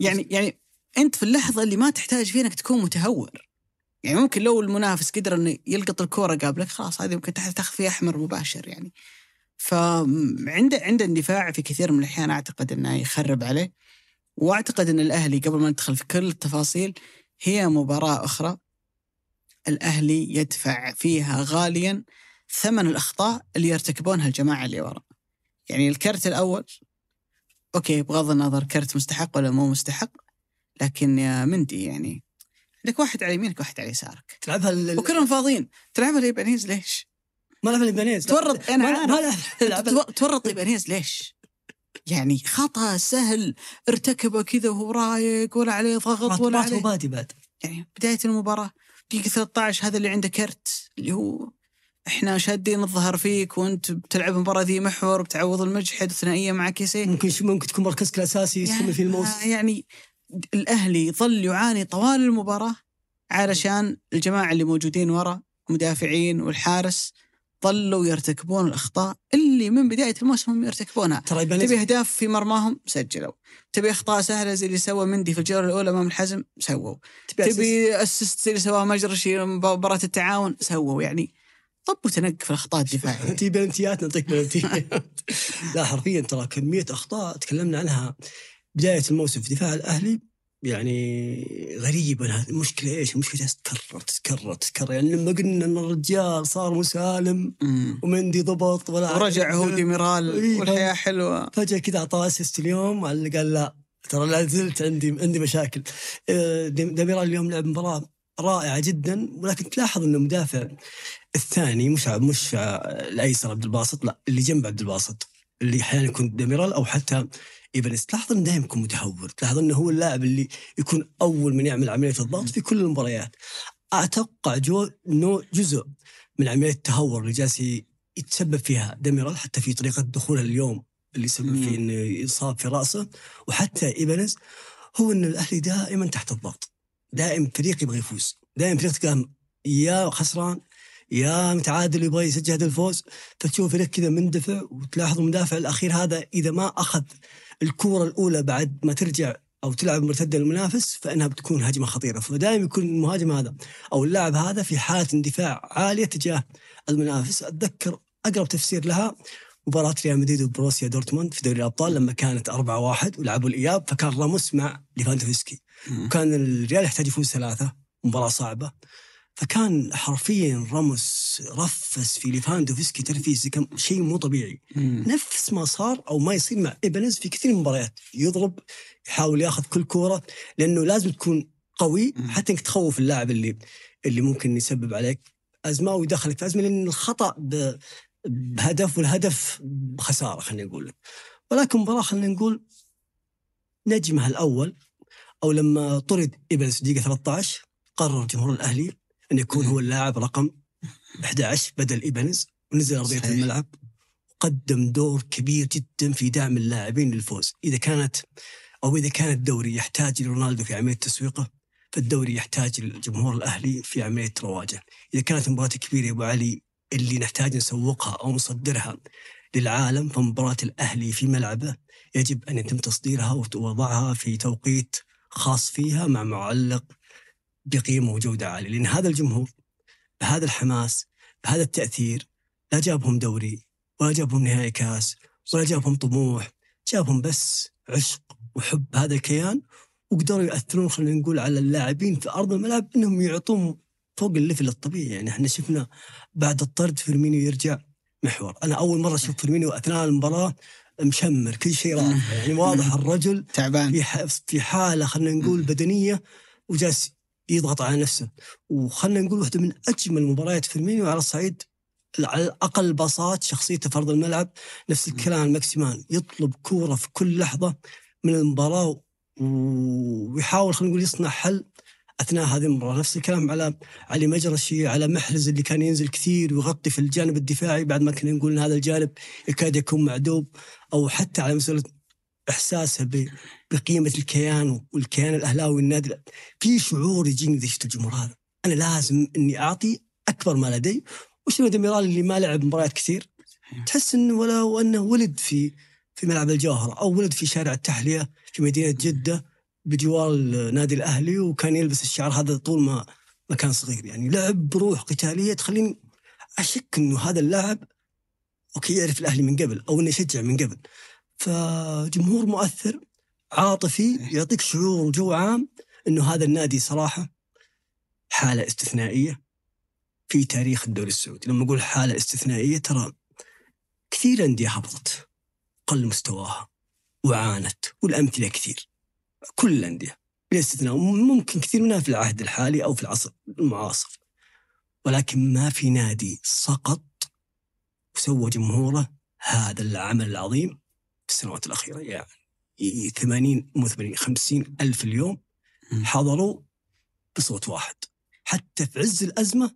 يعني يعني أنت في اللحظة اللي ما تحتاج فيها إنك تكون متهور. يعني ممكن لو المنافس قدر إنه يلقط الكورة قبلك خلاص هذه ممكن تاخذ فيها أحمر مباشر يعني. فعنده عنده اندفاع في كثير من الأحيان أعتقد إنه يخرب عليه. وأعتقد إن الأهلي قبل ما ندخل في كل التفاصيل هي مباراة أخرى الأهلي يدفع فيها غاليا ثمن الأخطاء اللي يرتكبونها الجماعة اللي ورا. يعني الكرت الأول okay بغض النظر كرت مستحق ولا مو مستحق لكن يا مندي يعني عندك واحد على يمينك واحد على يسارك. تلعبها ال- وكلهم فاضيين. تلعبها لإيبانيز ليش؟ ما لعبها لإيبانيز تورط أنا ما- عارف تورط إيبانيز ليش؟ يعني خطأ سهل ارتكبه كذا وهو رايق ولا عليه ضغط ولا عليه وبادي بعد. يعني بداية المباراة دقيقة 13 هذا اللي عنده كرت اللي هو إحنا شادين الظهر فيك وأنت بتلعب المباراة ذي محور بتعوض المجحد ثنائية مع كيسيه ممكن ممكن تكون مركزك الأساسي يستمر في الموسم يعني الأهلي ظل يعاني طوال المباراة علشان الجماعة اللي موجودين ورا مدافعين والحارس ظلوا يرتكبون الأخطاء اللي من بداية الموسم هم يرتكبونها. ترى تبي اهداف في مرماهم؟ سجلوا. تبي أخطاء سهلة زي اللي سوى مندي في الجولة الأولى أمام الحزم؟ سووا. تبي تبي assist زي اللي سواه مجرشي مباراة التعاون؟ سووا. يعني طب وتنق في الأخطاء الدفاعية تجي بلنتيات نعطيك بلنتيات لا حرفيا ترى كمية أخطاء تكلمنا عنها بداية الموسم في دفاع الأهلي يعني غريبة هذه المشكلة إيش؟ المشكلة تتكرر تتكرر تتكرر يعني لما قلنا إن الرجال صار مسالم. ومندي ضبط ولا ورجع هو ديميرال إيه. والحياة حلوة فجأة كذا أعطاه assist اليوم قال لا ترى لا زلت عندي عندي مشاكل آه، ديم- ديميرال اليوم لعب مباراة رائعة جدا ولكن تلاحظ إنه مدافع الثاني مش مش الأيسر عبد الباسط لا اللي جنب عبد الباسط اللي أحيانا يكون ديميرال أو حتى إيبانيز تلاحظ إنه دائما يكون متهور تلاحظ إنه هو اللاعب اللي يكون أول من يعمل عملية الضغط في كل المباريات. أتوقع جو إنه جزء من عملية التهور اللي جالس يتسبب فيها ديميرال حتى في طريقة دخوله اليوم اللي سبب. فيه إنه يصاب في رأسه. وحتى ايفنس هو ان الأهلي دائما تحت الضغط دائما فريق يبغى يفوز دائما فريق تلقاه يا خسران يا متعادل يبغى يسجل هدف الفوز. فتشوف فريق كذا مندفع وتلاحظ المدافع الأخير هذا إذا ما أخذ الكورة الأولى بعد ما ترجع أو تلعب مرتدة للمنافس فإنها بتكون هجمة خطيرة. فدائما يكون المهاجم هذا أو اللاعب هذا في حالة اندفاع عالية تجاه المنافس. أتذكر أقرب تفسير لها مباراة ريال مدريد وبروسيا دورتموند في دوري الأبطال لما كانت 4-1 ولعبوا الإياب فكان راموس مع ليفاندوفسكي. وكان الريال يحتاج يفوز ثلاثة. مباراة صعبة. فكان حرفيا راموس رفس في ليفاندوفسكي ترفيس كان شيء مو طبيعي مم. نفس ما صار أو ما يصير مع إيبانيز في كثير من المباريات يضرب يحاول يأخذ كل كورة لأنه لازم تكون قوي. حتى إنك تخوف اللاعب اللي اللي ممكن يسبب عليك أزمة ويدخلك في أزمة لأن الخطأ بهدف والهدف بخساره خلينا نقول ولكن مباراة خلينا نقول نجمها الأول أو لما طرد إيبانيز دقيقة 13 قرر جمهور الأهلي أن يكون هو اللاعب رقم 11 بدل إيبانيز ونزل أرضية. الملعب. وقدم دور كبير جدا في دعم اللاعبين للفوز. إذا كانت أو إذا كان الدوري يحتاج لرونالدو في عملية تسويقه فالدوري يحتاج الجمهور الأهلي في عملية رواجه. إذا كانت مباراة كبيرة يا أبو علي اللي نحتاج نسوقها أو نصدرها للعالم فمباراة الأهلي في ملعبه يجب أن يتم تصديرها ووضعها في توقيت خاص فيها مع معلق بقيمة وجوده عالية. لأن هذا الجمهور بهذا الحماس بهذا التأثير لا جابهم دوري ولا جابهم نهائي كاس ولا جابهم طموح جابهم بس عشق وحب هذا الكيان وقدروا يأثرون خلينا نقول على اللاعبين في أرض الملعب إنهم يعطون فوق ال level الطبيعي. يعني إحنا شفنا بعد الطرد فيرمينيو يرجع محور. أنا أول مرة أشوف فيرمينيو أثناء المباراة مشمر كل شيء رافع يعني واضح الرجل تعبان. في في حالة خلينا نقول بدنية وجالس يضغط على نفسه. وخلينا نقول واحدة من أجمل مباريات فيرمينيو على الصعيد على الاقل باصات شخصيته في أرض الملعب نفس الكلام ماكسيمان. يطلب كورة في كل لحظة من المباراة ويحاول خلينا نقول يصنع حل أثناء هذه المباراة. نفس الكلام على علي مجرشي على محرز اللي كان ينزل كثير ويغطي في الجانب الدفاعي بعد ما كنا نقول إن هذا الجانب يكاد يكون معدوم أو حتى على مسألة إحساسه بقيمه الكيان والكيان الأهلاوي والنادي. في شعور يجيني شفت الجمهور هذا. أنا لازم إني أعطي أكبر ما لدي. وشفنا ديميرال اللي ما لعب مباريات كثير؟ تحس إنه ولو أنه ولد في في ملعب الجوهرة أو ولد في شارع التحلية في مدينة جدة بجوار النادي الأهلي وكان يلبس الشعر هذا طول ما ما كان صغير. يعني لعب بروح قتالية تخليني أشك إنه هذا اللاعب okay يعرف الأهلي من قبل أو إنه يشجع من قبل. فجمهور مؤثر. عاطفي يعطيك شعور وجو عام إنه هذا النادي صراحة حالة استثنائية في تاريخ الدوري السعودي. لما أقول حالة استثنائية ترى كثير أندية هبطت قل مستواها وعانت والأمثلة كثير. كل الأندية بلا استثناء ممكن كثير منها في العهد الحالي أو في العصر المعاصر. ولكن ما في نادي سقط وسوى جمهوره هذا العمل العظيم في السنوات الأخيرة. يعني 80 مو 80 50 ألف اليوم. حضروا بصوت واحد. حتى في عز الأزمة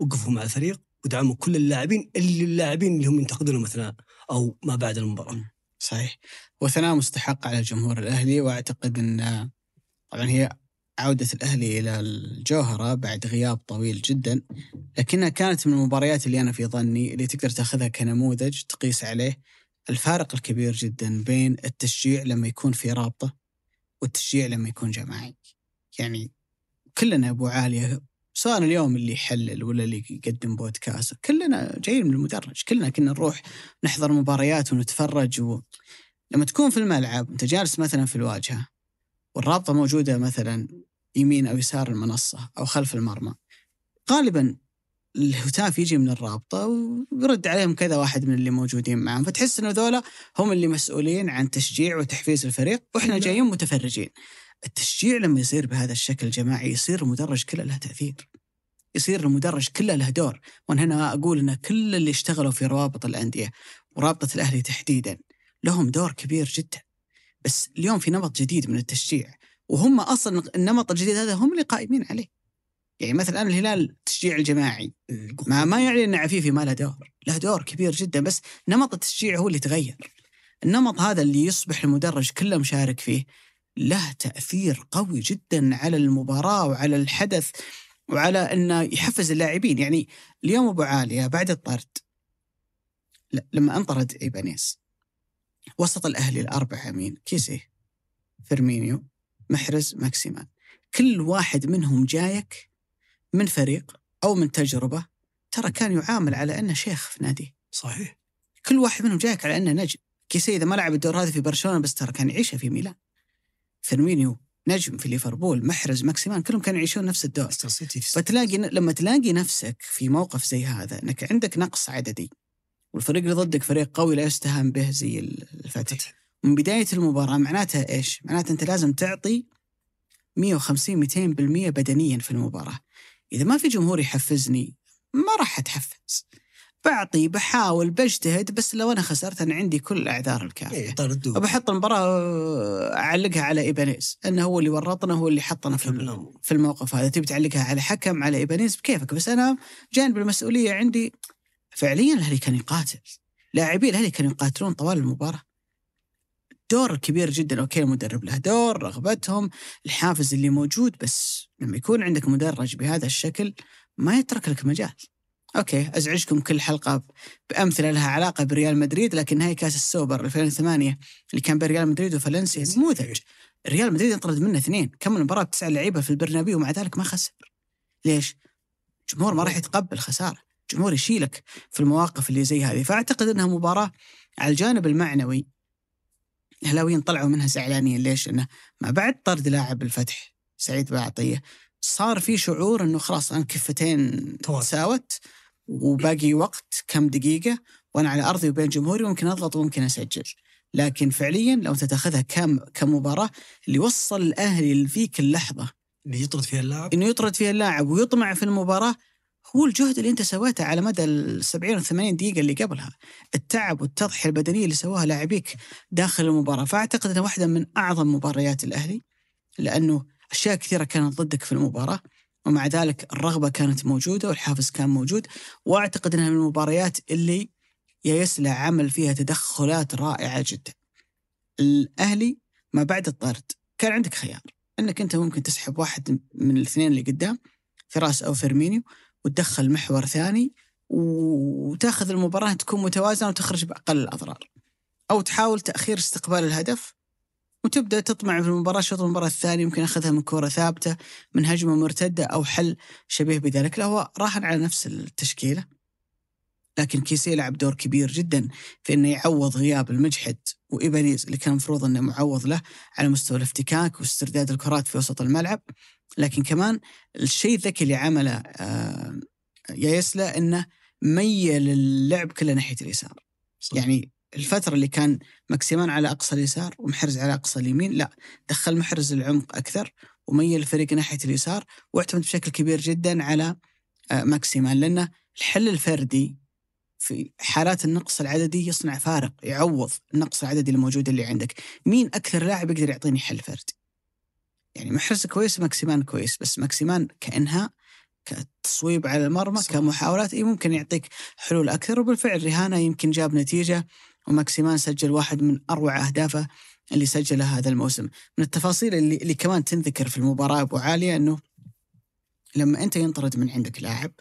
وقفوا مع الفريق ودعموا كل اللاعبين اللي اللاعبين اللي هم ينتقدونهم أثناء أو ما بعد المباراة. صحيح. وثناء مستحق على الجمهور الأهلي وأعتقد أن طبعا هي عودة الأهلي إلى الجوهرة بعد غياب طويل جدا لكنها كانت من المباريات اللي أنا في ظني اللي تقدر تأخذها كنموذج تقيس عليه الفارق الكبير جدا بين التشجيع لما يكون في رابطة والتشجيع لما يكون جماعي. يعني كلنا أبو عالية سواء اليوم اللي يحلل ولا اللي يقدم بودكاست كلنا جايين من المدرج. كلنا كنا نروح نحضر مباريات ونتفرج و... لما تكون في الملعب أنت جالس مثلا في الواجهة والرابطة موجودة مثلا يمين أو يسار المنصة أو خلف المرمى غالبا الهتاف يجي من الرابطة ويرد عليهم كذا واحد من اللي موجودين معهم فتحس إنه ذولا هم اللي مسؤولين عن تشجيع وتحفيز الفريق وإحنا جايين متفرجين. التشجيع لما يصير بهذا الشكل جماعي يصير المدرج كله له تأثير. يصير المدرج كله له دور. وأنا هنا أقول إن كل اللي اشتغلوا في روابط الأندية ورابطة الأهلي تحديدا لهم دور كبير جدا. بس اليوم في نمط جديد من التشجيع وهم أصلا النمط الجديد هذا هم اللي قائمين عليه. يعني مثلا الان الهلال التشجيع الجماعي ما ما يعني إن عفيفي ما له دور. له دور كبير جدا بس نمط التشجيع هو اللي تغير. النمط هذا اللي يصبح المدرج كله مشارك فيه له تأثير قوي جدا على المباراة وعلى الحدث وعلى إنه يحفز اللاعبين. يعني اليوم أبو عالية بعد الطرد لما انطرد إيبانيز وسط الأهلي الأربعة مين؟ كيسي فيرمينيو محرز ماكسيمان. كل واحد منهم جايك من فريق أو من تجربة ترى كان يعامل على أنه شيخ في ناديه صحيح. كل واحد منهم جايك على أنه نجم. كيسي اذا ما لعب الدور هذا في برشلونة بس ترى كان يعيشها في ميلان. فيرمينيو نجم في ليفربول محرز ماكسيمان كلهم كانوا يعيشون نفس الدور. فتلاقي لما تلاقي نفسك في موقف زي هذا إنك عندك نقص عددي والفريق اللي ضدك فريق قوي لا يستهان به زي الفتح من بداية المباراة معناتها إيش؟ معناتها أنت لازم تعطي 150 200% بدنيا في المباراة. إذا ما في جمهور يحفزني ما راح أتحفز. بعطي بحاول بجتهد بس لو أنا خسرت أنا عندي كل الأعذار الكافية. إيه، وبحط المباراة أعلقها على إيبانيز إنه هو اللي ورطنا هو اللي حطنا في في الموقف هذا. تبي تعلقها على حكم على إيبانيز؟ بكيفك. بس أنا جانب المسؤولية عندي فعليا الاهلي كان يقاتل. لاعبي الاهلي كانوا يقاتلون طوال المباراة. دور كبير جدا. okay المدرب له دور رغبتهم الحافز اللي موجود بس لما يكون عندك مدرج بهذا الشكل ما يترك لك مجال. okay أزعجكم كل حلقة بأمثلة لها علاقة بريال مدريد لكن نهائي كاس السوبر 2008 اللي كان بين ريال مدريد وفالنسيا نموذج ريال مدريد انطرد منه اثنين. كمل المباراه بتسع لعيبة في البرنابيو ومع ذلك ما خسر. ليش؟ الجمهور ما راح يتقبل خسارة. الجمهور يشيلك في المواقف اللي زي هذه. فأعتقد إنها مباراة على الجانب المعنوي الهلاويين طلعوا منها زعلانين. ليش؟ إنه ما بعد طرد لاعب الفتح سعيد بعطية. صار في شعور إنه خلاص أنا كفتين. تساوت وباقي وقت كم دقيقة وأنا على أرضي وبين جمهوري ممكن أضغط وممكن أسجل. لكن فعليا لو أنت تأخذها كم كمباراة اللي وصل الأهلي لذيك اللحظه اللي يطرد فيها اللاعب. إنه يطرد فيها اللاعب ويطمع في المباراة هو الجهد اللي انت سويته على مدى ال 70 و 80 دقيقة اللي قبلها، التعب والتضحية البدنية اللي سواها لاعبيك داخل المباراة، فأعتقد إنها واحدة من أعظم مباريات الأهلي لأنه أشياء كثيرة كانت ضدك في المباراة ومع ذلك الرغبة كانت موجودة والحافز كان موجود، وأعتقد إنها من المباريات اللي يا يسلع عمل فيها تدخلات رائعة جدا. الأهلي ما بعد الطرد كان عندك خيار إنك أنت ممكن تسحب واحد من الاثنين اللي قدام فراس أو فيرمينيو وتدخل محور ثاني وتاخذ المباراة تكون متوازنة وتخرج بأقل الأضرار. أو تحاول تأخير استقبال الهدف وتبدأ تطمع في المباراة شوط المباراة الثاني يمكن أخذها من كرة ثابتة من هجمة مرتدة أو حل شبيه بذلك، لا هو راهن على نفس التشكيلة. لكن كيسي لعب دور كبير جدا في إنه يعوض غياب المجحد وإيبانيز اللي كان المفروض إنه معوض له على مستوى الافتكاك واسترداد الكرات في وسط الملعب لكن كمان الشيء الذكي اللي عمله آه يايسله إنه ميل اللعب كله ناحية اليسار. صح. يعني الفترة اللي كان ماكسيمان على أقصى اليسار ومحرز على أقصى اليمين لا دخل محرز العمق أكثر وميل الفريق ناحية اليسار واعتمد بشكل كبير جدا على آه، ماكسيمان لأنه الحل الفردي في حالات النقص العددي يصنع فارق يعوض النقص العددي الموجود اللي عندك. مين أكثر لاعب يقدر يعطيني حل فردي؟ يعني محرز كويس ماكسيمان كويس بس ماكسيمان كإنهاء كتصويب على المرمى صح. كمحاولات. إيه ممكن يعطيك حلول أكثر. وبالفعل رهانة يمكن جاب نتيجة وماكسيمان سجل واحد من أروع أهدافه اللي سجلها هذا الموسم. من التفاصيل اللي, اللي كمان تنذكر في المباراة أبو عالية أنه لما أنت ينطرد من عندك لاعب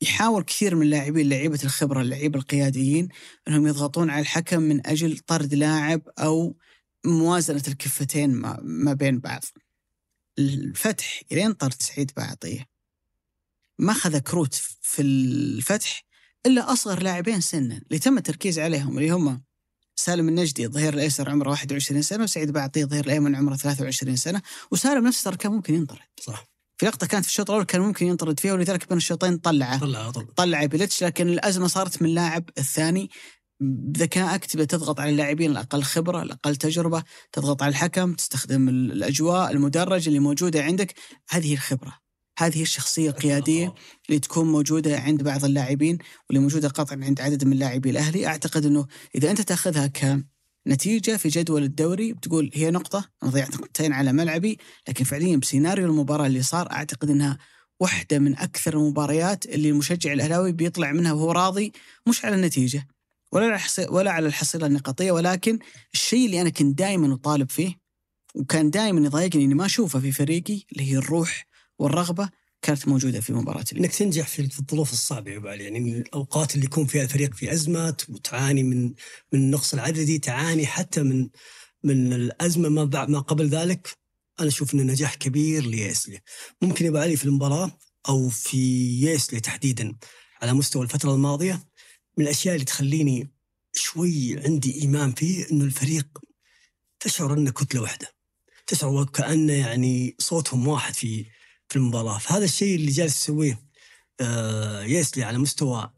يحاول كثير من اللاعبين لعيبة الخبرة اللعيبة القياديين أنهم يضغطون على الحكم من أجل طرد لاعب أو موازنة الكفتين ما, ما بين بعض. الفتح إلين طرد سعيد بعطية. ما أخذ كروت في الفتح إلا أصغر لاعبين سنا اللي تم التركيز عليهم اللي هم سالم النجدي الظهير الأيسر عمره 21 سنة وسعيد بعطيه الظهير الأيمن عمره 23 سنة وسالم نفسه ترى كان ممكن ينطرد. صح. في لقطة كانت في الشوط الأول كان ممكن ينطرد فيها ولذلك بين الشوطين طلعه. طلع طلع طلع بيلتش لكن الأزمة صارت من اللاعب الثاني بذكائك تبدا تضغط على اللاعبين الأقل خبرة الأقل تجربة تضغط على الحكم تستخدم ال- الأجواء المدرج اللي موجودة عندك. هذه الخبرة. هذه الشخصية القيادية اللي تكون موجودة عند بعض اللاعبين واللي موجودة قطعا عند عدد من لاعبي الأهلي. أعتقد إنه إذا أنت تأخذها كنتيجة في جدول الدوري بتقول هي نقطة أنا ضيعت نقطتين على ملعبي لكن فعليا بسيناريو المباراة اللي صار أعتقد إنها واحدة من أكثر المباريات اللي المشجع الأهلاوي بيطلع منها وهو راضي مش على النتيجة. ولا ولا على الحصيلة النقطية ولكن الشيء اللي أنا كنت دائما أطالب فيه وكان دائما يضايقني إني ما أشوفه في فريقي اللي هي الروح والرغبة كانت موجودة في مباراة. إنك تنجح في الظروف الصعبة يا يعني من الأوقات اللي يكون فيها الفريق في ازمات وتعاني من من النقص العددي تعاني حتى من من الأزمة ما بعد ما قبل ذلك أنا أشوف إنه نجاح كبير ليسلي ممكن يا أبو علي في المباراة أو في يسلي تحديدا على مستوى الفترة الماضية من الأشياء اللي تخليني شوي عندي إيمان فيه إنه الفريق تشعر أنه كتلة واحدة. تشعر وكأنه يعني صوتهم واحد في في المباراة. فهذا الشيء اللي جالس يسويه يايسله على مستوى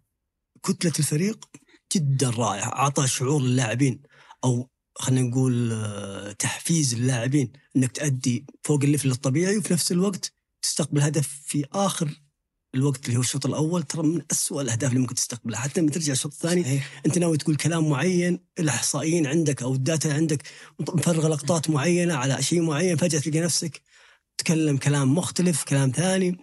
كتلة الفريق جدا رائع. اعطى شعور للاعبين أو خلينا نقول آه تحفيز للاعبين إنك تأدي فوق ال level الطبيعي وفي نفس الوقت تستقبل هدف في آخر الوقت اللي هو الشوط الأول ترى من أسوأ الأهداف اللي ممكن تستقبلها. حتى لما ترجع الشوط الثاني صحيح. أنت ناوي تقول كلام معين الإحصائيين عندك أو ال data عندك مفرغة لقطات معينة على شيء معين فجأة تلقى نفسك تكلم كلام مختلف كلام ثاني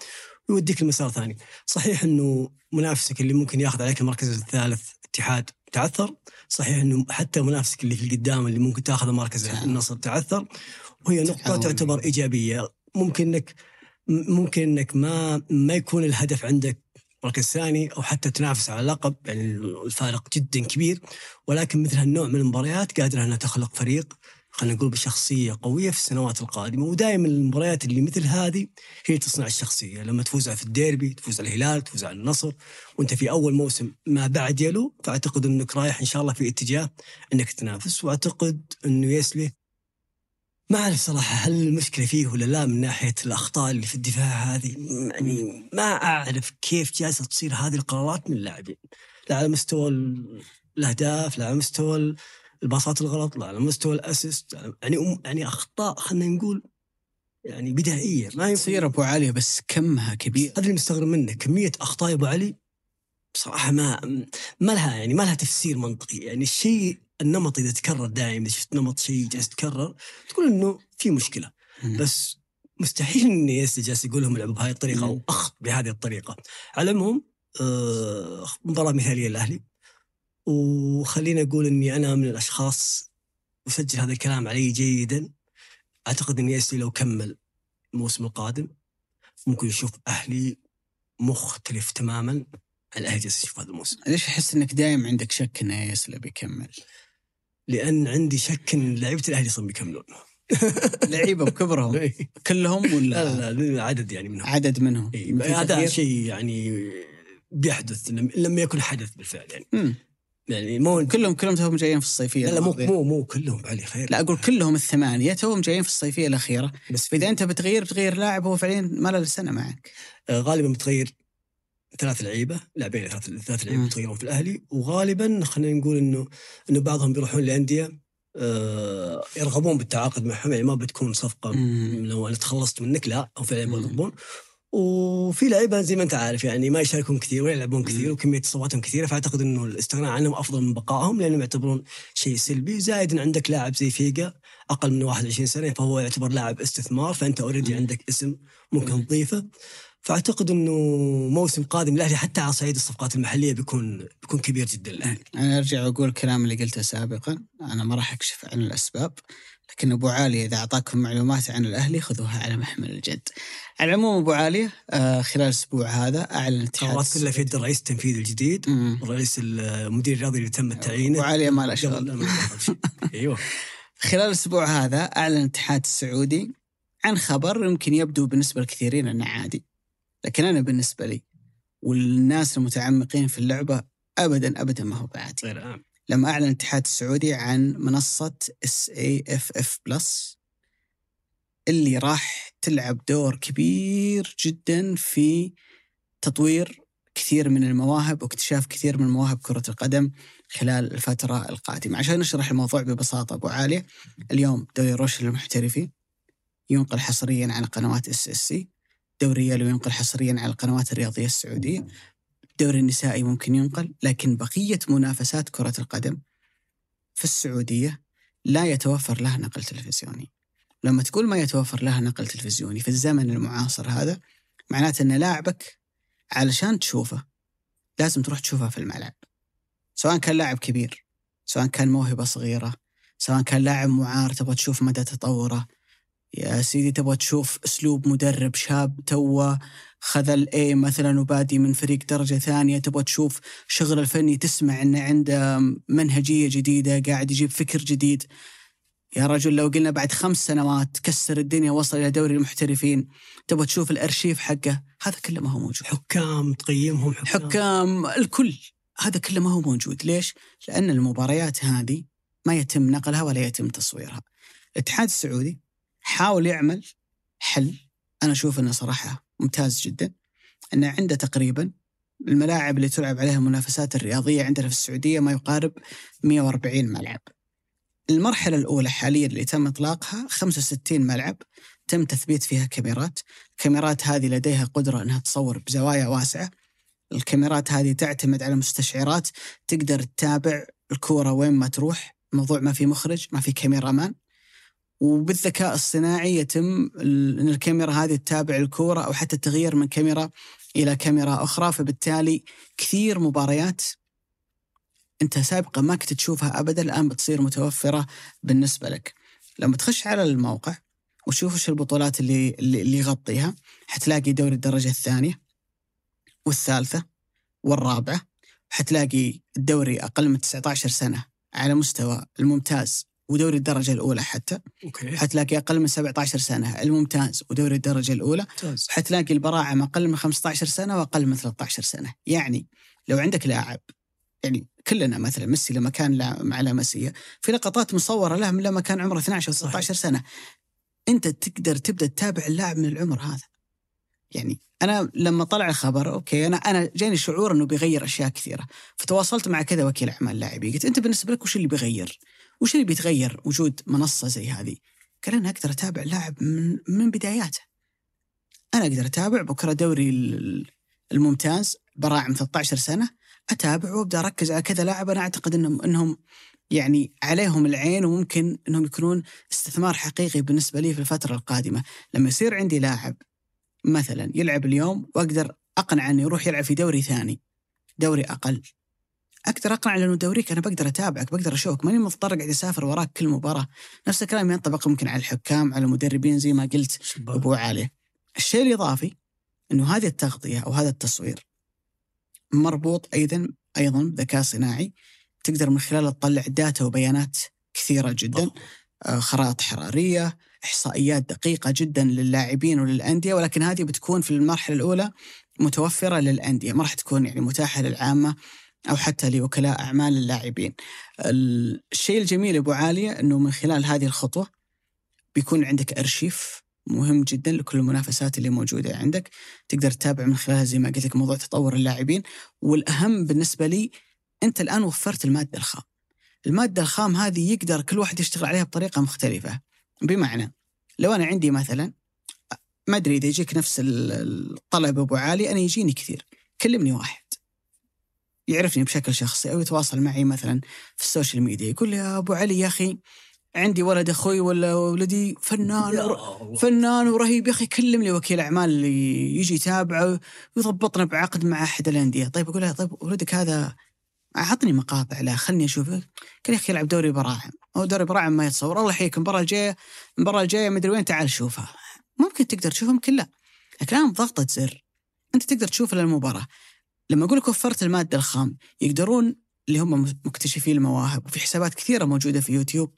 ويوديك لمسار ثاني. صحيح إنه منافسك اللي ممكن ياخذ عليك المركز الثالث اتحاد تعثر. صحيح إنه حتى منافسك اللي في القدام اللي ممكن تاخذ مركز النصر تعثر. وهي نقطة. تعتبر إيجابية. ممكن إنك ممكن إنك ما ما يكون الهدف عندك مركز ثاني أو حتى تنافس على لقب يعني الفارق جدا كبير. ولكن مثل هالنوع من المباريات قادره أنها تخلق فريق خلينا نقول بشخصية قوية في السنوات القادمة. ودائما المباريات اللي مثل هذه هي تصنع الشخصية. لما تفوز في الديربي تفوز على الهلال تفوز على النصر وأنت في أول موسم ما بعد يلو فأعتقد إنك رايح إن شاء الله في اتجاه إنك تنافس. وأعتقد إنه يسلي ما أعرف صراحة هل المشكلة فيه ولا لا من ناحية الأخطاء اللي في الدفاع هذه. يعني ما أعرف كيف جالسة تصير هذه القرارات من اللاعبين. لا على مستوى ال- الأهداف لا على مستوى ال- الباصات الغلط لا على مستوى الأسيست. يعني أم- يعني أخطاء خلينا نقول يعني بدائية. ما ينفع تصير أبو علي بس كمها كبير. هذا اللي مستغرب منه كمية أخطاء أبو علي بصراحه ما ما لها يعني ما لها تفسير منطقي. يعني الشيء النمط إذا تكرر دائما إذا شفت نمط شيء جالس يتكرر تقول إنه في مشكلة. بس مستحيل ان ياسر جالس يقول لهم العبوا بهذه الطريقة أو. اخط بهذه الطريقة. على العموم آه مباراة مثالية للأهلي. وخليني أقول إني أنا من الأشخاص اسجل هذا الكلام علي جيدا. أعتقد ان لو كمل الموسم القادم ممكن يشوف أهلي مختلف تماما عن الاهلي جالس يشوف هذا الموسم. ليش أحس إنك دايم عندك شك إنه يسلى بيكمل؟ لأن عندي شك إن لعيبة الأهلي أصلا بيكملون لعيبة بكبرهم. لا كلهم ولا؟ لا لا عدد يعني منهم. عدد منهم. إيه، هذا تغيير؟ شيء يعني بيحدث لم لم يكن حدث بالفعل يعني. مم. يعني مو كلهم كلهم توهم جايين في الصيفية لا لا مو. مو مو كلهم علي خير. لا أقول كلهم الثمانية توهم جايين في الصيفية الأخيرة. بس فاذا أنت بتغير بتغير لاعب هو فعليا ما له سنة معك. آه، غالبا بتغير ثلاث لعيبة لاعبين ثلاث ثلاث لعيبة مم. بتغيرون في الأهلي وغالبا خلينا نقول إنه إنه بعضهم بيروحون لأندية آه، يرغبون بالتعاقد معهم يعني ما بتكون صفقة. لو أنا تخلصت منك لا هم فعلا. يرغبون وفي لعيبة زي ما أنت عارف يعني ما يشاركون كثير ولا يلعبون كثير وكمية اصاباتهم كثيرة فأعتقد إنه الاستغناء عنهم أفضل من بقائهم لأنهم يعتبرون شيء سلبي زائد إن عندك لاعب زي فيجا أقل من 21 سنة فهو يعتبر لاعب استثمار فأنت already. عندك اسم ممكن تضيفه فأعتقد إنه موسم قادم الاهلي حتى على صعيد الصفقات المحلية بيكون بيكون كبير جدا للاهلي أنا أرجع وأقول الكلام اللي قلته سابقا. أنا ما راح أكشف عن الأسباب لكن أبو عاليه إذا أعطاكم معلومات عن الأهلي خذوها على محمل الجد. على العموم أبو عاليه آه خلال الأسبوع هذا أعلن اتحاد قرارات كلها في يد الرئيس التنفيذي الجديد مم. الرئيس المدير الرياضي اللي تم أبو تعيينه شغل. لا، ما له شغل. أيوه. خلال الأسبوع هذا أعلن الاتحاد السعودي عن خبر يمكن يبدو بالنسبة لكثيرين أنه عادي. لكن أنا بالنسبة لي والناس المتعمقين في اللعبة ابدا ابدا ما هو بعادي. غير عام لما أعلن الاتحاد السعودي عن منصة SAFF Plus اللي راح تلعب دور كبير جدا في تطوير كثير من المواهب واكتشاف كثير من مواهب كرة القدم خلال الفترة القادمة. عشان نشرح الموضوع ببساطة أبو عالية اليوم دوري روشن للمحترفين ينقل حصريا على قنوات SSC دوري يالو ينقل حصريا على القنوات الرياضية السعودية. الدوري النسائي ممكن ينقل لكن بقية منافسات كرة القدم في السعودية لا يتوفر لها نقل تلفزيوني. لما تقول ما يتوفر لها نقل تلفزيوني في الزمن المعاصر هذا معناته أن لاعبك علشان تشوفه لازم تروح تشوفه في الملعب. سواء كان لاعب كبير سواء كان موهبة صغيرة سواء كان لاعب معار تبغى تشوف مدى تطوره. يا سيدي تبغى تشوف أسلوب مدرب شاب توه خذ الاي مثلا وبادي من فريق درجة ثانية تبغى تشوف شغل الفني تسمع إنه عنده منهجية جديدة قاعد يجيب فكر جديد. يا رجل لو قلنا بعد خمس سنوات كسر الدنيا وصل إلى دوري المحترفين تبغى تشوف الأرشيف حقه؟ هذا كله ما هو موجود. حكام تقيمهم حكام, حكام الكل. هذا كله ما هو موجود. ليش؟ لأن المباريات هذه ما يتم نقلها ولا يتم تصويرها. الاتحاد السعودي حاول يعمل حل أنا أشوف أنه صراحة ممتاز جدا. أنه عنده تقريبا الملاعب اللي تلعب عليها المنافسات الرياضية عندنا في السعودية ما يقارب 140 ملعب. المرحلة الأولى حاليا اللي تم إطلاقها 65 ملعب تم تثبيت فيها كاميرات. الكاميرات هذه لديها قدرة أنها تصور بزوايا واسعة. الكاميرات هذه تعتمد على مستشعرات تقدر تتابع الكورة وين ما تروح الموضوع ما في مخرج ما في كاميرا مان. وبالذكاء الصناعي يتم إن الكاميرا هذه تتابع الكورة أو حتى التغيير من كاميرا إلى كاميرا أخرى فبالتالي كثير مباريات أنت سابقا ما كنت تشوفها ابدا الآن بتصير متوفرة بالنسبة لك. لما تخش على الموقع وتشوف إيش البطولات اللي اللي يغطيها حتلاقي دوري الدرجة الثانية والثالثة والرابعة حتلاقي الدوري أقل من 19 سنة على مستوى الممتاز ودوري الدرجة الأولى حتى. أوكي. حتلاقي أقل من 17 سنة. الممتاز. ودوري الدرجة الأولى. ممتاز. حتلاقي البراعم أقل من 15 سنة وأقل من 13 سنة. يعني لو عندك لاعب يعني كلنا مثلا ميسي لما كان لا- مع لاماسيا في لقطات مصورة له من لما كان عمره 12 أو 13 سنة. أنت تقدر تبدأ تتابع اللاعب من العمر هذا. يعني أنا لما طلع الخبر أوكي أنا أنا جاني شعور إنه بيغير أشياء كثيرة. فتواصلت مع كذا وكيل أعمال لاعبي قلت أنت بالنسبة لك وش اللي بيغير؟ وش اللي بيتغير وجود منصة زي هذه؟ قال أنا أقدر أتابع اللاعب من من بداياته. أنا أقدر أتابع بكرة دوري ال- الممتاز براعم 13 سنة أتابع وأبدأ أركز على كذا لاعب أنا أعتقد انهم إنهم يعني عليهم العين وممكن إنهم يكونون استثمار حقيقي بالنسبة لي في الفترة القادمة، لما يصير عندي لاعب مثلا يلعب اليوم وأقدر اقنع إنه يروح يلعب في دوري ثاني دوري أقل أقدر اقنع لأنه دوريك أنا بقدر أتابعك بقدر أشوفك ماني مضطر اقعد أسافر وراك كل مباراة. نفس الكلام ينطبق ممكن على الحكام على المدربين زي ما قلت شباب. أبو علي. الشيء الإضافي أنه هذه التغطية أو هذا التصوير مربوط أيضا أيضا بذكاء صناعي. تقدر من خلاله تطلع داتا وبيانات كثيرة جدا آه، خرائط حرارية إحصائيات دقيقة جدا للاعبين وللأندية ولكن هذه بتكون في المرحلة الأولى متوفرة للأندية ما راح تكون يعني متاحة للعامة. أو حتى لوكلاء أعمال اللاعبين. الشيء الجميل أبو عالية إنه من خلال هذه الخطوة بيكون عندك أرشيف مهم جدا لكل المنافسات اللي موجودة عندك. تقدر تتابع من خلالها زي ما قلت لك موضوع تطور اللاعبين. والأهم بالنسبة لي أنت الآن وفرت المادة الخام. المادة الخام هذه يقدر كل واحد يشتغل عليها بطريقة مختلفة. بمعنى لو أنا عندي مثلا ما أدري إذا يجيك نفس ال- الطلب أبو علي أنا يجيني كثير. كلمني واحد. يعرفني بشكل شخصي أو يتواصل معي مثلا في السوشيال ميديا يقول لي يا أبو علي يا أخي عندي ولد أخوي ولا ولدي فنان. فنان ورهيب يا أخي كلم لي وكيل أعمال اللي يجي يتابعه ويضبطنا بعقد مع أحد الأندية. طيب أقول له طيب ولدك هذا اعطني مقاطع له خلني أشوف قال يا أخي يلعب دوري براعم. أو دوري براعم ما يتصور. الله يحييك المباراة الجاية المباراة الجاية مدري وين تعال شوفها ممكن تقدر لا لكن الان بضغطه زر. أنت تقدر تشوف المباراه لما أقول لك وفرت المادة الخام يقدرون اللي هم مكتشفي المواهب وفي حسابات كثيرة موجودة في يوتيوب.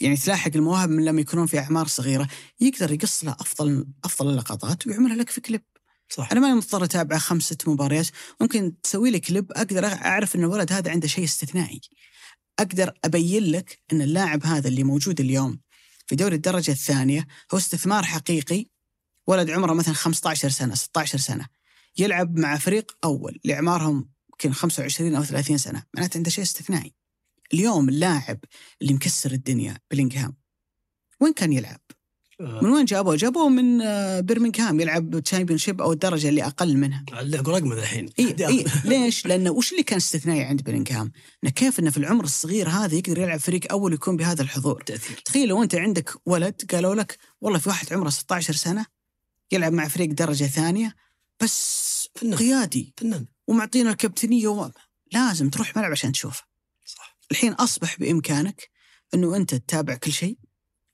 يعني تلاحق المواهب من لما يكونون في أعمار صغيرة يقدر يقص له أفضل أفضل اللقطات ويعملها لك في كليب. صح. أنا ماني مضطر أتابع خمس ست مباريات ممكن تسوي لي كليب أقدر أعرف إن الولد هذا عنده شيء استثنائي. أقدر أبين لك إن اللاعب هذا اللي موجود اليوم في دوري الدرجة الثانية هو استثمار حقيقي ولد عمره مثلا 15 سنة 16 سنة. يلعب مع فريق أول لاعمارهم يمكن 25 أو 30 سنة معناته عنده شيء استثنائي اليوم اللاعب اللي مكسر الدنيا بلينغهام وين كان يلعب؟ آه، من وين جابوه؟ جابوه من آه، برمنغهام يلعب Championship أو الدرجة اللي أقل منها. لعبوا رقم الحين إي إي ليش؟ لأنه وش اللي كان استثنائي عند بلينغهام؟ إنه كيف إنه في العمر الصغير هذا يقدر يلعب فريق أول ويكون بهذا الحضور. تأثير تخيل لو أنت عندك ولد قالوا لك والله في واحد عمره 16 سنة يلعب مع فريق درجة ثانية بس فنان قيادي. فنان ومعطينا الكابتنية و... لازم تروح ملعب عشان تشوفه. صح. الحين أصبح بإمكانك إنه أنت تتابع كل شيء.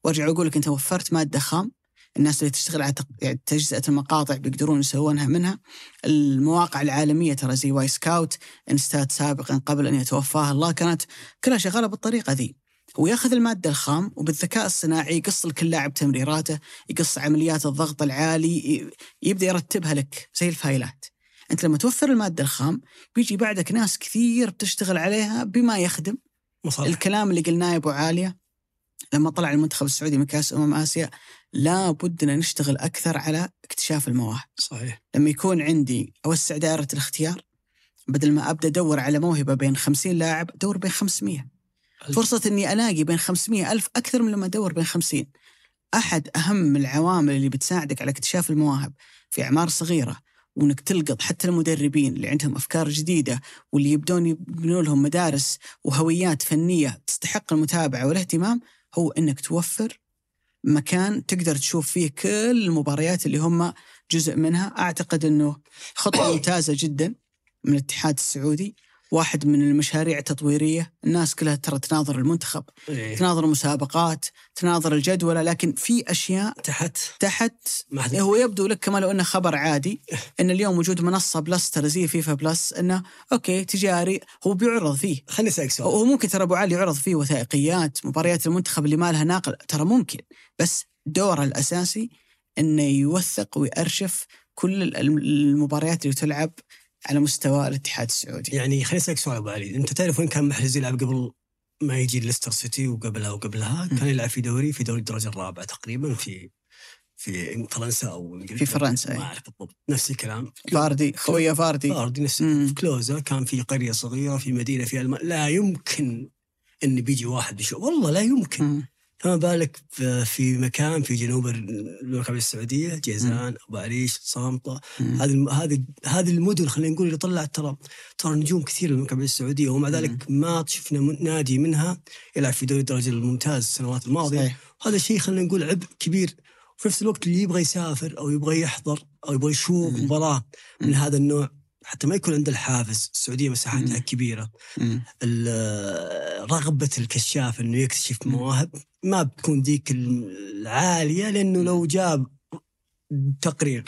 وأرجع أقول لك أنت وفرت مادة خام. الناس اللي تشتغل على تق- يعني تجزئة المقاطع بيقدرون يسوونها منها. المواقع العالمية ترى زي Wyscout InStat سابقا قبل أن يتوفاها الله كانت كلها شغالة بالطريقة ذي. وياخذ المادة الخام وبالذكاء الصناعي يقص لكل لاعب تمريراته يقص عمليات الضغط العالي ي- يبدأ يرتبها لك زي الفايلات. أنت لما توفر المادة الخام بيجي بعدك ناس كثير بتشتغل عليها بما يخدم. مصالح الكلام اللي قلناه يا أبو عالية لما طلع المنتخب السعودي من كأس أمم آسيا لابد أن نشتغل أكثر على اكتشاف المواهب. صحيح. لما يكون عندي أوسع دائرة الاختيار بدل ما أبدأ أدور على موهبة بين 50 لاعب أدور بين 500 فرصة أني ألاقي بين 500 ألف أكثر من لما أدور بين 50 أحد أهم العوامل اللي بتساعدك على اكتشاف المواهب في أعمار صغيرة وإنك تلقط حتى المدربين اللي عندهم أفكار جديدة واللي يبدون يبنون لهم مدارس وهويات فنية تستحق المتابعة والاهتمام هو إنك توفر مكان تقدر تشوف فيه كل المباريات اللي هم جزء منها. أعتقد إنه خطوة ممتازة جدا من الاتحاد السعودي. واحد من المشاريع التطويرية. الناس كلها ترى تناظر المنتخب إيه. تناظر المسابقات تناظر الجدولة لكن في أشياء تحت. تحت. ما حد هو يبدو لك كما لو أنه خبر عادي إن اليوم وجود منصة Plus ترى زي فيفا Plus إنه okay تجاري هو بيعرض فيه. خليني أسألك سؤال. هو ممكن ترى أبو علي يعرض فيه وثائقيات مباريات المنتخب اللي ما لها ناقل ترى ممكن. بس دوره الأساسي إنه يوثق ويأرشف كل ال- المباريات اللي تلعب على مستوى الاتحاد السعودي يعني خليني أسألك سؤال أبو علي أنت تعرف وين كان محرز يلعب قبل ما يجي ليستر سيتي وقبلها وقبلها. كان يلعب في دوري في دوري الدرجة الرابعة تقريبا في في فرنسا أو في فرنسا، ما أي. أعرف بالضبط نفس الكلام فاردي خويه فاردي فاردي نفس. في كلوزا كان في قرية صغيرة في مدينة في الم... لا يمكن إن بيجي واحد بيشوف والله لا يمكن مم. فما بالك في- مكان في جنوب المملكة العربيه السعودية جيزان ابو عريش صامطه. هذه هذه هذه المدن خلينا نقول اللي طلعت ترى ترى نجوم كثير للمملكه العربيه السعودية ومع ذلك ما شفنا نادي منها يلعب في دوري الدرجة الممتاز السنوات الماضية صحيح. هذا شيء خلينا نقول عبء كبير وفي نفس الوقت اللي يبغى يسافر أو يبغى يحضر أو يبغى يشوف. مباراة من. هذا النوع حتى ما يكون عنده الحافز السعودية مساحتها. ال- رغبة الكشاف إنه يكتشف. مواهب ما بتكون ذيك العالية لأنه لو جاب تقرير.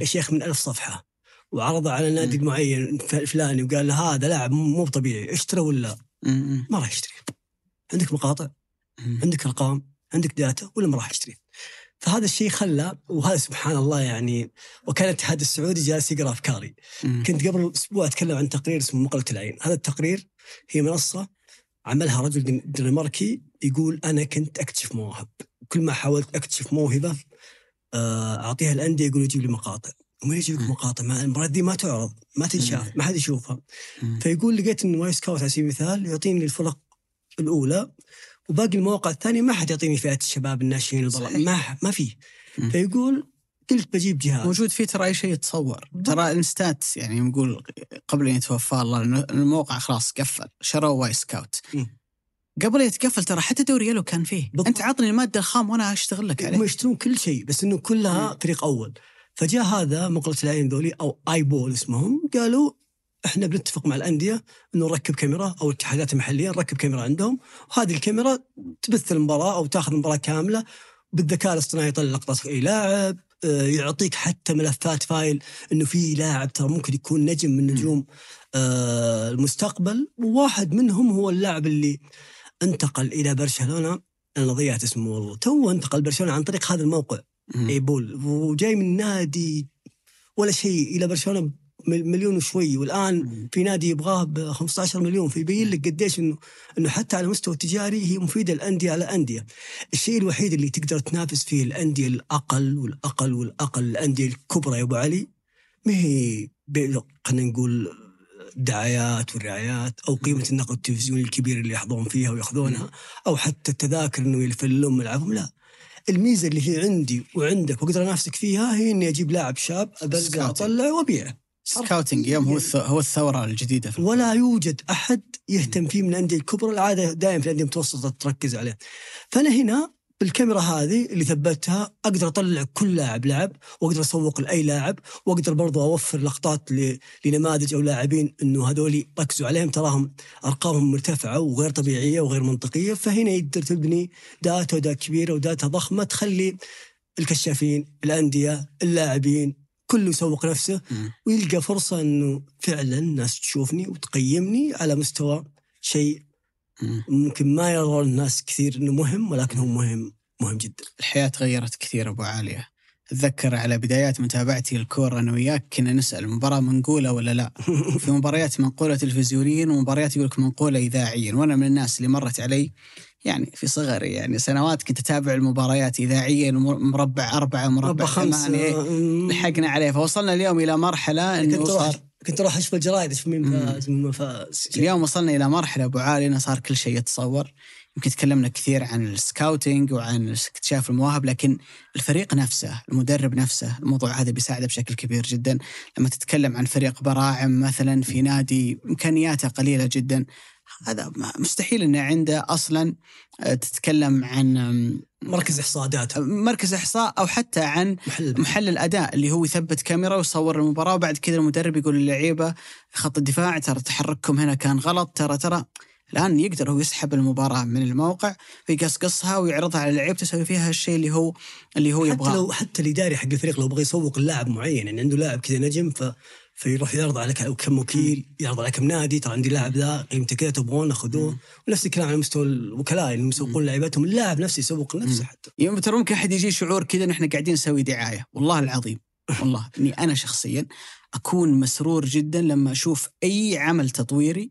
يا شيخ من ألف صفحة وعرضه على نادي. معين فلاني وقال له هذا لاعب مو طبيعي اشترى ولا. ما راح يشتري عندك مقاطع. عندك أرقام عندك داتا ولا ما راح يشتري فهذا الشيء خلى وهذا سبحان الله يعني وكان الاتحاد السعودي جالس يقرأ أفكاري. كنت قبل أسبوع أتكلم عن تقرير اسمه مقلة العين، هذا التقرير هي منصة عملها رجل دن- دنماركي يقول أنا كنت أكتشف مواهب، كل ما حاولت أكتشف موهبة آه، أعطيها الانديه يقولوا يجيب لي مقاطع، وما يجيب لك. مقاطع؟ ما المباريات دي ما تعرض، ما تنشاف، ما حد يشوفها،. فيقول لقيت إن Wyscout على سبيل المثال يعطيني الفرق الأولى وباقي المواقع الثانية ما حد يعطيني فئات الشباب الناشئين. ما ما في. فيقول قلت بجيب جهاز موجود فيه ترى أي شيء يتصور ترى ال InStat يعني نقول قبل أن يتوفى الله الموقع خلاص قفل شروا Wyscout. قبل يتقفل ترى حتى دوري يلو كان فيه بالضبط. أنت عطني الماده الخام وأنا أشتغل لك عليه يشترون كل شيء بس إنه كلها مم. فريق أول فجاء هذا مقلة العين ذولي أو Eyeball اسمهم قالوا إحنا بنتفق مع الأندية إنه نركب كاميرا أو الاتحادات المحليه نركب كاميرا عندهم. وهذه الكاميرا تبث المباراة أو تأخذ المباراه كاملة بالذكاء الاصطناعي يطلع لقطات أي لاعب آه، يعطيك حتى ملفات file إنه في لاعب ترى ممكن يكون نجم من نجوم آه، المستقبل. وواحد منهم هو اللاعب اللي انتقل إلى برشلونة أنا ضيعت اسمه والله تو انتقل برشلونة عن طريق هذا الموقع. ايبول وجاي من نادي ولا شيء إلى برشلونة مليون وشوي. والآن. في نادي يبغاه ب 15 مليون. فيبين لك قديش انه إنه حتى على مستوى التجاري هي مفيدة الانديه على أندية. الشيء الوحيد اللي تقدر تنافس فيه الأندية الأقل والأقل والأقل الأندية الكبرى يا أبو علي ما هي خلينا نقول الدعايات والرعايات أو قيمة النقد التلفزيوني الكبير اللي يحظون فيها ويأخذونها أو حتى التذاكر إنه يفلون ملعبهم لا. الميزة اللي هي عندي وعندك وأقدر أنافسك فيها هي إني أجيب لاعب شاب ابلغ scouting. اطلع وأبيعه. scouting يوم هو هو الثورة الجديدة في ولا يوجد أحد يهتم فيه من الأندية الكبرى العادة دائما في الأندية المتوسطة تركز عليه. فأنا هنا بالكاميرا هذه اللي ثبتها أقدر أطلع كل لاعب لعب وأقدر أسوق لأي لاعب وأقدر برضو أوفر لقطات لنماذج أو لاعبين إنه هذول ركزوا عليهم تراهم أرقامهم مرتفعة وغير طبيعية وغير منطقية. فهنا يقدر تبني داتا وداتا كبيرة وداتا ضخمة تخلي الكشافين الأندية اللاعبين كله يسوق نفسه. ويلقى فرصة أنه فعلا الناس تشوفني وتقيمني على مستوى شيء مم. ممكن ما يرى الناس كثير أنه مهم ولكن هو مهم مهم جدا الحياة تغيرت كثير أبو عاليه أتذكر على بدايات متابعتي للكورة أنا وياك كنا نسأل المباراه منقولة ولا لا في مباريات منقولة تلفزيونيا ومباريات يقول لك منقولة اذاعيا وأنا من الناس اللي مرت علي يعني في صغري يعني سنوات كنت أتابع المباريات اذاعيا مربع أربعة مربع ثمانية. أمم، لحقنا عليه. فوصلنا اليوم إلى مرحلة كنت إنه تروح صار كنت أروح أشوف الجرايد أشوف مين. فاز مين ما فاز. اليوم وصلنا إلى مرحلة أبو عالي إنه صار كل شيء يتصور. يمكن تكلمنا كثير عن السكاوتينج وعن اكتشاف المواهب لكن الفريق نفسه المدرب نفسه الموضوع هذا بيساعده بشكل كبير جدا. لما تتكلم عن فريق براعم مثلا في نادي إمكانياته قليلة جدا هذا مستحيل إنه عنده أصلا آه، تتكلم عن مركز إحصاءات. مركز إحصاء أو حتى عن محل محلل أداء اللي هو يثبت كاميرا ويصور المباراة وبعد كذا المدرب يقول للعيبة خط الدفاع ترى تحرككم هنا كان غلط ترى ترى. الآن يقدر هو يسحب المباراة من الموقع ويقصقصها ويعرضها على لعيبته يسوي فيها الشيء اللي هو اللي هو حتى يبغاه. لو حتى الإداري حق الفريق لو بغى يسوق اللاعب معين يعني عنده لاعب كذا نجم ف فيروح يعرض على كم وكيل يعرض على كم نادي ترى عندي لاعب ذا قيمته كذا تبغونه خذوه. ونفس الكلام على مستوى الوكلاء اللي يسوقون لعيبتهم. اللاعب نفسه يسوق لنفسه حتى. يوم ترى ممكن أحد يجي شعور كذا ان إحنا قاعدين نسوي دعاية. والله العظيم. والله. إني أنا شخصيا أكون مسرور جدا لما أشوف أي عمل تطويري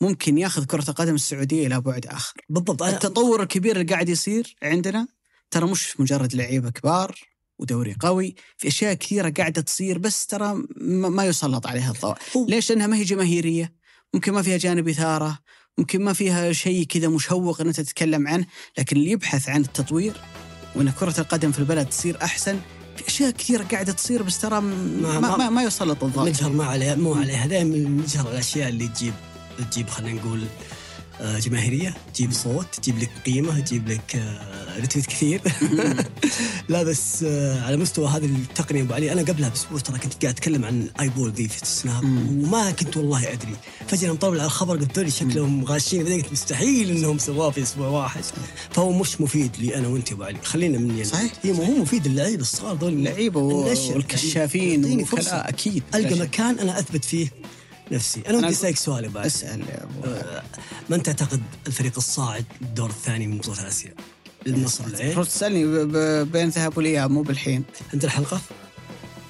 ممكن ياخذ كرة القدم السعودية إلى بعد آخر. بالضبط. التطور الكبير اللي قاعد يصير عندنا ترى مش مجرد لعيبة كبار ودوري قوي في أشياء كثيرة قاعدة تصير بس ترى ما ما يسلط عليها الضوء. ليش؟ لأنها ما هي جماهيرية. ممكن ما فيها جانب إثارة. ممكن ما فيها شيء كذا مشوق إن أنت تتكلم عنه. لكن اللي يبحث عن التطوير وإن كرة القدم في البلد تصير أحسن في أشياء كثيرة قاعدة تصير بس ترى ما, ما, ما, ما يسلط الضوء. نجهر ما عليها مو عليها. دائما نجهر الأشياء اللي تجيب. تجيب خلينا نقول آه، جماهيريه تجيب صوت تجيب لك قيمة تجيب لك آه، retweet كثير. لا بس آه، على مستوى هذه التقنية أبو علي أنا قبلها بأسبوع ترى كنت قاعد أتكلم عن Eyeball ذي في ال Snap. وما كنت والله أدري. فجأة مطلع على الخبر قلت لي شكلهم غاشين. بعدين قلت مستحيل إنهم سواه في أسبوع واحد. فهو مش مفيد لي أنا وأنت أبو علي. خلينا من صحيح. هي مو هو مفيد للعيبه الصغار دول. اللعيبه. والكشافين. أكيد. ألقى مكان أنا أثبت فيه. نفسي. أنا ودي أسألك سؤال يا بعد. أسأل آه، من تعتقد الفريق الصاعد للدور الثاني من بطولة آسيا؟ النصر العين المفروض تسألني. بين ذهاب والإياب مو بالحين. عندنا حلقة؟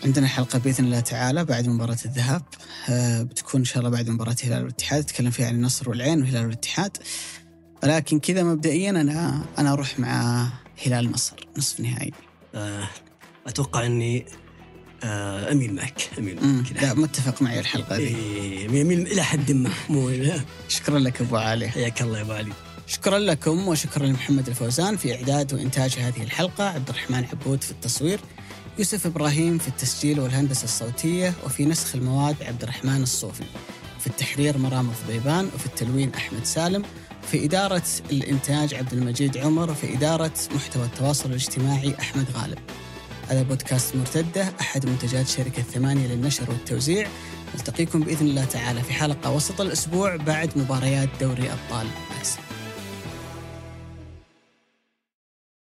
عندنا حلقة بإذن الله تعالى بعد مباراة الذهاب. آه، بتكون إن شاء الله بعد مباراة الهلال والاتحاد. نتكلم فيها عن النصر والعين والهلال والاتحاد. ولكن كذا مبدئيا أنا أنا أروح مع هلال النصر نصف نهائي. آه، أتوقع إني آه، أميل معك أميل معك لا متفق معي الحلقة ذي إيه، يميل إلى حد ما. مو شكرا لك أبو علي. حياك الله يا أبو علي. شكرا لكم وشكرا لمحمد الفوزان في إعداد وإنتاج هذه الحلقة عبد الرحمن عبود في التصوير يوسف إبراهيم في التسجيل والهندسة الصوتية وفي نسخ المواد عبد الرحمن الصوفي في التحرير مرام الضبيبان وفي التلوين أحمد سالم في إدارة الإنتاج عبد المجيد عمر وفي إدارة محتوى التواصل الاجتماعي أحمد غالب. هذا بودكاست مرتدة أحد منتجات شركة ثمانية للنشر والتوزيع. نلتقيكم بإذن الله تعالى في حلقة وسط الأسبوع بعد مباريات دوري أبطال. آسيا